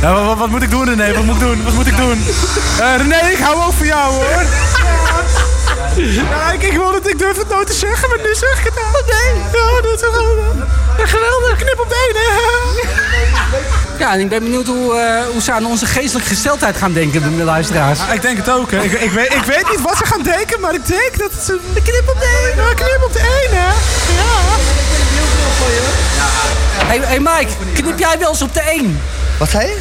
Ja, wat, wat- wat moet ik doen, René? Wat moet ik doen? Wat moet ik doen? Eh, René, ik hou ook van jou, hoor. Ja, ik, ik, wil het, ik durf het nooit te zeggen, maar nu zeg ik het nou. Nee. Ja, dat is geweldig. Geweldig. Knip op de ene. Ja, en ik ben benieuwd hoe, eh, hoe ze aan onze geestelijke gesteldheid gaan denken, de luisteraars. Ja, ik denk het ook. Hè. Ik, ik, weet, ik weet niet wat ze gaan denken, maar ik denk dat het een knip op de ene. Een knip op de ene. Ja. Hey, hey Mike, knip jij wel eens op de 1? Wat zei je?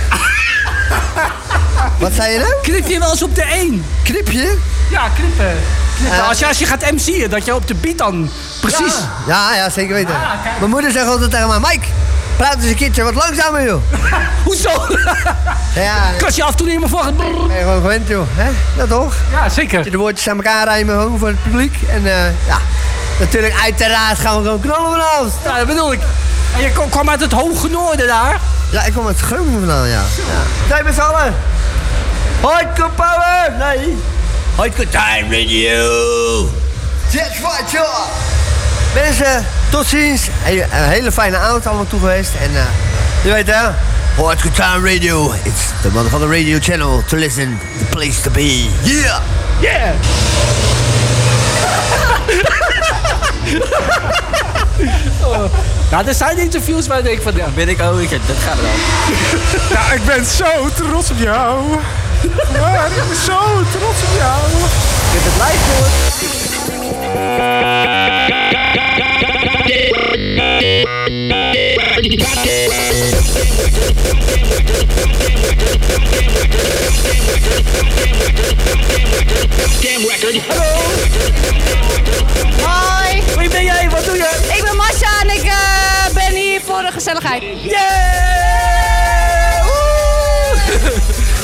Wat zei je nou? Knip je wel eens op de 1? Knip je? Ja, knippen. knippen. Als, je, als je gaat MC'en, dat je op de beat dan precies... Ja, ja, zeker weten. Mijn moeder zegt altijd tegen mij, Mike, praat eens een keertje wat langzamer, joh. Hoezo? Ja. Ik was je af en toe niet meer het... Ben je gewoon gewend, joh. Hè? Dat toch? Ja, zeker. De woordjes aan elkaar rijmen gewoon voor het publiek. En eh, ja, natuurlijk uiteraard gaan we gewoon knallen vanavond. Ja, dat bedoel ik. En je kwam uit het hoge noorden daar. Ja, ik kom uit Groningen vandaan, ja. ja. Zijn met z'n allen. Hardcore power! Nee. Hardcore time radio. That's right, joh. Mensen, tot ziens. Een hele fijne avond allemaal toe geweest. En eh, je weet hè, Hardcore time radio. It's the motherfucking radio channel to listen, the place to be. Yeah! Yeah! Oh. Nou, er zijn interviews waar ik denk van, ja, ben ik ook, dat gaat wel. Ja, ik ben zo trots op jou. Ja, ik ben zo trots op jou. Ik heb het live gehoord. Gezelligheid. Yeah!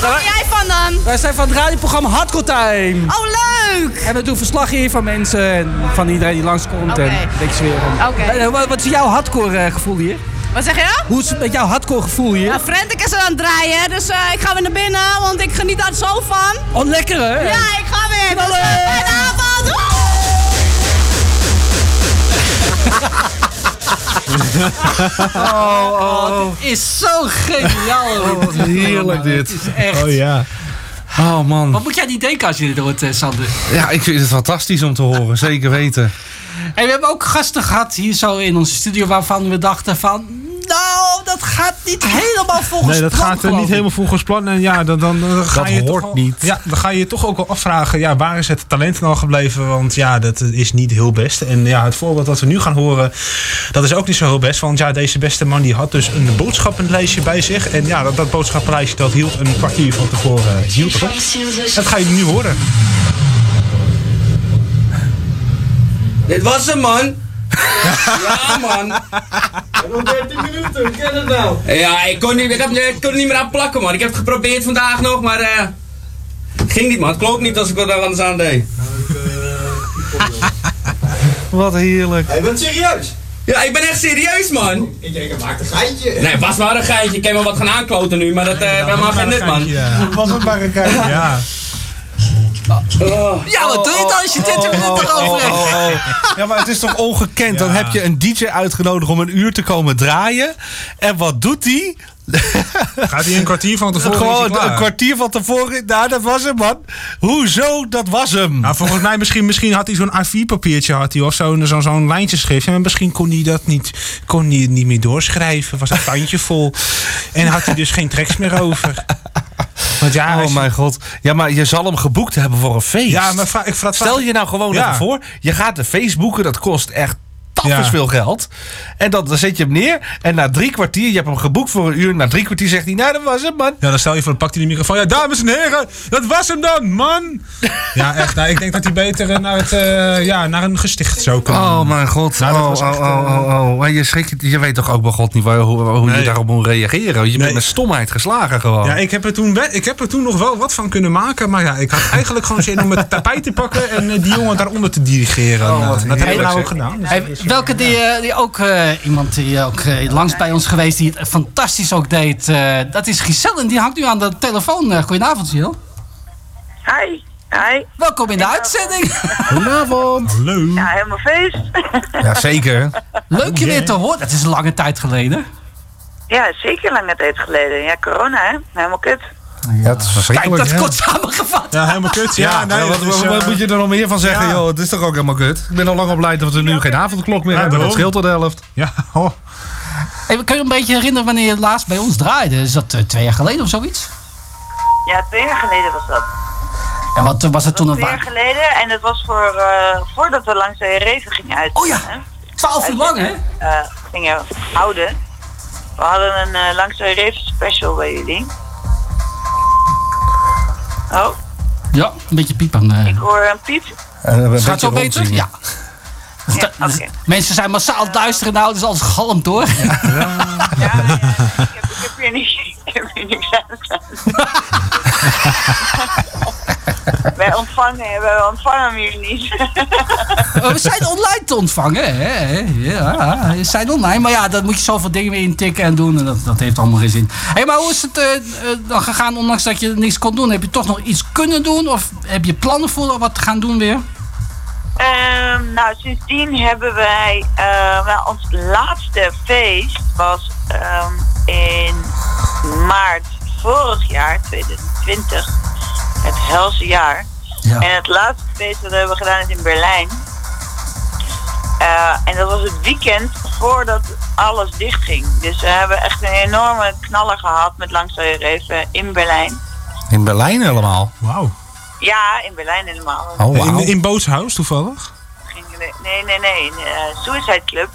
Waar ben jij van dan? Wij zijn van het radioprogramma Hardcore Time. Oh, leuk! En we doen verslag hier van mensen en van iedereen die langskomt. Oké. En niks weer. Oké. Eh, wat, wat is jouw hardcore eh, gevoel hier? Wat zeg je? Hoe is het met jouw hardcore gevoel hier? Ja, Frentek is er aan het draaien, dus eh, ik ga weer naar binnen, want ik geniet daar zo van. Oh, lekker hè? Ja, ik ga weer. Dus, eh, fijne avond! Woe! Oh, oh, dit is zo geniaal. Oh, wat heerlijk dit. Het is echt. Oh ja. Oh man. Wat moet jij niet denken als je dit hoort, eh, Sander? Ja, ik vind het fantastisch om te horen. Zeker weten. En we hebben ook gasten gehad hier zo in onze studio waarvan we dachten van... Nou, dat gaat niet helemaal volgens Nee, dat plan, gaat er geloof niet helemaal volgens plan. En ja, dan, dan, dan ga Dat je hoort toch al- niet. Ja, dan ga je je toch ook wel afvragen, ja, waar is het talent nou gebleven? Want ja, dat is niet heel best. En ja, het voorbeeld dat we nu gaan horen, dat is ook niet zo heel best. Want ja, deze beste man die had dus een boodschappenlijstje bij zich. En ja, dat, dat boodschappenlijstje dat hield een kwartier van tevoren eh, hield erop. Dat ga je nu horen. Dit was hem, man. ja, man. Nog 13 minuten, ik ken het nou. Ja, ik kon, niet, ik, ik kon er niet meer aan plakken, man. Ik heb het geprobeerd vandaag nog, maar eh ging niet, man. Het klopt niet als ik wat anders aan deed. Wat heerlijk. Hij bent serieus? Ja, ik ben echt serieus, man. Ik denk, hij maakt een geintje. Nee, was maar een geintje. Ik kan wel wat gaan aankloten nu, maar dat eh helemaal geen nut, man. Was het maar een geintje. Ja. Ja, wat doe je dan als je 30 minuten erover hebt? oh, oh. Ja, maar het is toch ongekend? Dan heb je een DJ uitgenodigd om een uur te komen draaien. En wat doet hij? Gaat hij een kwartier van tevoren? Gewoon klaar? een kwartier van tevoren. Nou, dat was hem, man. Hoezo? Dat was hem. Nou, volgens mij misschien, misschien had hij zo'n A4-papiertje had hij, of zo'n zo'n zo'n lijntjeschriftje. Maar misschien kon hij dat niet, kon hij het niet meer doorschrijven. Was het tandje vol. En had hij dus geen tracks meer over. Want ja, oh je- mijn god. Ja, maar je zal hem geboekt hebben voor een feest. Ja, maar ik vraag- Stel je nou gewoon Ja. even voor. Je gaat de Facebooken, dat kost echt tappers Ja. veel geld. En dan, dan zet je hem neer. En na drie kwartier, je hebt hem geboekt voor een uur. Na drie kwartier zegt hij, nou dat was hem man. Ja, dan stel je voor, dan pakt hij de microfoon. Ja, dames en heren, dat was hem dan, man. Ja, echt. Nou, ik denk dat hij beter eh, naar, het, eh, ja, naar een gesticht zou kunnen. Oh mijn god. Nou, oh, echt, oh, oh, oh, oh. Je, schrikt, je weet toch ook bij god niet waar- hoe, hoe je daarop moet reageren. Je bent met stomheid geslagen gewoon. Ja, ik heb, er toen, ik heb er toen nog wel wat van kunnen maken. Maar ja, ik had eigenlijk gewoon zin om het tapijt te pakken en eh, die jongen daaronder te dirigeren. Oh, wat Nou, dat hebben we heerlijk, nou ook gedaan. Dus welke die, eh, die ook, eh, iemand die ook eh, langs bij ons geweest, die het fantastisch ook deed, eh, dat is Giselle en die hangt nu aan de telefoon. Eh, goedenavond, Giselle. Hi. Hi. Welkom in de uitzending. Goedenavond. Hallo. Ja, helemaal feest. Ja, zeker. Leuk je weer te horen. Dat is een lange tijd geleden. Ja, zeker lange tijd geleden. Ja, corona hè. Helemaal kut. Ja, het is Kijk, verschrikkelijk. dat is hè? kort samengevat. Ja, helemaal kut. Ja, Ja, nee, ja, wat, dat is, wat- wat eh, moet je er nog meer van zeggen? ja. Joh, het is toch ook helemaal kut. Ik ben al lang op blij dat we nu geen avondklok meer Ja, hebben. Dat scheelt tot de helft. Ja, oh. Hey, kun je een beetje herinneren wanneer je het laatst bij ons draaide? Is dat eh, twee jaar geleden of zoiets? Ja, twee jaar geleden was dat. En wat eh, was het toen een Twee jaar geleden. En dat was voor, eh, voordat we langs de Reven gingen uit. Oh ja, 12 uur lang hè? eh, gingen houden. We hadden een eh, langs de Reven special bij jullie. Oh, Ja, een beetje piep aan. eh. ik hoor een piep. Gaat zo beter? Ja. Ja. Mensen zijn massaal aan het luisteren nou, dus alles galmt hoor. Ik heb hier niet, ik heb hier niks aan staan. wij, ontvangen, wij ontvangen hem hier niet. Oh, We zijn online te ontvangen, hè? Ja, we zijn online. Maar ja, dan moet je zoveel dingen weer intikken en doen. En dat, dat heeft allemaal geen zin. Hé, hey, maar hoe is het eh, eh, dan gegaan, ondanks dat je niks kon doen? Heb je toch nog iets kunnen doen? Of heb je plannen voor wat te gaan doen weer? Ehm, nou, sindsdien hebben wij, eh, nou, ons laatste feest was ehm, in maart vorig jaar, 2020, het helse jaar. Ja. En het laatste feest dat we hebben gedaan is in Berlijn. Eh, en dat was het weekend voordat alles dichtging. Dus we hebben echt een enorme knaller gehad met Langs de Reven in Berlijn. In Berlijn helemaal. Wauw. Ja, in Berlijn helemaal. Oh. In, in Bootshuis toevallig? Ging- Nee, nee, nee. in, eh, Suicide Club.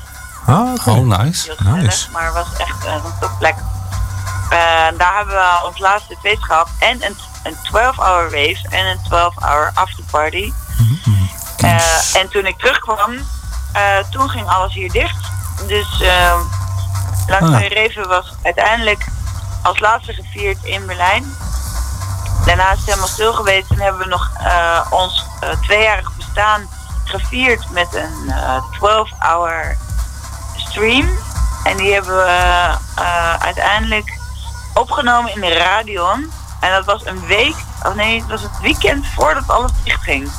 Ah. Oh, nice. Heel gezellig, Nice. maar het was echt eh, een topplek. Eh, daar hebben we ons laatste feest gehad. En een, een 12-hour rave en een 12-hour afterparty. Eh, en toen ik terugkwam, eh, toen ging alles hier dicht. Dus eh langs Ah. Reven was uiteindelijk als laatste gevierd in Berlijn. Daarna is het helemaal stil geweest en hebben we nog eh, ons tweejarig bestaan gevierd met een eh 12-hour stream. En die hebben we uiteindelijk opgenomen in de Radion. En dat was een week, of nee, het was het weekend voordat alles dicht ging.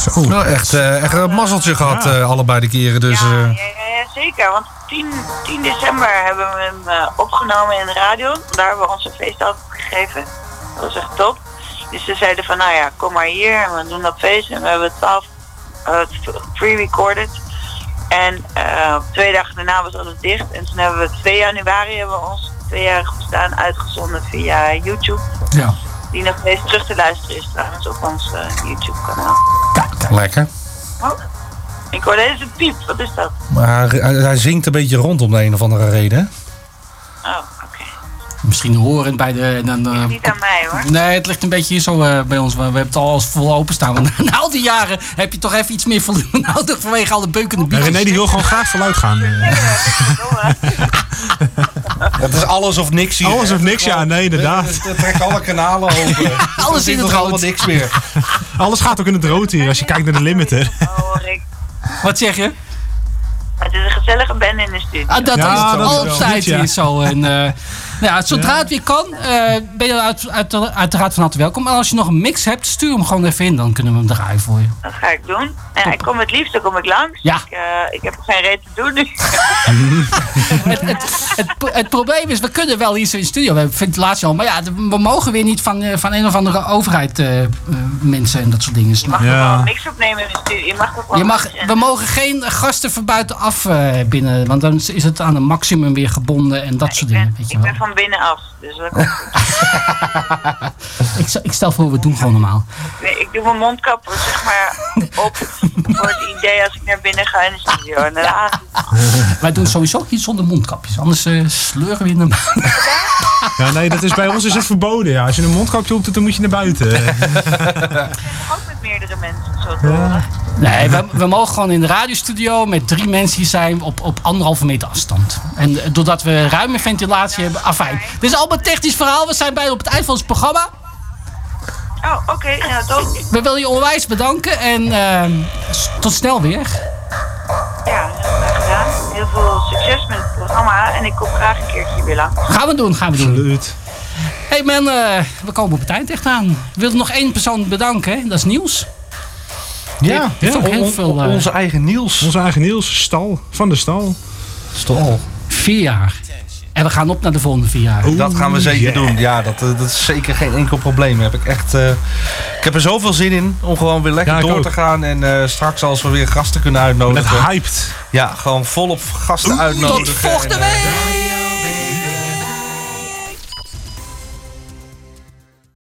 Zo. Nou, echt, eh, echt een mazzeltje gehad eh, allebei de keren. Dus, eh, Ja, ja, ja, zeker. Want 10, 10 december hebben we hem eh, opgenomen in de radio. Daar hebben we onze feest gegeven. Dat was echt top. Dus ze zeiden van, nou ja, kom maar hier en we doen dat feest. En we hebben 12 eh, pre-recorded. En eh, twee dagen daarna was alles dicht. En toen hebben we 2 januari hebben we ons tweejarig bestaan uitgezonden via YouTube. Ja. Die nog steeds terug te luisteren is trouwens op ons eh, YouTube kanaal. lekker. Oh, ik hoor deze piep. Wat is dat? Maar hij, hij zingt een beetje rond om de een of andere reden. Oh, Misschien horend bij de... en Dan, eh, niet aan mij hoor. Nee, het ligt een beetje hier zo eh, bij ons. We hebben het al als vol openstaan. Want na al die jaren heb je toch even iets meer volume nodig vanwege alle beukende En biertjes. René die wil gewoon graag voluit gaan. Het is alles of niks hier. Alles hè? of niks, ja, nee, inderdaad. Het- het trekt alle kanalen open. Alles in het rood. allemaal niks meer. Alles gaat ook in het rood hier als je kijkt naar de limiter. Wat zeg je? Het is een gezellige band in de studio. Ah, dat Ja, is wel altijd ja. hier zo. En, eh, Ja, zodra het weer kan, eh, ben je uit, uit, uiteraard van harte welkom. En als je nog een mix hebt, stuur hem gewoon even in. Dan kunnen we hem draaien voor je. Dat ga ik doen. Ja, ik kom het liefst, dan kom ik langs. Ja. Ik, eh, ik heb geen reet te doen nu. het, het, het, het probleem is, we kunnen wel hier zo in de studio. We hebben ventilatie al. Maar ja, we mogen weer niet van, eh, van een of andere overheid mensen en dat soort dingen. Je mag toch wel een mix opnemen in de studio. Je mag wel Je mag, we mogen geen gasten van buitenaf eh, binnen, want dan is het aan een maximum weer gebonden en dat soort dingen. Weet je Ik wel. Van binnenaf. Dus dat komt Ik, stel- ik stel voor, we doen gewoon normaal. Nee, ik doe mijn mondkap zeg maar op voor het idee als ik naar binnen ga in de studio. En daarna Wij doen sowieso iets zonder mondkapjes, anders eh, sleuren we in de Ja, nee, dat is bij ons is het verboden. Ja. Als je een mondkapje op doet, dan moet je naar buiten. ook met meerdere mensen zo te horen. Nee, we, we mogen gewoon in de radiostudio met drie mensen hier zijn op, op anderhalve meter afstand. En eh, doordat we ruime ventilatie hebben, afijn. Dit is allemaal technisch verhaal, we zijn bijna op het eind van ons programma. Oh, oké. nou, toch. We willen je onwijs bedanken en eh, s- tot snel weer. Ja, heel graag gedaan. Heel veel succes met het programma. En ik kom graag een keertje weer lang. Gaan we doen, gaan we doen. Absoluut. hey man, eh, we komen op het eind echt aan. We willen nog één persoon bedanken, hè? dat is Niels. Ja, heel on- veel, eh, onze eigen Niels. Onze eigen Niels, stal. Van de stal. Stal. Vier jaar. En we gaan op naar de volgende vier jaar. dat gaan we zeker doen. Ja, dat, eh, dat is zeker geen enkel probleem. Heb ik, echt, eh, ik heb er zoveel zin in om gewoon weer lekker Ja, door ook. te gaan. En eh, straks als we weer gasten kunnen uitnodigen. Net hyped. Ja, gewoon volop gasten uitnodigen. Tot volgende En, week!